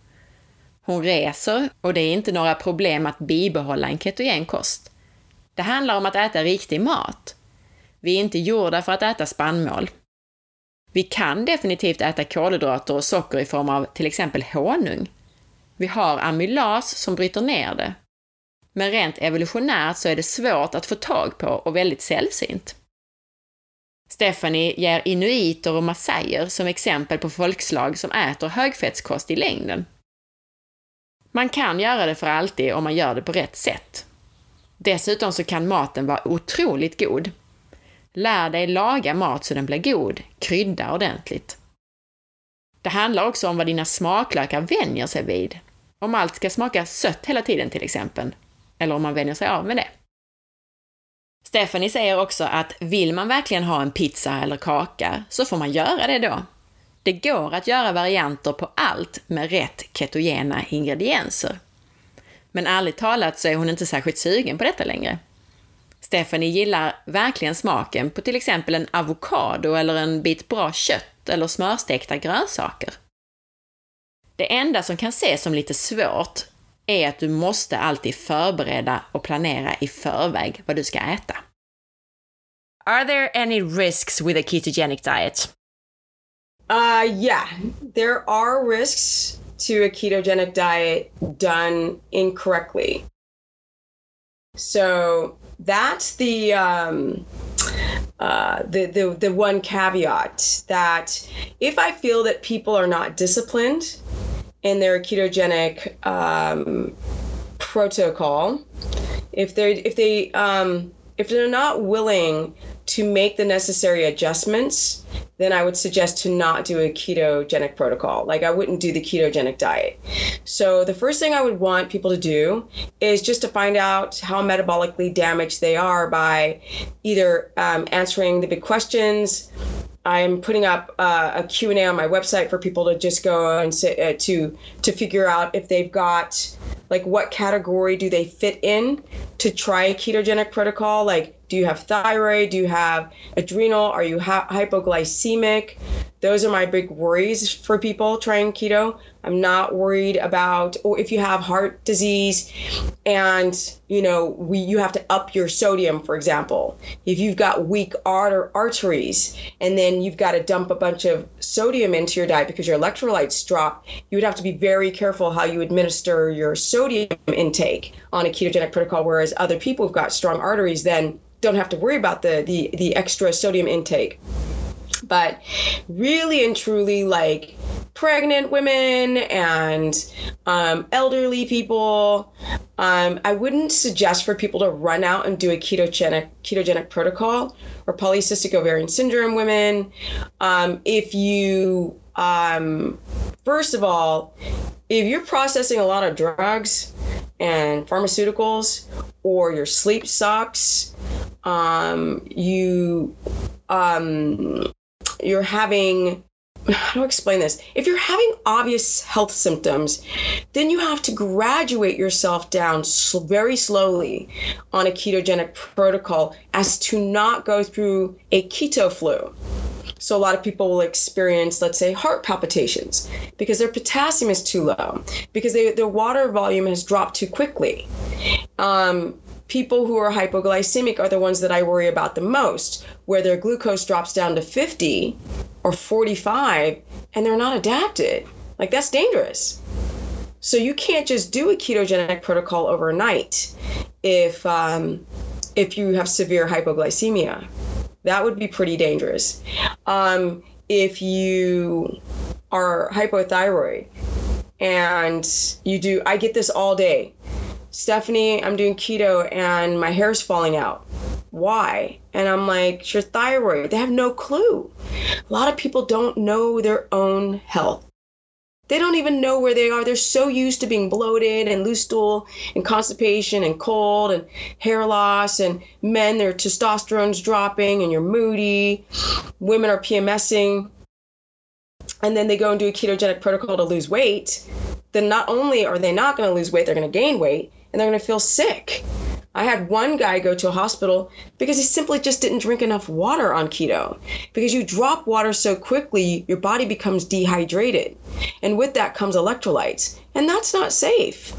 Hon reser och det är inte några problem att bibehålla en ketogen kost. Det handlar om att äta riktig mat. Vi är inte gjorda för att äta spannmål. Vi kan definitivt äta kolhydrater och socker i form av till exempel honung. Vi har amylas som bryter ner det. Men rent evolutionärt så är det svårt att få tag på och väldigt sällsynt. Stephanie ger inuiter och massajer som exempel på folkslag som äter högfettskost i längden. Man kan göra det för alltid om man gör det på rätt sätt. Dessutom så kan maten vara otroligt god. Lär dig laga mat så den blir god, krydda ordentligt. Det handlar också om vad dina smaklökar vänjer sig vid. Om allt ska smaka sött hela tiden till exempel, eller om man vänjer sig av med det. Stephanie säger också att vill man verkligen ha en pizza eller kaka så får man göra det då. Det går att göra varianter på allt med rätt ketogena ingredienser. Men ärligt talat så är hon inte särskilt sugen på detta längre. Stephanie gillar verkligen smaken på till exempel en avokado eller en bit bra kött eller smörstekta grönsaker. Det enda som kan ses som lite svårt är att du måste alltid förbereda och planera i förväg vad du ska äta. Are there any risks with a ketogenic diet? Uh, yeah, there are risks to a ketogenic diet done incorrectly. So that's the um, uh, the, the the one caveat that if I feel that people are not disciplined in their ketogenic um, protocol, if they if they um, if they're not willing to make the necessary adjustments, then I would suggest to not do a ketogenic protocol. Like I wouldn't do the ketogenic diet. So the first thing I would want people to do is just to find out how metabolically damaged they are by either um, answering the big questions. I'm putting up uh, a Q&A on my website for people to just go and say, uh, to to figure out if they've got like what category do they fit in to try a ketogenic protocol like Do you have thyroid? Do you have adrenal? Are you ha- hypoglycemic? Those are my big worries for people trying keto. I'm not worried about or if you have heart disease and you know we you have to up your sodium for example. If you've got weak arter- arteries and then you've got to dump a bunch of sodium into your diet because your electrolytes drop, you would have to be very careful how you administer your sodium intake on a ketogenic protocol whereas other people who've got strong arteries then don't have to worry about the the, the extra sodium intake but really and truly like pregnant women and um, elderly people um, i wouldn't suggest for people to run out and do a ketogenic ketogenic protocol or polycystic ovarian syndrome women. Um, if you um, first of all if you're processing a lot of drugs and pharmaceuticals or your sleep sucks um, you um, you're having how do I explain this? If you're having obvious health symptoms, then you have to graduate yourself down very slowly on a ketogenic protocol as to not go through a keto flu. So a lot of people will experience, let's say, heart palpitations because their potassium is too low, because they, their water volume has dropped too quickly. Um, people who are hypoglycemic are the ones that I worry about the most, where their glucose drops down to 50 or 45 and they're not adapted. Like that's dangerous. So you can't just do a ketogenic protocol overnight if um, if you have severe hypoglycemia. That would be pretty dangerous. Um, if you are hypothyroid and you do, I get this all day Stephanie, I'm doing keto and my hair's falling out. Why? And I'm like, it's your thyroid. They have no clue. A lot of people don't know their own health. They don't even know where they are. They're so used to being bloated and loose stool and constipation and cold and hair loss. And men, their testosterone's dropping and you're moody. Women are PMSing. And then they go and do a ketogenic protocol to lose weight. Then not only are they not going to lose weight, they're going to gain weight and they're going to feel sick. I had one guy go to a hospital because he simply just didn't drink enough water on keto. Because you drop water so quickly, your body becomes dehydrated. And with that comes electrolytes. And that's not safe.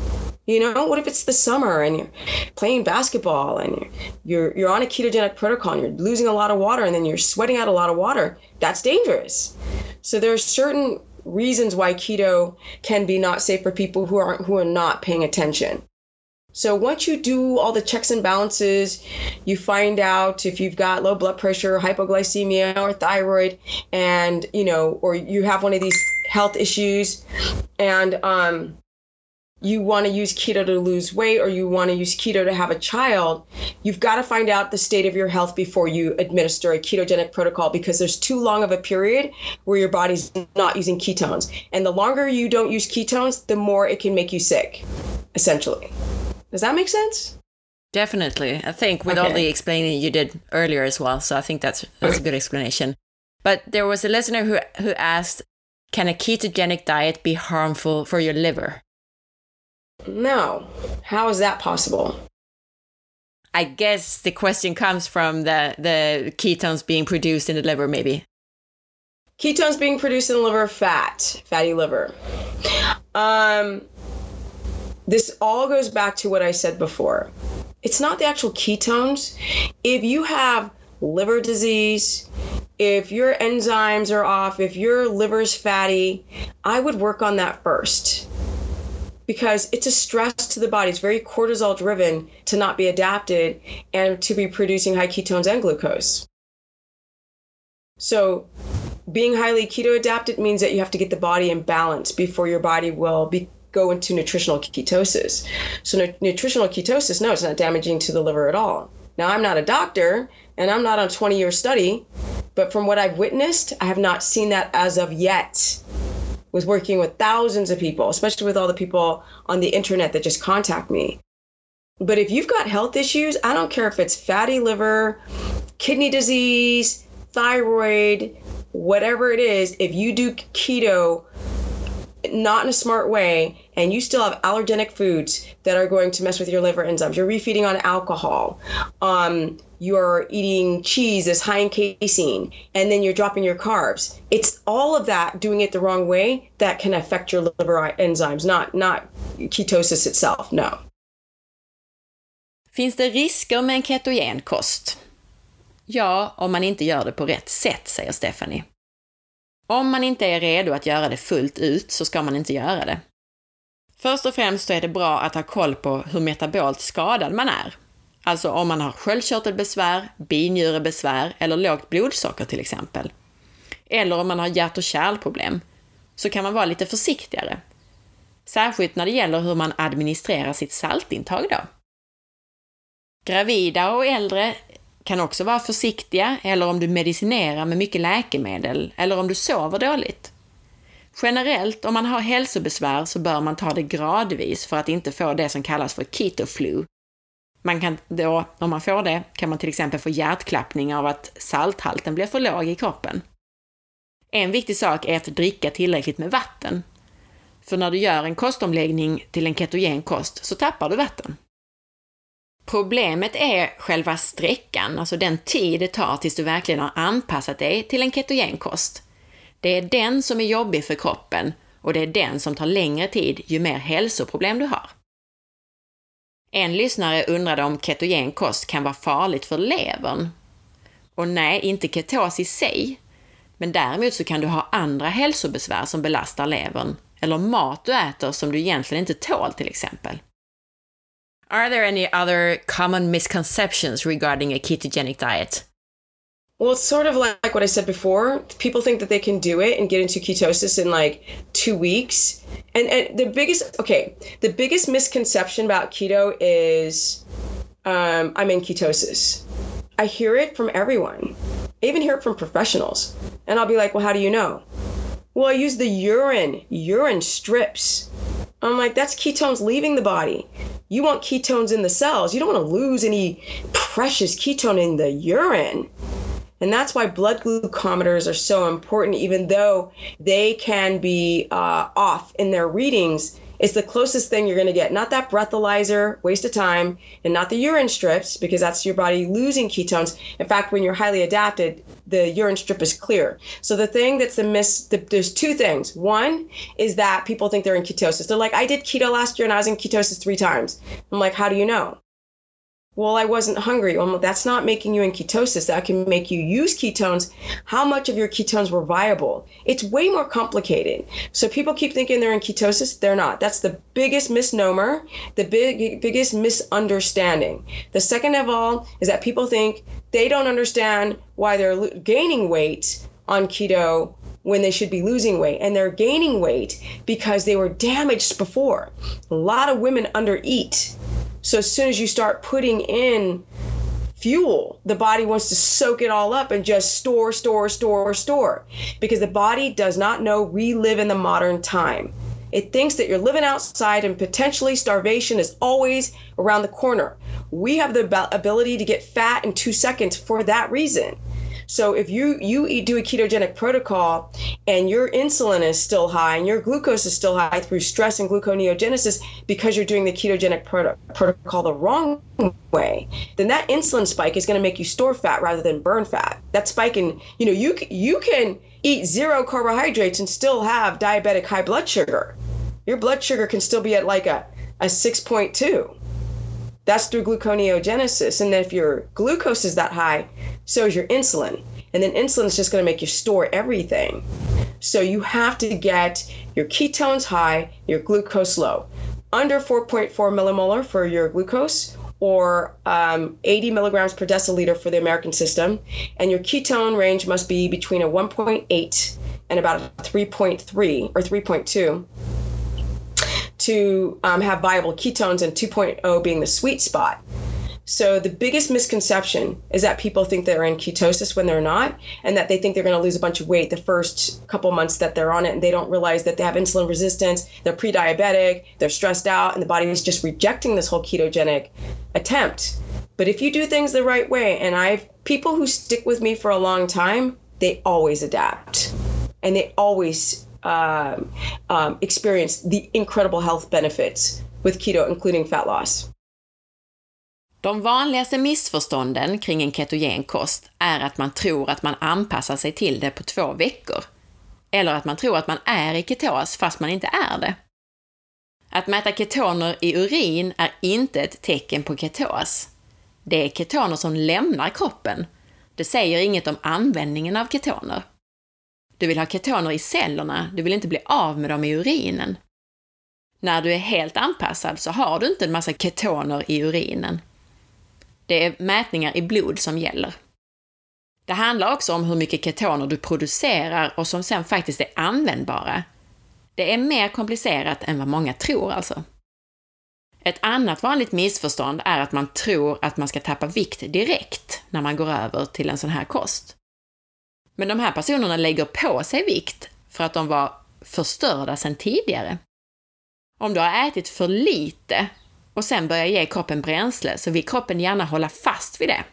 You know, what if it's the summer and you're playing basketball and you're, you're, on a ketogenic protocol and you're losing a lot of water and then you're sweating out a lot of water? That's dangerous. So there are certain reasons why keto can be not safe for people who aren't who are not paying attention. So once you do all the checks and balances, you find out if you've got low blood pressure, hypoglycemia, or thyroid, and you know, or you have one of these health issues, and um, you want to use keto to lose weight or you want to use keto to have a child, you've got to find out the state of your health before you administer a ketogenic protocol because there's too long of a period where your body's not using ketones. And the longer you don't use ketones, the more it can make you sick, essentially. Does that make sense? Definitely. I think with okay. all the explaining you did earlier as well, so I think that's that's a good explanation. But there was a listener who who asked, can a ketogenic diet be harmful for your liver? No. How is that possible? I guess the question comes from the the ketones being produced in the liver maybe. Ketones being produced in the liver, fat, fatty liver. Um this all goes back to what I said before. It's not the actual ketones. If you have liver disease, if your enzymes are off, if your liver's fatty, I would work on that first. Because it's a stress to the body. It's very cortisol driven to not be adapted and to be producing high ketones and glucose. So, being highly keto adapted means that you have to get the body in balance before your body will be go into nutritional ketosis. So, nu- nutritional ketosis, no, it's not damaging to the liver at all. Now, I'm not a doctor and I'm not on a 20 year study, but from what I've witnessed, I have not seen that as of yet. With working with thousands of people, especially with all the people on the internet that just contact me. But if you've got health issues, I don't care if it's fatty liver, kidney disease, thyroid, whatever it is, if you do keto not in a smart way and you still have allergenic foods that are going to mess with your liver enzymes you're refeeding on alcohol um, you're eating cheese that's high in casein and then you're dropping your carbs it's all of that doing it the wrong way that can affect your liver enzymes not not ketosis itself no Finns det risker med en ketogen kost? Ja, om man inte gör det på rätt sätt, säger Stephanie. Om man inte är redo att göra det fullt ut så ska man inte göra det. Först och främst så är det bra att ha koll på hur metabolt skadad man är. Alltså om man har sköldkörtelbesvär, binjurebesvär eller lågt blodsocker till exempel. Eller om man har hjärt och kärlproblem, så kan man vara lite försiktigare. Särskilt när det gäller hur man administrerar sitt saltintag då. Gravida och äldre kan också vara försiktiga, eller om du medicinerar med mycket läkemedel, eller om du sover dåligt. Generellt, om man har hälsobesvär så bör man ta det gradvis för att inte få det som kallas för keto flu. Man kan då, om man får det, kan man till exempel få hjärtklappning av att salthalten blir för låg i kroppen. En viktig sak är att dricka tillräckligt med vatten. För när du gör en kostomläggning till en ketogen kost så tappar du vatten. Problemet är själva sträckan, alltså den tid det tar tills du verkligen har anpassat dig till en ketogenkost. Det är den som är jobbig för kroppen och det är den som tar längre tid ju mer hälsoproblem du har. En lyssnare undrade om ketogenkost kan vara farligt för levern. Och nej, inte ketos i sig, men däremot så kan du ha andra hälsobesvär som belastar levern, eller mat du äter som du egentligen inte tål till exempel. Are there any other common misconceptions regarding a ketogenic diet? Well, it's sort of like what I said before. People think that they can do it and get into ketosis in like two weeks. And, and the biggest, okay, the biggest misconception about keto is um, I'm in ketosis. I hear it from everyone. I even hear it from professionals. And I'll be like, well, how do you know? Well, I use the urine, urine strips. I'm like, that's ketones leaving the body. You want ketones in the cells. You don't want to lose any precious ketone in the urine. And that's why blood glucometers are so important, even though they can be uh, off in their readings it's the closest thing you're going to get. Not that breathalyzer, waste of time, and not the urine strips, because that's your body losing ketones. In fact, when you're highly adapted, the urine strip is clear. So the thing that's the miss, the, there's two things. One is that people think they're in ketosis. They're like, I did keto last year and I was in ketosis three times. I'm like, how do you know? Well, I wasn't hungry. Well, that's not making you in ketosis. That can make you use ketones. How much of your ketones were viable? It's way more complicated. So people keep thinking they're in ketosis. They're not. That's the biggest misnomer, the big biggest misunderstanding. The second of all is that people think they don't understand why they're gaining weight on keto when they should be losing weight and they're gaining weight because they were damaged before. A lot of women undereat so as soon as you start putting in fuel, the body wants to soak it all up and just store, store, store, store. Because the body does not know we live in the modern time. It thinks that you're living outside and potentially starvation is always around the corner. We have the ability to get fat in two seconds for that reason. So if you you eat, do a ketogenic protocol and your insulin is still high and your glucose is still high through stress and gluconeogenesis because you're doing the ketogenic proto- protocol the wrong way, then that insulin spike is going to make you store fat rather than burn fat. That spike in you know you you can eat zero carbohydrates and still have diabetic high blood sugar. Your blood sugar can still be at like a a 6.2 that's through gluconeogenesis. And then if your glucose is that high, so is your insulin. And then insulin is just going to make you store everything. So you have to get your ketones high, your glucose low. Under 4.4 millimolar for your glucose or um, 80 milligrams per deciliter for the American system. And your ketone range must be between a 1.8 and about a 3.3 or 3.2 to um, have viable ketones and 2.0 being the sweet spot. So the biggest misconception is that people think they're in ketosis when they're not, and that they think they're going to lose a bunch of weight the first couple months that they're on it, and they don't realize that they have insulin resistance, they're pre-diabetic, they're stressed out, and the body is just rejecting this whole ketogenic attempt. But if you do things the right way, and I've people who stick with me for a long time, they always adapt, and they always Uh, um, um, the incredible health benefits with keto, including fat loss. De vanligaste missförstånden kring en ketogen kost är att man tror att man anpassar sig till det på två veckor. Eller att man tror att man är i ketos fast man inte är det. Att mäta ketoner i urin är inte ett tecken på ketos. Det är ketoner som lämnar kroppen. Det säger inget om användningen av ketoner. Du vill ha ketoner i cellerna, du vill inte bli av med dem i urinen. När du är helt anpassad så har du inte en massa ketoner i urinen. Det är mätningar i blod som gäller. Det handlar också om hur mycket ketoner du producerar och som sen faktiskt är användbara. Det är mer komplicerat än vad många tror alltså. Ett annat vanligt missförstånd är att man tror att man ska tappa vikt direkt när man går över till en sån här kost. Men de här personerna lägger på sig vikt för att de var förstörda sedan tidigare. Om du har ätit för lite och sen börjar ge kroppen bränsle så vill kroppen gärna hålla fast vid det.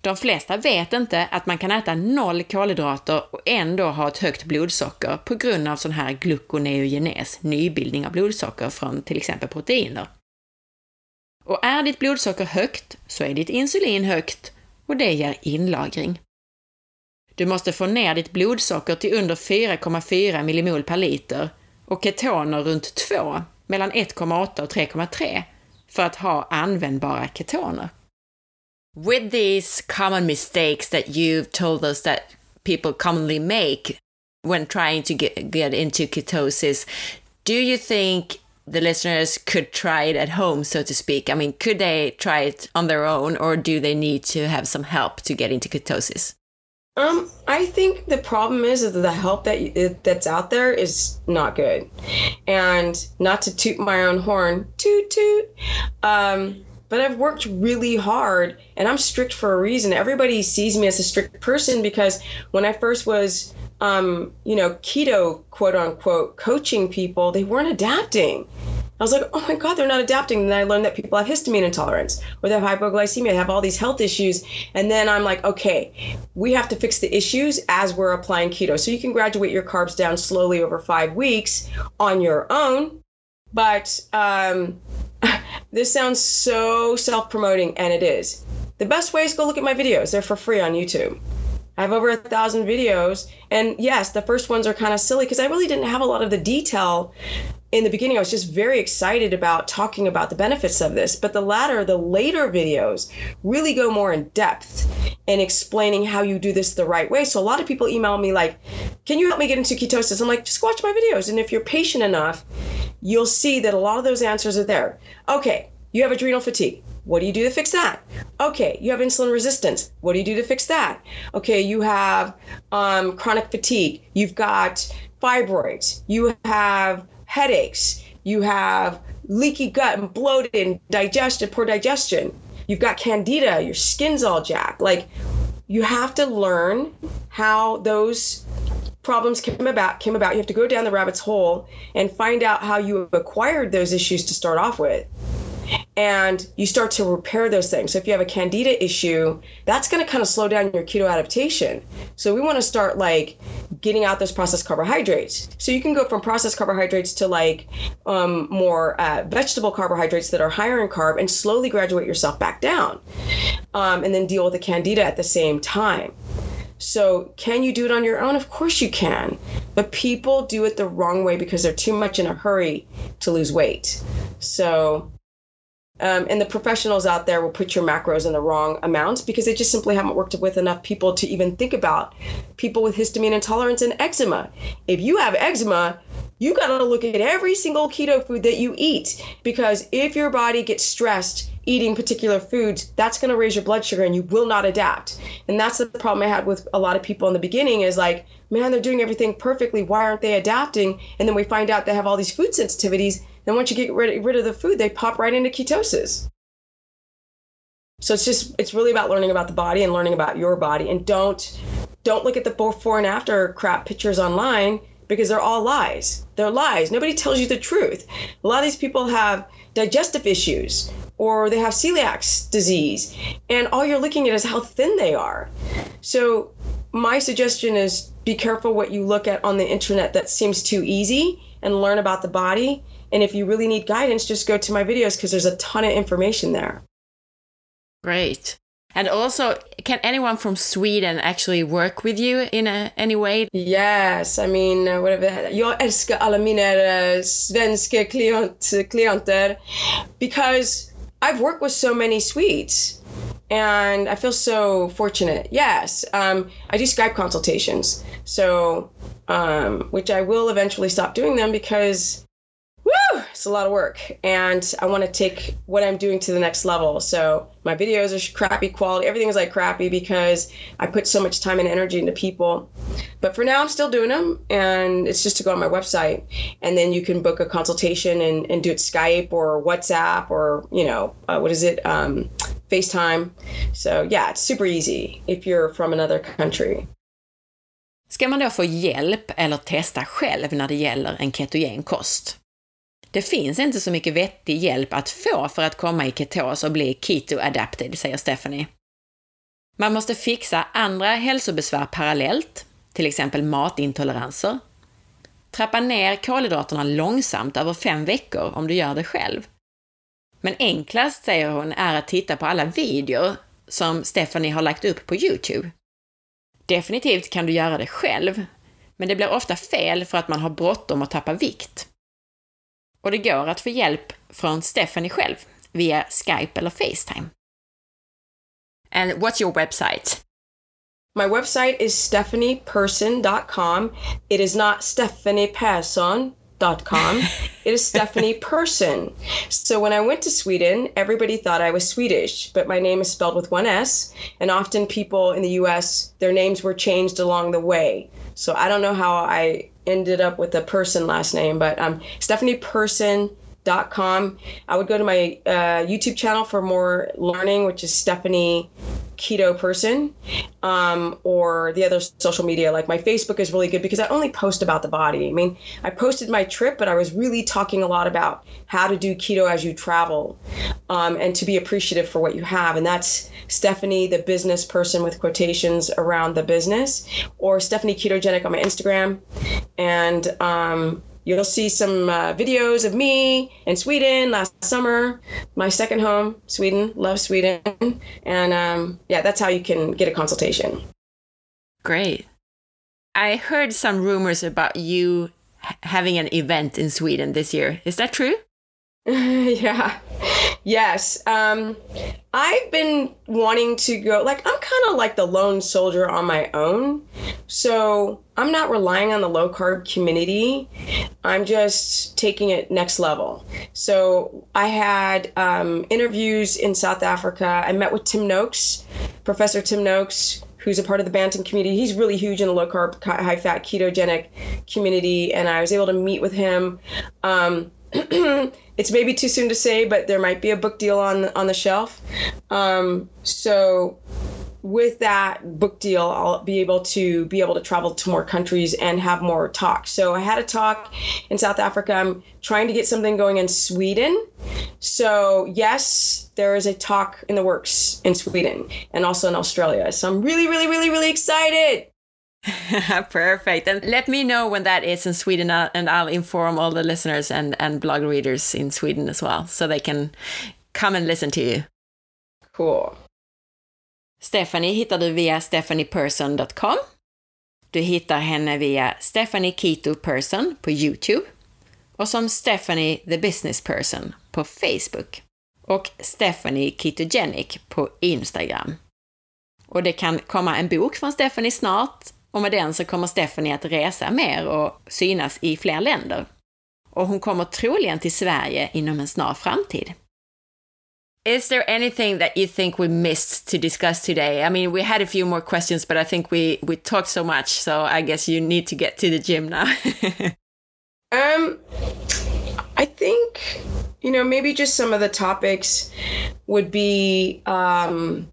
De flesta vet inte att man kan äta noll kolhydrater och ändå ha ett högt blodsocker på grund av sån här gluconeogenes, nybildning av blodsocker från till exempel proteiner. Och är ditt blodsocker högt så är ditt insulin högt och det ger inlagring. Du måste få ner ditt blodsocker till under 4,4 millimol per liter och ketoner runt 2, mellan 1,8 och 3,3, för att ha användbara ketoner. With these common mistakes that you've told us that people commonly make when trying to get, get into ketosis, do you think the listeners could try it at home, so to speak? I mean, could they try it on their own or do they need to have some help to get into ketosis? Um, I think the problem is that the help that that's out there is not good, and not to toot my own horn, toot toot. Um, but I've worked really hard, and I'm strict for a reason. Everybody sees me as a strict person because when I first was, um, you know, keto quote unquote coaching people, they weren't adapting. I was like, oh my God, they're not adapting. And then I learned that people have histamine intolerance or they have hypoglycemia, they have all these health issues. And then I'm like, okay, we have to fix the issues as we're applying keto. So you can graduate your carbs down slowly over five weeks on your own. But um, this sounds so self promoting, and it is. The best way is go look at my videos, they're for free on YouTube. I have over a thousand videos. And yes, the first ones are kind of silly because I really didn't have a lot of the detail in the beginning, I was just very excited about talking about the benefits of this. But the latter, the later videos, really go more in depth in explaining how you do this the right way. So a lot of people email me like, "Can you help me get into ketosis?" I'm like, "Just watch my videos, and if you're patient enough, you'll see that a lot of those answers are there." Okay, you have adrenal fatigue. What do you do to fix that? Okay, you have insulin resistance. What do you do to fix that? Okay, you have um, chronic fatigue. You've got fibroids. You have headaches, you have leaky gut and bloated and digestion, poor digestion. You've got candida, your skin's all jacked. Like you have to learn how those problems came about came about. You have to go down the rabbit's hole and find out how you acquired those issues to start off with and you start to repair those things. So if you have a candida issue, that's going to kind of slow down your keto adaptation. So we want to start like getting out those processed carbohydrates. So you can go from processed carbohydrates to like um, more uh, vegetable carbohydrates that are higher in carb and slowly graduate yourself back down, um, and then deal with the candida at the same time. So, can you do it on your own? Of course you can. But people do it the wrong way because they're too much in a hurry to lose weight. So, um, and the professionals out there will put your macros in the wrong amounts because they just simply haven't worked with enough people to even think about people with histamine intolerance and eczema. If you have eczema, you got to look at every single keto food that you eat because if your body gets stressed eating particular foods, that's going to raise your blood sugar and you will not adapt. And that's the problem I had with a lot of people in the beginning is like, man, they're doing everything perfectly. Why aren't they adapting? And then we find out they have all these food sensitivities then once you get rid, rid of the food, they pop right into ketosis. So it's just it's really about learning about the body and learning about your body and don't don't look at the before and after crap pictures online because they're all lies. They're lies. Nobody tells you the truth. A lot of these people have digestive issues or they have celiac disease and all you're looking at is how thin they are. So my suggestion is be careful what you look at on the internet that seems too easy and learn about the body. And if you really need guidance, just go to my videos because there's a ton of information there. Great. And also, can anyone from Sweden actually work with you in a, any way? Yes, I mean, uh, whatever. Jag älskar alla mina uh, svenska klient, klienter because I've worked with so many Swedes and I feel so fortunate. Yes, um, I do Skype consultations, so um, which I will eventually stop doing them because it's a lot of work, and I want to take what I'm doing to the next level. So my videos are crappy quality, everything is like crappy because I put so much time and energy into people. But for now, I'm still doing them, and it's just to go on my website, and then you can book a consultation and, and do it Skype or WhatsApp or you know uh, what is it, um, FaceTime. So yeah, it's super easy if you're from another country. Ska man då få hjälp eller testa själv när det gäller en ketogen kost? Det finns inte så mycket vettig hjälp att få för att komma i ketos och bli keto-adapted, säger Stephanie. Man måste fixa andra hälsobesvär parallellt, till exempel matintoleranser. Trappa ner kolhydraterna långsamt över fem veckor om du gör det själv. Men enklast, säger hon, är att titta på alla videor som Stephanie har lagt upp på Youtube. Definitivt kan du göra det själv, men det blir ofta fel för att man har bråttom att tappa vikt. Och det går att få hjälp från Stephanie själv via Skype eller Facetime. And what's your website? My website is stephanieperson.com. It is not Stephanie Persson com. it is Stephanie Person. So when I went to Sweden, everybody thought I was Swedish, but my name is spelled with one S, and often people in the US, their names were changed along the way. So I don't know how I ended up with a person last name, but um, Stephanie Person com. I would go to my uh, YouTube channel for more learning, which is Stephanie Keto Person, um, or the other social media. Like my Facebook is really good because I only post about the body. I mean, I posted my trip, but I was really talking a lot about how to do keto as you travel um, and to be appreciative for what you have. And that's Stephanie, the business person with quotations around the business, or Stephanie Ketogenic on my Instagram. And um, You'll see some uh, videos of me in Sweden last summer, my second home, Sweden. Love Sweden. And um, yeah, that's how you can get a consultation. Great. I heard some rumors about you having an event in Sweden this year. Is that true? yeah. Yes. Um, I've been wanting to go, like, I'm kind of like the lone soldier on my own. So I'm not relying on the low carb community. I'm just taking it next level. So I had um, interviews in South Africa. I met with Tim Noakes, Professor Tim Noakes, who's a part of the Banting community. He's really huge in the low carb, high fat, ketogenic community. And I was able to meet with him. Um, it's maybe too soon to say, but there might be a book deal on on the shelf. Um, so with that book deal, I'll be able to be able to travel to more countries and have more talks. So I had a talk in South Africa. I'm trying to get something going in Sweden. So yes, there is a talk in the works in Sweden and also in Australia. So I'm really, really, really, really excited. Perfect. And let me know when that is in Sweden, uh, and I'll inform all the listeners and, and blog readers in Sweden as well, so they can come and listen to you. Cool. Stephanie hittar du via stephanieperson.com. Du hittar henne via Stephanie Keto Person på Youtube och som Stephanie the Business Person på Facebook och Stephanie Ketogenic på Instagram. Och det kan komma en bok från Stephanie snart och med den så kommer Stephanie att resa mer och synas i fler länder. Och hon kommer troligen till Sverige inom en snar framtid. Is there anything that you think we missed to discuss today? I mean, we had a few more questions, but I think we we talked so much, so I guess you need to get to the gym now. um, I think you know maybe just some of the topics would be um,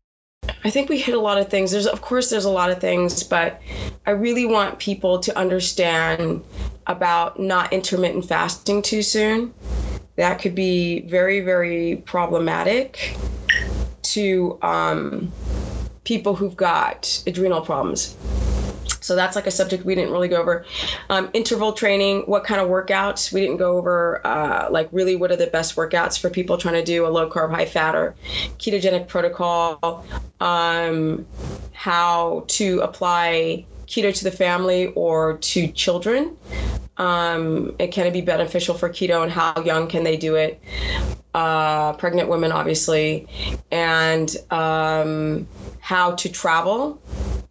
I think we hit a lot of things. There's, of course, there's a lot of things, but I really want people to understand about not intermittent fasting too soon. That could be very, very problematic to um, people who've got adrenal problems. So that's like a subject we didn't really go over. Um, interval training, what kind of workouts? We didn't go over, uh, like, really what are the best workouts for people trying to do a low carb, high fat or ketogenic protocol, um, how to apply keto to the family or to children. Um, and can it be beneficial for keto and how young can they do it? Uh, pregnant women, obviously, and um, how to travel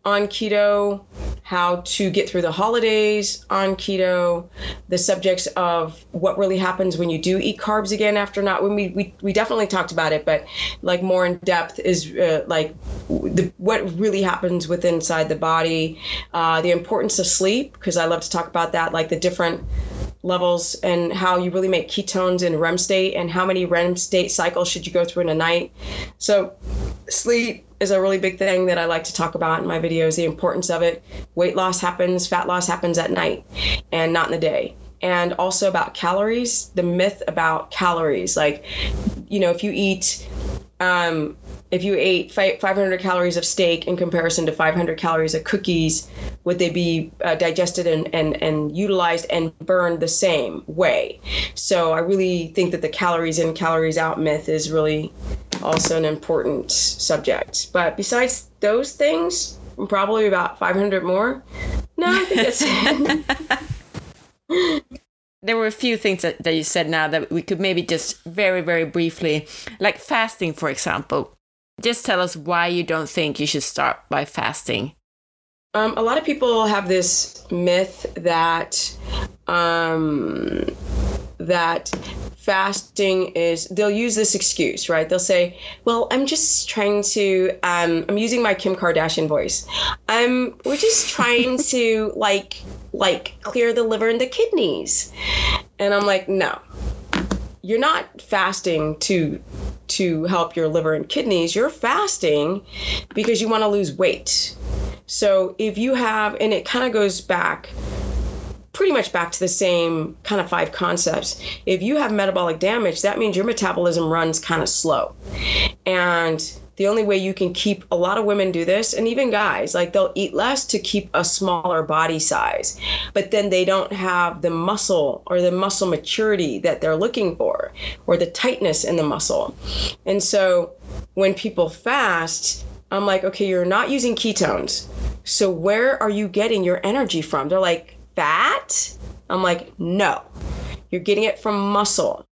on keto, how to get through the holidays on keto, the subjects of what really happens when you do eat carbs again after not. When we we, we definitely talked about it, but like more in depth is uh, like the, what really happens with inside the body, uh, the importance of sleep because I love to talk about that, like the different levels and how you really make ketones in REM state and how many REM state cycles should you go through in a night. So sleep is a really big thing that I like to talk about in my videos, the importance of it. Weight loss happens, fat loss happens at night and not in the day. And also about calories, the myth about calories. Like, you know, if you eat um, if you ate 500 calories of steak in comparison to 500 calories of cookies, would they be uh, digested and, and, and utilized and burned the same way? So I really think that the calories in, calories out myth is really also an important subject. But besides those things, probably about 500 more. No, I think that's it. there were a few things that, that you said now that we could maybe just very, very briefly, like fasting, for example. Just tell us why you don't think you should start by fasting. Um, a lot of people have this myth that um, that fasting is they'll use this excuse right? They'll say well i'm just trying to um, i'm using my kim kardashian voice. I'm we're just trying to like like clear the liver and the kidneys. And i'm like no you're not fasting to to help your liver and kidneys you're fasting because you want to lose weight so if you have and it kind of goes back pretty much back to the same kind of five concepts. If you have metabolic damage, that means your metabolism runs kind of slow. And the only way you can keep a lot of women do this and even guys like they'll eat less to keep a smaller body size but then they don't have the muscle or the muscle maturity that they're looking for or the tightness in the muscle and so when people fast i'm like okay you're not using ketones so where are you getting your energy from they're like fat? I'm like, no, you're getting it from muscle.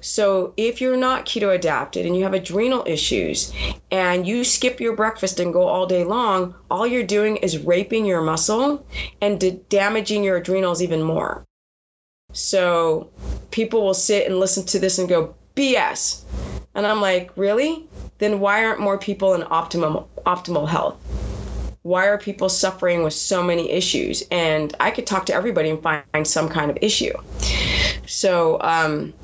So if you're not keto adapted and you have adrenal issues and you skip your breakfast and go all day long, all you're doing is raping your muscle and damaging your adrenals even more. So people will sit and listen to this and go, BS. And I'm like, really? Then why aren't more people in optimum optimal health? why are people suffering with so many issues? And I could talk to everybody and find some kind of issue. So, um,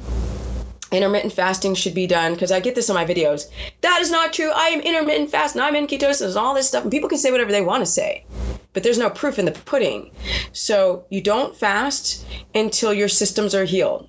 intermittent fasting should be done because I get this in my videos. That is not true. I am intermittent fasting. I'm in ketosis and all this stuff. And people can say whatever they want to say, but there's no proof in the pudding. So you don't fast until your systems are healed.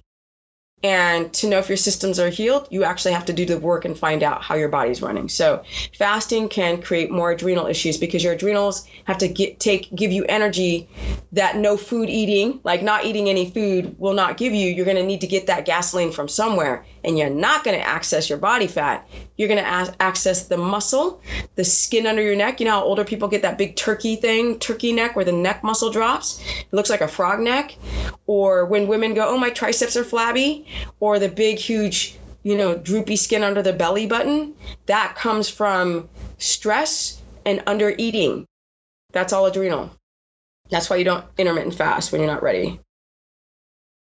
And to know if your systems are healed, you actually have to do the work and find out how your body's running. So fasting can create more adrenal issues because your adrenals have to get take give you energy that no food eating, like not eating any food, will not give you. You're going to need to get that gasoline from somewhere, and you're not going to access your body fat. You're going to access the muscle, the skin under your neck. You know how older people get that big turkey thing, turkey neck, where the neck muscle drops. It looks like a frog neck. Or when women go, "Oh, my triceps are flabby," or the big, huge, you know, droopy skin under the belly button, that comes from stress and under eating. That's all adrenal. That's why you don't intermittent fast when you're not ready.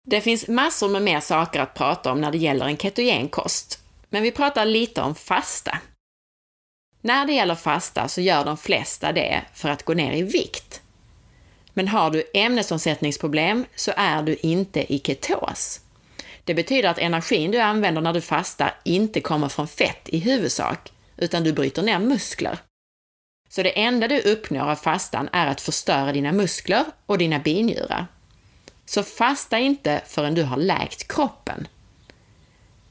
Det finns massor med mer saker att prata om när det gäller en ketogen kost, men vi pratar lite om fasta. När det gäller fasta så gör de flesta det för att gå ner i vikt. Men har du ämnesomsättningsproblem så är du inte i ketos. Det betyder att energin du använder när du fastar inte kommer från fett i huvudsak, utan du bryter ner muskler. Så det enda du uppnår av fastan är att förstöra dina muskler och dina binjurar. Så fasta inte förrän du har läkt kroppen.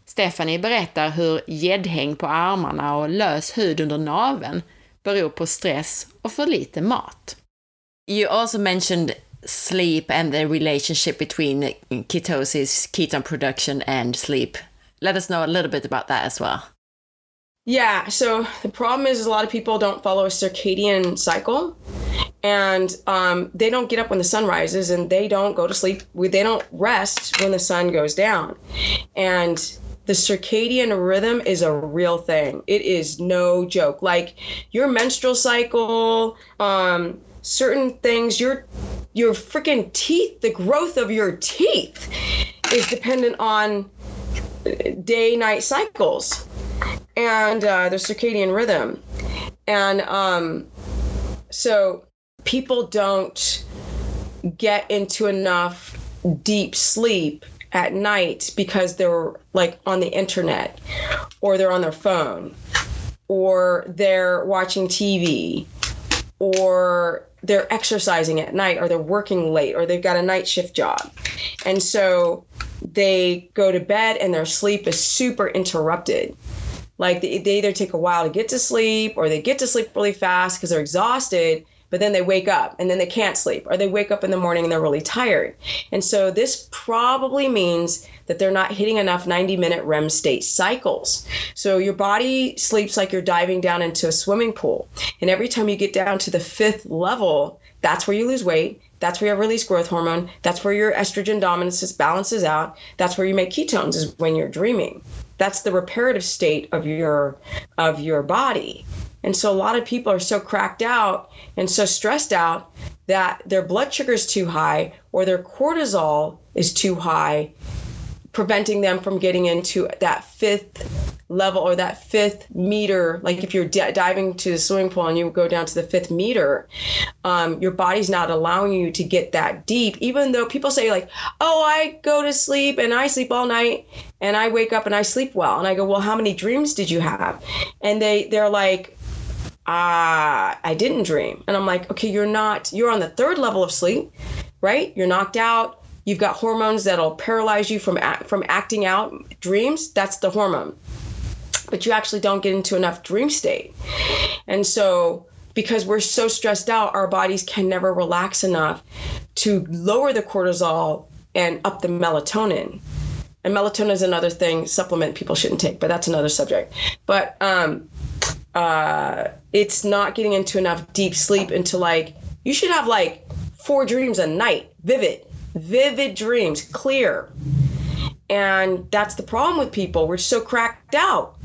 Stephanie berättar hur gäddhäng på armarna och lös hud under naveln beror på stress och för lite mat. You also mentioned sleep and the relationship between ketosis, ketone production, and sleep. Let us know a little bit about that as well. Yeah, so the problem is, a lot of people don't follow a circadian cycle and um, they don't get up when the sun rises and they don't go to sleep they don't rest when the sun goes down. And the circadian rhythm is a real thing. It is no joke. Like your menstrual cycle um, certain things your your freaking teeth the growth of your teeth is dependent on day night cycles and uh, the circadian rhythm and um, so people don't get into enough deep sleep at night because they're like on the internet or they're on their phone or they're watching TV or they're exercising at night or they're working late or they've got a night shift job. And so they go to bed and their sleep is super interrupted. Like they, they either take a while to get to sleep or they get to sleep really fast because they're exhausted but then they wake up and then they can't sleep, or they wake up in the morning and they're really tired. And so this probably means that they're not hitting enough 90 minute REM state cycles. So your body sleeps like you're diving down into a swimming pool. And every time you get down to the fifth level, that's where you lose weight. That's where you release growth hormone. That's where your estrogen dominance balances out. That's where you make ketones is when you're dreaming. That's the reparative state of your of your body. And so a lot of people are so cracked out and so stressed out that their blood sugar is too high or their cortisol is too high, preventing them from getting into that fifth level or that fifth meter. Like if you're d- diving to the swimming pool and you go down to the fifth meter, um, your body's not allowing you to get that deep. Even though people say, like, oh, I go to sleep and I sleep all night and I wake up and I sleep well. And I go, well, how many dreams did you have? And they, they're like, ah, I didn't dream. And I'm like, okay, you're not, you're on the third level of sleep, right? You're knocked out. You've got hormones that'll paralyze you from from acting out dreams. That's the hormone. But you actually don't get into enough dream state. And so because we're so stressed out, our bodies can never relax enough to lower the cortisol and up the melatonin. And melatonin is another thing, supplement people shouldn't take, but that's another subject. But um, uh, it's not getting into enough deep sleep into like you should have like four dreams a night, vivid, vivid dreams, clear. And that's the problem with people. We're so cracked out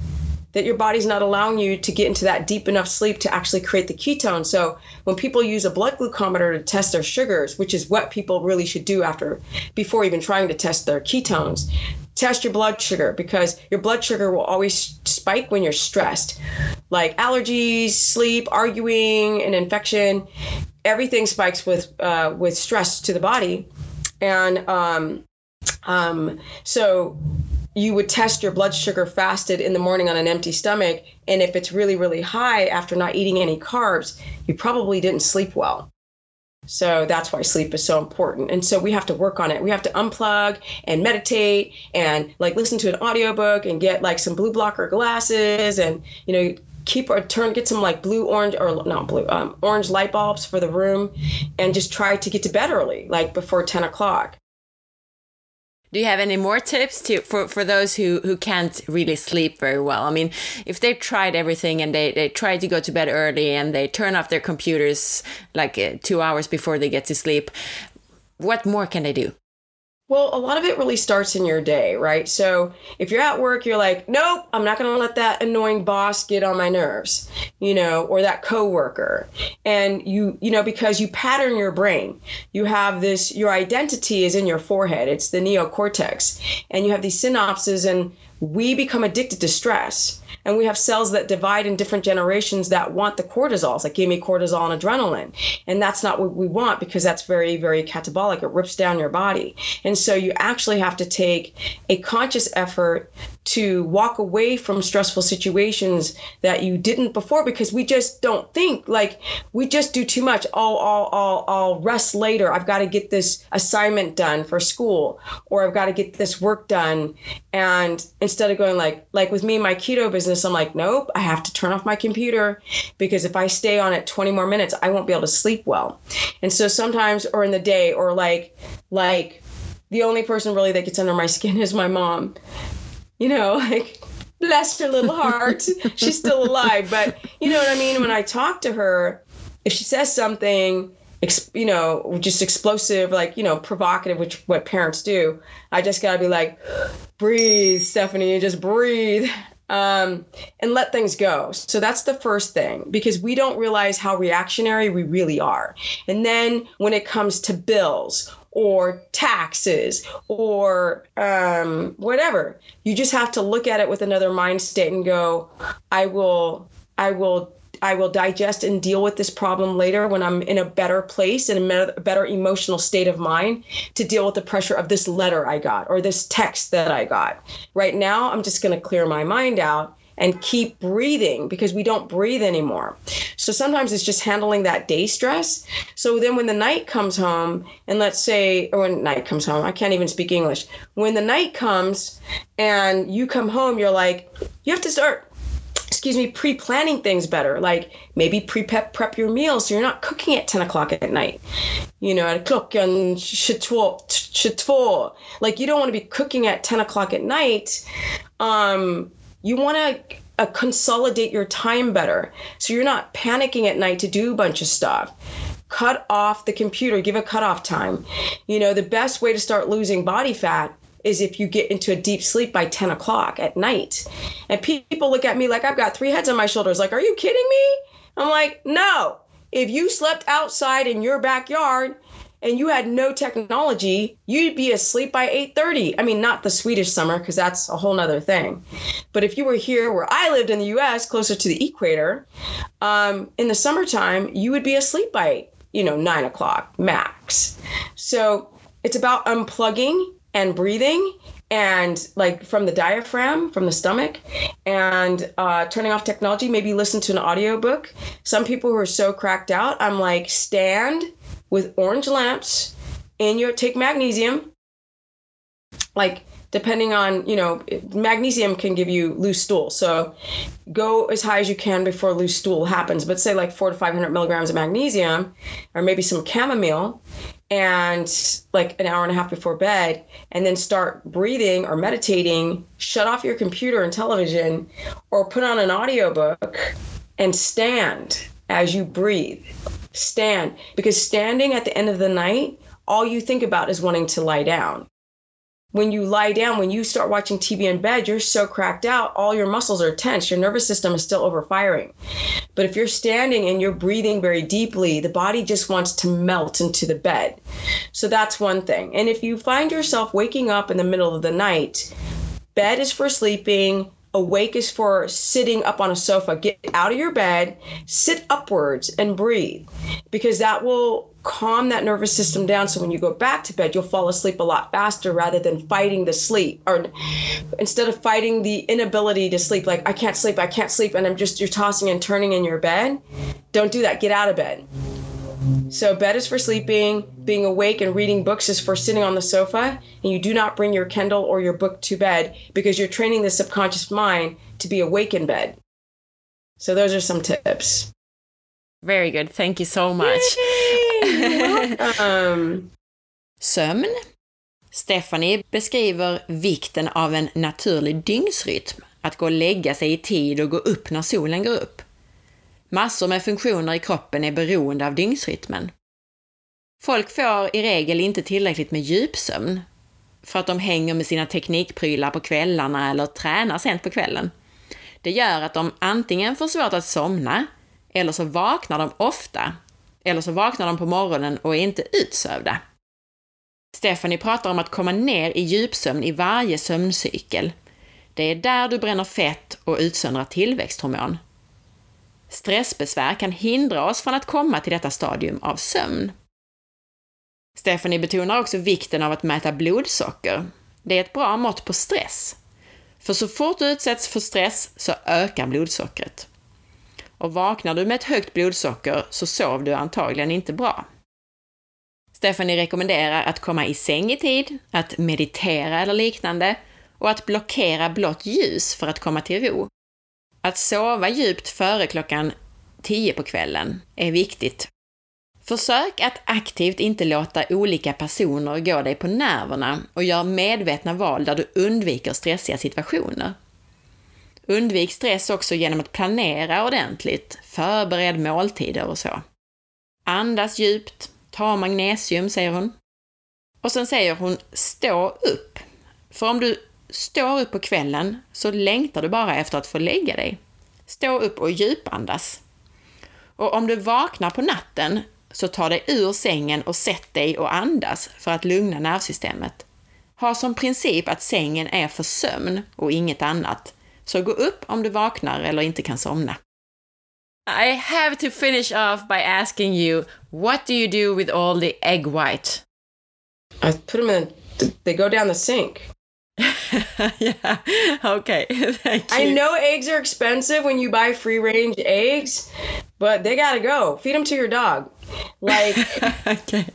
that your body's not allowing you to get into that deep enough sleep to actually create the ketone. So when people use a blood glucometer to test their sugars, which is what people really should do after before even trying to test their ketones, test your blood sugar because your blood sugar will always spike when you're stressed. Like allergies, sleep, arguing, an infection, everything spikes with uh, with stress to the body, and um, um, so you would test your blood sugar fasted in the morning on an empty stomach, and if it's really really high after not eating any carbs, you probably didn't sleep well. So that's why sleep is so important. And so we have to work on it. We have to unplug and meditate and like listen to an audiobook and get like some blue blocker glasses and, you know, keep or turn get some like blue orange or not blue um, orange light bulbs for the room and just try to get to bed early like before 10 o'clock do you have any more tips to for, for those who, who can't really sleep very well? I mean, if they've tried everything and they, they try to go to bed early and they turn off their computers like uh, two hours before they get to sleep, what more can they do? Well, a lot of it really starts in your day, right? So if you're at work, you're like, nope, I'm not going to let that annoying boss get on my nerves, you know, or that coworker. And you, you know, because you pattern your brain, you have this, your identity is in your forehead, it's the neocortex, and you have these synapses, and we become addicted to stress and we have cells that divide in different generations that want the cortisols like give me cortisol and adrenaline. And that's not what we want because that's very very catabolic. It rips down your body. And so you actually have to take a conscious effort to walk away from stressful situations that you didn't before because we just don't think like we just do too much. Oh, I'll, I'll, I'll rest later. I've got to get this assignment done for school or I've got to get this work done. And instead of going like, like with me, my keto business, I'm like, nope, I have to turn off my computer because if I stay on it 20 more minutes, I won't be able to sleep well. And so sometimes, or in the day, or like, like, the only person really that gets under my skin is my mom you know, like bless her little heart. She's still alive. But you know what I mean? When I talk to her, if she says something, you know, just explosive, like, you know, provocative, which what parents do, I just got to be like, breathe, Stephanie, just breathe. Um, and let things go. So that's the first thing because we don't realize how reactionary we really are. And then when it comes to bills or taxes or um, whatever. You just have to look at it with another mind state and go, I will, I will. I will digest and deal with this problem later when I'm in a better place and a better emotional state of mind to deal with the pressure of this letter I got or this text that I got. Right now, I'm just going to clear my mind out and keep breathing because we don't breathe anymore. So sometimes it's just handling that day stress. So then when the night comes home, and let's say, or when night comes home, I can't even speak English. When the night comes and you come home, you're like, you have to start excuse me, pre-planning things better. Like maybe pre-prep your meals so you're not cooking at 10 o'clock at night. You know, at klockan 22. Like you don't want to be cooking at 10 o'clock at night. Um, you want to uh, consolidate your time better. So you're not panicking at night to do a bunch of stuff. Cut off the computer give a cutoff time. You know the best way to start losing body fat is if you get into a deep sleep by 10 o'clock at night. And people look at me like i've got three heads on my shoulders. Like are you kidding me? I'm like no. If you slept outside in your backyard and you had no technology, you'd be asleep by 8:30. I mean, not the Swedish summer because that's a whole nother thing. But if you were here where I lived in the U.S., closer to the equator, um, in the summertime, you would be asleep by you know nine o'clock max. So it's about unplugging and breathing and like from the diaphragm from the stomach and uh, turning off technology maybe listen to an audiobook some people who are so cracked out i'm like stand with orange lamps and your take magnesium. Like depending on you know magnesium can give you loose stool. So go as high as you can before loose stool happens. But say like four to 500 milligrams of magnesium or maybe some chamomile and like an hour and a half before bed and then start breathing or meditating shut off your computer and television or put on an audiobook and stand as you breathe stand because standing at the end of the night, all you think about is wanting to lie down. When you lie down, when you start watching TV in bed, you're so cracked out, all your muscles are tense, your nervous system is still overfiring. But if you're standing and you're breathing very deeply, the body just wants to melt into the bed. So that's one thing. And if you find yourself waking up in the middle of the night, bed is for sleeping, Awake is for sitting up on a sofa. Get out of your bed, sit upwards, and breathe because that will calm that nervous system down. So when you go back to bed, you'll fall asleep a lot faster rather than fighting the sleep or instead of fighting the inability to sleep. Like, I can't sleep, I can't sleep, and I'm just, you're tossing and turning in your bed. Don't do that. Get out of bed. So, bed is for sleeping, being awake and reading books is for sitting on the sofa, and you do not bring your Kindle or your book to bed because you're training the subconscious mind to be awake in bed. So, those are some tips. Very good. Thank you so much. um, Sömn. Stephanie beskriver vikten av en naturlig dygnsrytm, att gå och lägga sig i tid och gå upp när solen går upp. Massor med funktioner i kroppen är beroende av dygnsrytmen. Folk får i regel inte tillräckligt med djupsömn för att de hänger med sina teknikprylar på kvällarna eller tränar sent på kvällen. Det gör att de antingen får svårt att somna, eller så vaknar de ofta, eller så vaknar de på morgonen och är inte utsövda. Stephanie pratar om att komma ner i djupsömn i varje sömncykel. Det är där du bränner fett och utsöndrar tillväxthormon. Stressbesvär kan hindra oss från att komma till detta stadium av sömn. Stephanie betonar också vikten av att mäta blodsocker. Det är ett bra mått på stress. För så fort du utsätts för stress så ökar blodsockret. Och vaknar du med ett högt blodsocker så sov du antagligen inte bra. Stephanie rekommenderar att komma i säng i tid, att meditera eller liknande och att blockera blått ljus för att komma till ro. Att sova djupt före klockan 10 på kvällen är viktigt. Försök att aktivt inte låta olika personer gå dig på nerverna och gör medvetna val där du undviker stressiga situationer. Undvik stress också genom att planera ordentligt, förbered måltider och så. Andas djupt, ta magnesium, säger hon. Och sen säger hon stå upp. För om du står upp på kvällen så längtar du bara efter att få lägga dig. Stå upp och djupandas. Och om du vaknar på natten så ta dig ur sängen och sätt dig och andas för att lugna nervsystemet. Ha som princip att sängen är för sömn och inget annat. Så gå upp om du vaknar eller inte kan somna. I have to finish off by asking you, what do you do with all the egg white? I put them in, they go down the sink. yeah, okay, thank you. I know eggs are expensive when you buy free range eggs, but they gotta go. Feed them to your dog. Like, okay.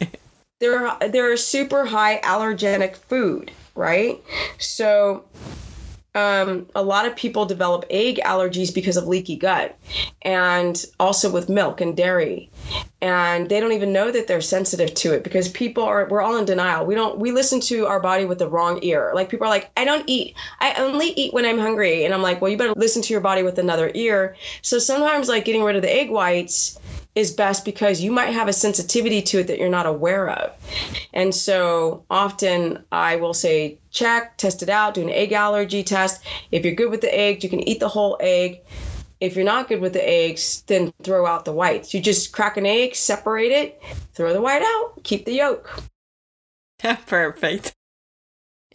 they're, they're a super high allergenic food, right? So um, a lot of people develop egg allergies because of leaky gut and also with milk and dairy and they don't even know that they're sensitive to it because people are we're all in denial we don't we listen to our body with the wrong ear like people are like i don't eat i only eat when i'm hungry and i'm like well you better listen to your body with another ear so sometimes like getting rid of the egg whites is best because you might have a sensitivity to it that you're not aware of. And so often I will say, check, test it out, do an egg allergy test. If you're good with the eggs, you can eat the whole egg. If you're not good with the eggs, then throw out the whites. You just crack an egg, separate it, throw the white out, keep the yolk. Perfect.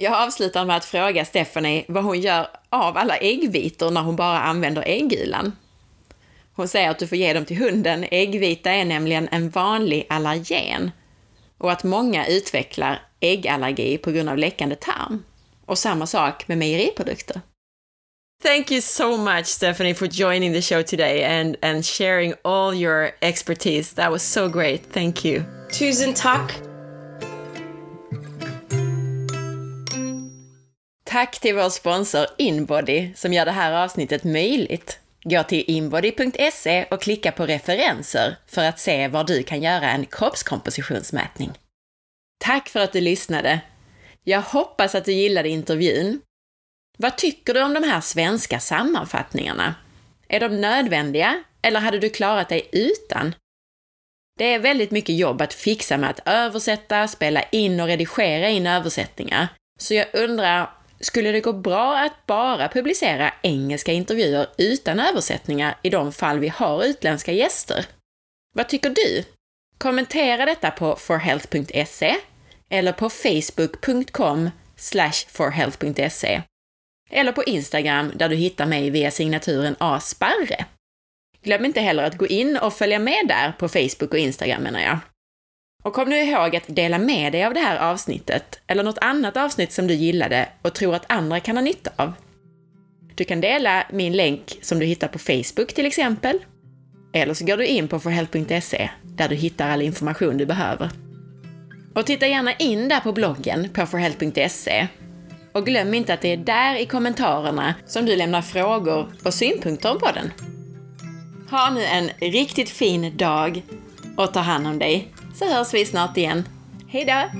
Jag avslutar med att fråga Stephanie vad hon gör av alla äggvitor när hon bara använder äggulan. Hon säger att du får ge dem till hunden. Äggvita är nämligen en vanlig allergen och att många utvecklar äggallergi på grund av läckande tarm. Och samma sak med mejeriprodukter. Thank you so much, Stephanie, for joining the show today and, and sharing all your expertise. That was so great. Thank you. Tusen tack. Tack till vår sponsor Inbody som gör det här avsnittet möjligt. Gå till inbody.se och klicka på referenser för att se var du kan göra en kroppskompositionsmätning. Tack för att du lyssnade! Jag hoppas att du gillade intervjun. Vad tycker du om de här svenska sammanfattningarna? Är de nödvändiga eller hade du klarat dig utan? Det är väldigt mycket jobb att fixa med att översätta, spela in och redigera in översättningar. Så jag undrar skulle det gå bra att bara publicera engelska intervjuer utan översättningar i de fall vi har utländska gäster? Vad tycker du? Kommentera detta på forhealth.se eller på facebook.com forhealth.se eller på Instagram där du hittar mig via signaturen asparre. Glöm inte heller att gå in och följa med där på Facebook och Instagram menar jag. Och kom nu ihåg att dela med dig av det här avsnittet, eller något annat avsnitt som du gillade och tror att andra kan ha nytta av. Du kan dela min länk som du hittar på Facebook till exempel. Eller så går du in på forhealth.se där du hittar all information du behöver. Och titta gärna in där på bloggen på forhealth.se. Och glöm inte att det är där i kommentarerna som du lämnar frågor och synpunkter om podden. Ha nu en riktigt fin dag och ta hand om dig så hörs vi snart igen. Hejdå!